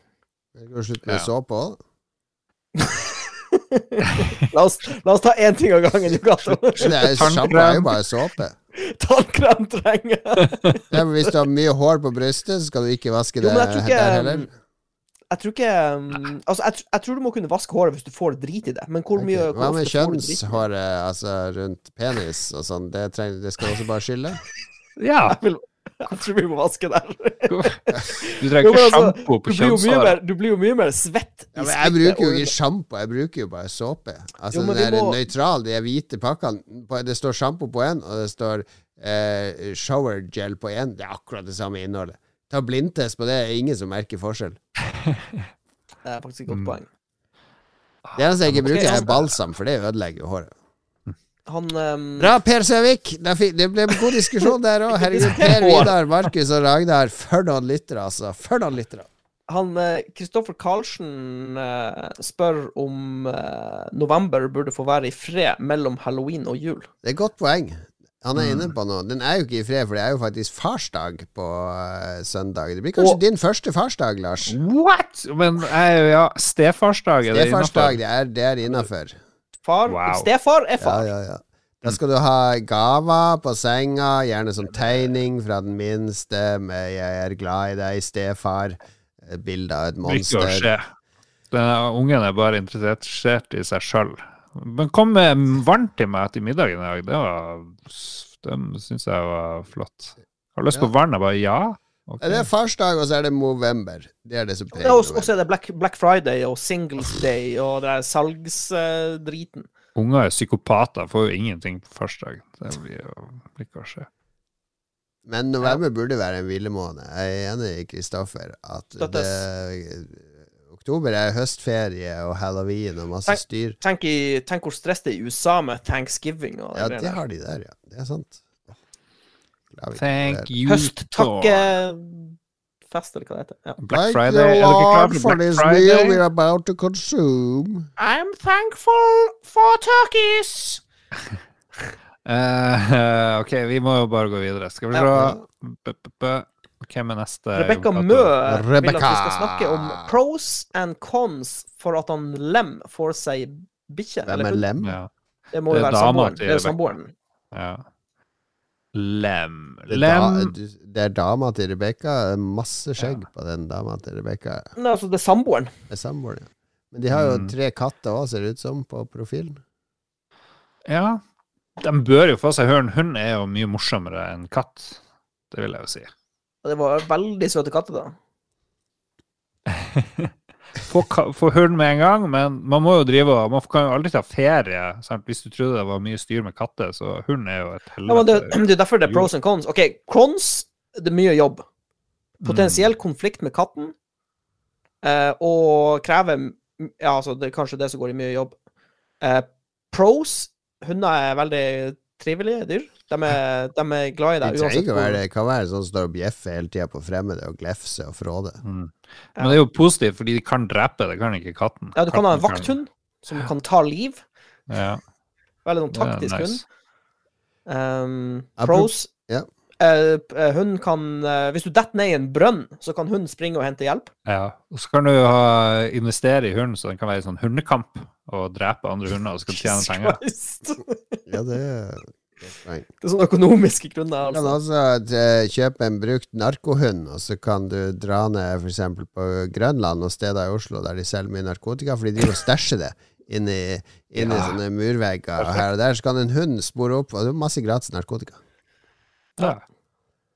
Jeg kan slutt med Ja. såpe <laughs> òg. La oss, la oss ta én ting av gangen, du Tannkrem. Sjampo er jo bare såpe. <laughs> Tannkrem trenger jeg. Ja, hvis du har mye hår på brystet, så skal du ikke vaske Jo, det men jeg tror ikke der heller. Jeg tror ikke um, Altså, jeg, tr- jeg tror du må kunne vaske håret hvis du får drit i det, men hvor mye Ok. Hva med kjønnshåret, altså rundt penis og sånn? Det, trenger, det skal du også bare skylle? <laughs> Ja, Jeg, vil, jeg tror vi må vaske der. du <laughs> trenger ikke altså, sjampo på kjønnshåret. du blir jo mye mer svett Ja, men jeg bruker jo ikke sjampo, jeg bruker jo bare såpe. Altså Jo, den der må- nøytral, de hvite pakkene. Det står sjampo på en, og det står eh, shower gel på en. Det er akkurat det samme innholdet. Ta blindtest på det, det, er ingen som merker forskjell. Det er faktisk et godt Mm. poeng. Det eneste jeg ikke Ok, bruker, er balsam, for det ødelegger jo håret. Han um, Bra, Per Søvik! Det ble en god diskusjon der òg. Herregud, <laughs> Per Vidar, Markus og Ragnar. For noen lyttere, altså. For noen lyttere. Han Kristoffer Karlsen eh, spør om eh, november burde få være i fred mellom halloween og jul. Det er et godt poeng. Han er Mm. inne på noe. Den er jo ikke i fred, for det er jo faktisk farsdag på uh, søndag. Det blir kanskje Og- din første farsdag, Lars. What?! Men jeg, er ja, stefarsdag er det Stefarsdag, det innafor? det er innafor. Far, Wow. Stefar er far. ja, ja. Da skal du ha gaver på senga, gjerne som tegning fra den minste med 'Jeg er glad i deg, stefar'. Bilde av et monster. ikke å skje. Denne ungen er bare interessert i seg sjøl. Men kom varmt til meg etter middagen i dag. Det var Det syns jeg var flott. Har du lyst på Ja. vann? Jeg bare ja. Okay. Det er farsdag, og så er det Movember. Det er det som preger Ja, og november. så er det Black, Black Friday og Singles Day og det er salgsdriten. Unger er psykopater, får jo ingenting på farsdag. Det blir jo skje. Men november burde være en hvilemåned. Jeg er enig i Kristoffer at det, oktober er høstferie og halloween og masse Tenk- styr. Tenk, i, tenk hvor stress det er i USA med thanksgiving og Ja, det det der. har de der, ja. Det er sant. Thank you, Høsttakkefest, eller hva det heter. Ja. Black Thank Friday. you, Er dere for this meal we're about to consume. I'm thankful for turkeys. uh, <laughs> <laughs> ok, vi må jo bare gå videre. Skal vi se Hvem er neste? Rebekka Mø vil at vi skal snakke om pros and cons for at han Lem får seg bikkje. Hvem er lem? Ja. Det må jo være samboeren. Det er samboeren. ja. Lem. Det da, Lem det er dama til Rebekka. Masse skjegg på den dama til Rebekka. Nei, altså, det er samboeren. Det er samboeren, ja. Men de har jo Mm. tre katter òg, ser det ut som, på profilen. Ja. De bør jo få seg høre. En hund er jo mye morsommere enn katt. Det vil jeg jo si. Og det var veldig søte katter, da. <laughs> Få, få hund med en gang, men man må jo drive og Man kan jo aldri ta ferie. Sant? Hvis du trodde det var mye styr med katter, så hund er jo et helvete. Ja, <clears throat> det, er derfor det er pros and cons. OK, cons det er mye jobb. Potensiell konflikt med katten. Eh, og krever Ja, altså, det er kanskje det som går i mye jobb. Eh, pros hunder er veldig trivelige dyr. De er, de er glad i Det deg trenger uansett ikke å være det. Det kan være sånn som står og bjeffer hele tida på fremmede og glefser og fråder. Mm. Men det er jo positivt, fordi de kan drepe, det kan ikke katten. Ja, du kan ha en vakthund vakthund som kan ta liv. Ja, Veldig sånn taktisk taktisk hund. Um, pros ja. Eh, eh, kan eh, Hvis du detter ned i en brønn, så kan hunden springe og hente hjelp. Ja. Og så kan du ha, investere i hunden, så den kan være i sånn hundekamp og drepe andre hunder, og så kan du tjene penger. Ja, det er godt. Det er sånne økonomiske grunner. Du kan Altså. også kjøpe en brukt narkohund, og så kan du dra ned f.eks. på Grønland og steder i Oslo der de selger mye narkotika, for de driver og stæsjer det inni, inni Ja. sånne murvegger og her og der. Så kan en hund spore opp, og det er masse gratis narkotika. Ja.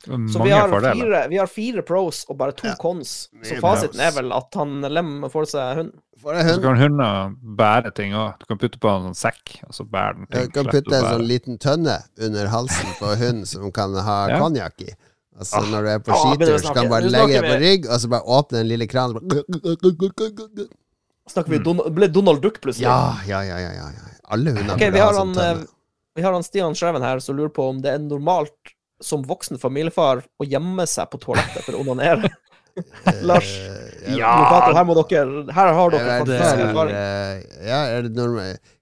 Så vi har, fordeler. fire, vi har fire pros og bare to Ja. cons. Så fasiten er vel at han Lem får seg hund. Får hund. Så kan hunder bære ting òg. Du kan putte på en sånn sekk, og så bærer den ting. Du kan putte en sånn liten tønne under halsen på hund som kan ha Ja. konjakk i. Altså Ah. Når du er på Ah, skitur, så kan du bare legge deg på rygg, og så bare åpne den lille kranen. bare- Snakker vi Don ble Donald Duck plutselig? Ja, ja, ja, ja, ja. Alle hunder okay, burde vi ha har sånn han, tønne. eh, Vi har han Stian Schreven her som lurer på om det er normalt som voksen familiefar å gjemme seg på toalettet for å onanere. <laughs> <laughs> Lars. Eh, Ja. Notater, her må dere Her har dere faktisk eh, erfaring. ja, er det norm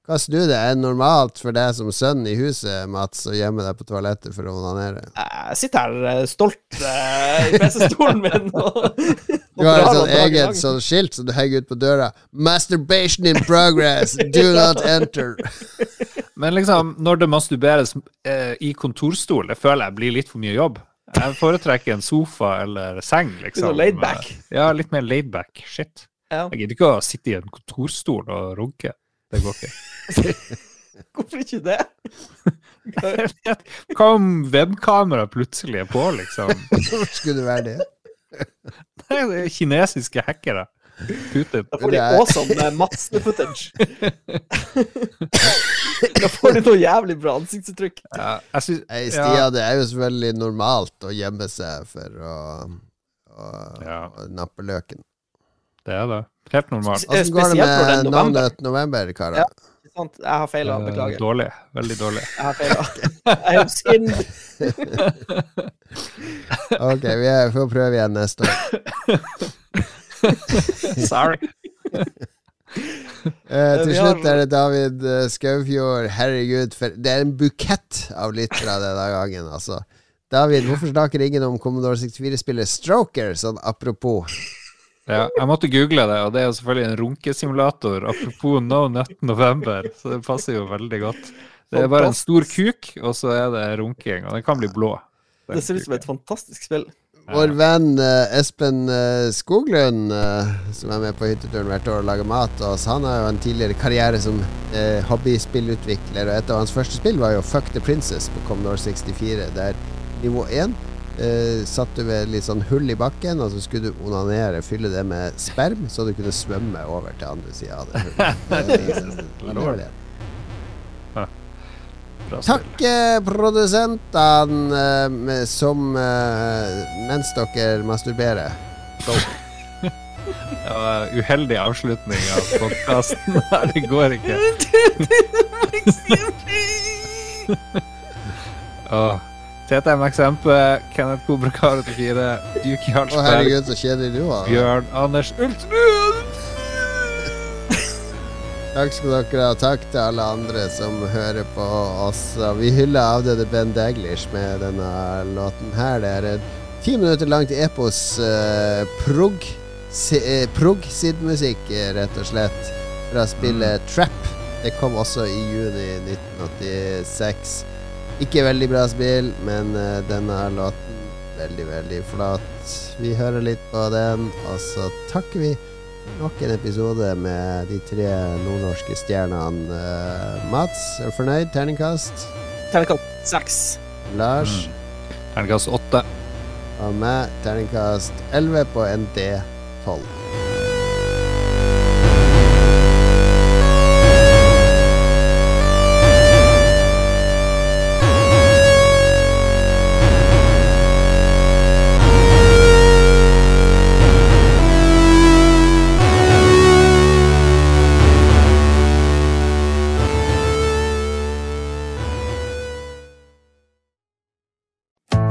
Hva du det er normalt for deg som sønn i huset, Mats, å gjemme deg på toalettet for å onanere? Jeg sitter her eh, stolt eh, i PC-stolen min og, <laughs> og Du har et sånn eget sånn skilt som du henger ut på døra. 'Masturbation in progress. Do not enter'. Men liksom, når det masturberes eh, i kontorstol, det føler jeg blir litt for mye jobb. Jeg foretrekker en sofa eller seng, liksom. Litt laid back. Ja, litt mer laid back. Shit. Ja. Jeg gidder ikke å sitte i en kontorstol og runke. Det går ikke. <laughs> Hvorfor ikke det? <laughs> Hva om webkamera plutselig er på, liksom? <laughs> Hvorfor skulle det være det? Nei, det er kinesiske hackere. Putin. Da får de Det awesome eh, Mats-footage. da får de noe jævlig bra ansiktsuttrykk. Ja, jeg synes, ja, Stia, det er jo selvfølgelig normalt å gjemme seg for å, å, Ja. å nappe løken. det er det. Helt normalt. Eh, Åssen går det med november. navnet november, karer? Ja. Sant? Jeg har feila, Eh, beklager. Dårlig. Veldig dårlig. Jeg har feila. Jeg er synd. <laughs> Ok, vi får prøve igjen neste år. <laughs> <laughs> Sorry. Uh, <laughs> til slutt er det David eh, Skaufjord. Herregud, for det er en bukett av lyttere denne gangen, altså. David, hvorfor snakker ingen om Commodore 64-spillet Stroker, sånn apropos? Ja, jeg måtte google det, og det er jo selvfølgelig en runkesimulator. Apropos No Nut November, så det passer jo veldig godt. Det er bare en stor kuk, og så er det runking, og den kan bli blå. Det ser ut som et fantastisk spill. Vår venn eh, Espen eh, Skoglund, eh, som er med på hytteturen hvert år og lager mat til oss, han har jo en tidligere karriere som hobbyspillutvikler, og et av hans første spill var jo Fuck the Princess på Commodore 64, der nivå 1 eh, satt du ved litt sånn hull i bakken, og så skulle du onanere, fylle det med sperm, så du kunne svømme over til andre sida av det hullet. <laughs> Det var det. Bra spill. Takk, eh, produsentene, eh, som eh, mens dere masturberer. Go. Det var en uheldig avslutning av podkasten. Det går ikke. Åh. TTMXMP, Kenneth Kobrakar 84, Duke Å, Jarlsberg, herregud, så kjedelig du var. Bjørn Anders Ultrud. Takk skal dere ha. Takk til alle andre som hører på oss. Vi hyller avdøde Ben Daglish med denne låten her. Det er en ti minutter langt epos uh, prog si, uh, eh, rett og slett, fra spillet Trap. Det kom også i juni 1986. Ikke veldig bra spill, men uh, denne låten veldig, veldig flott. Vi hører litt på den, og så takker vi nok en episode med de tre nordnorske stjernene. Eh, Mats, er du fornøyd? Terningkast? Terningkast seks. Lars? Terningkast åtte. Og meg, terningkast 11 på en D12.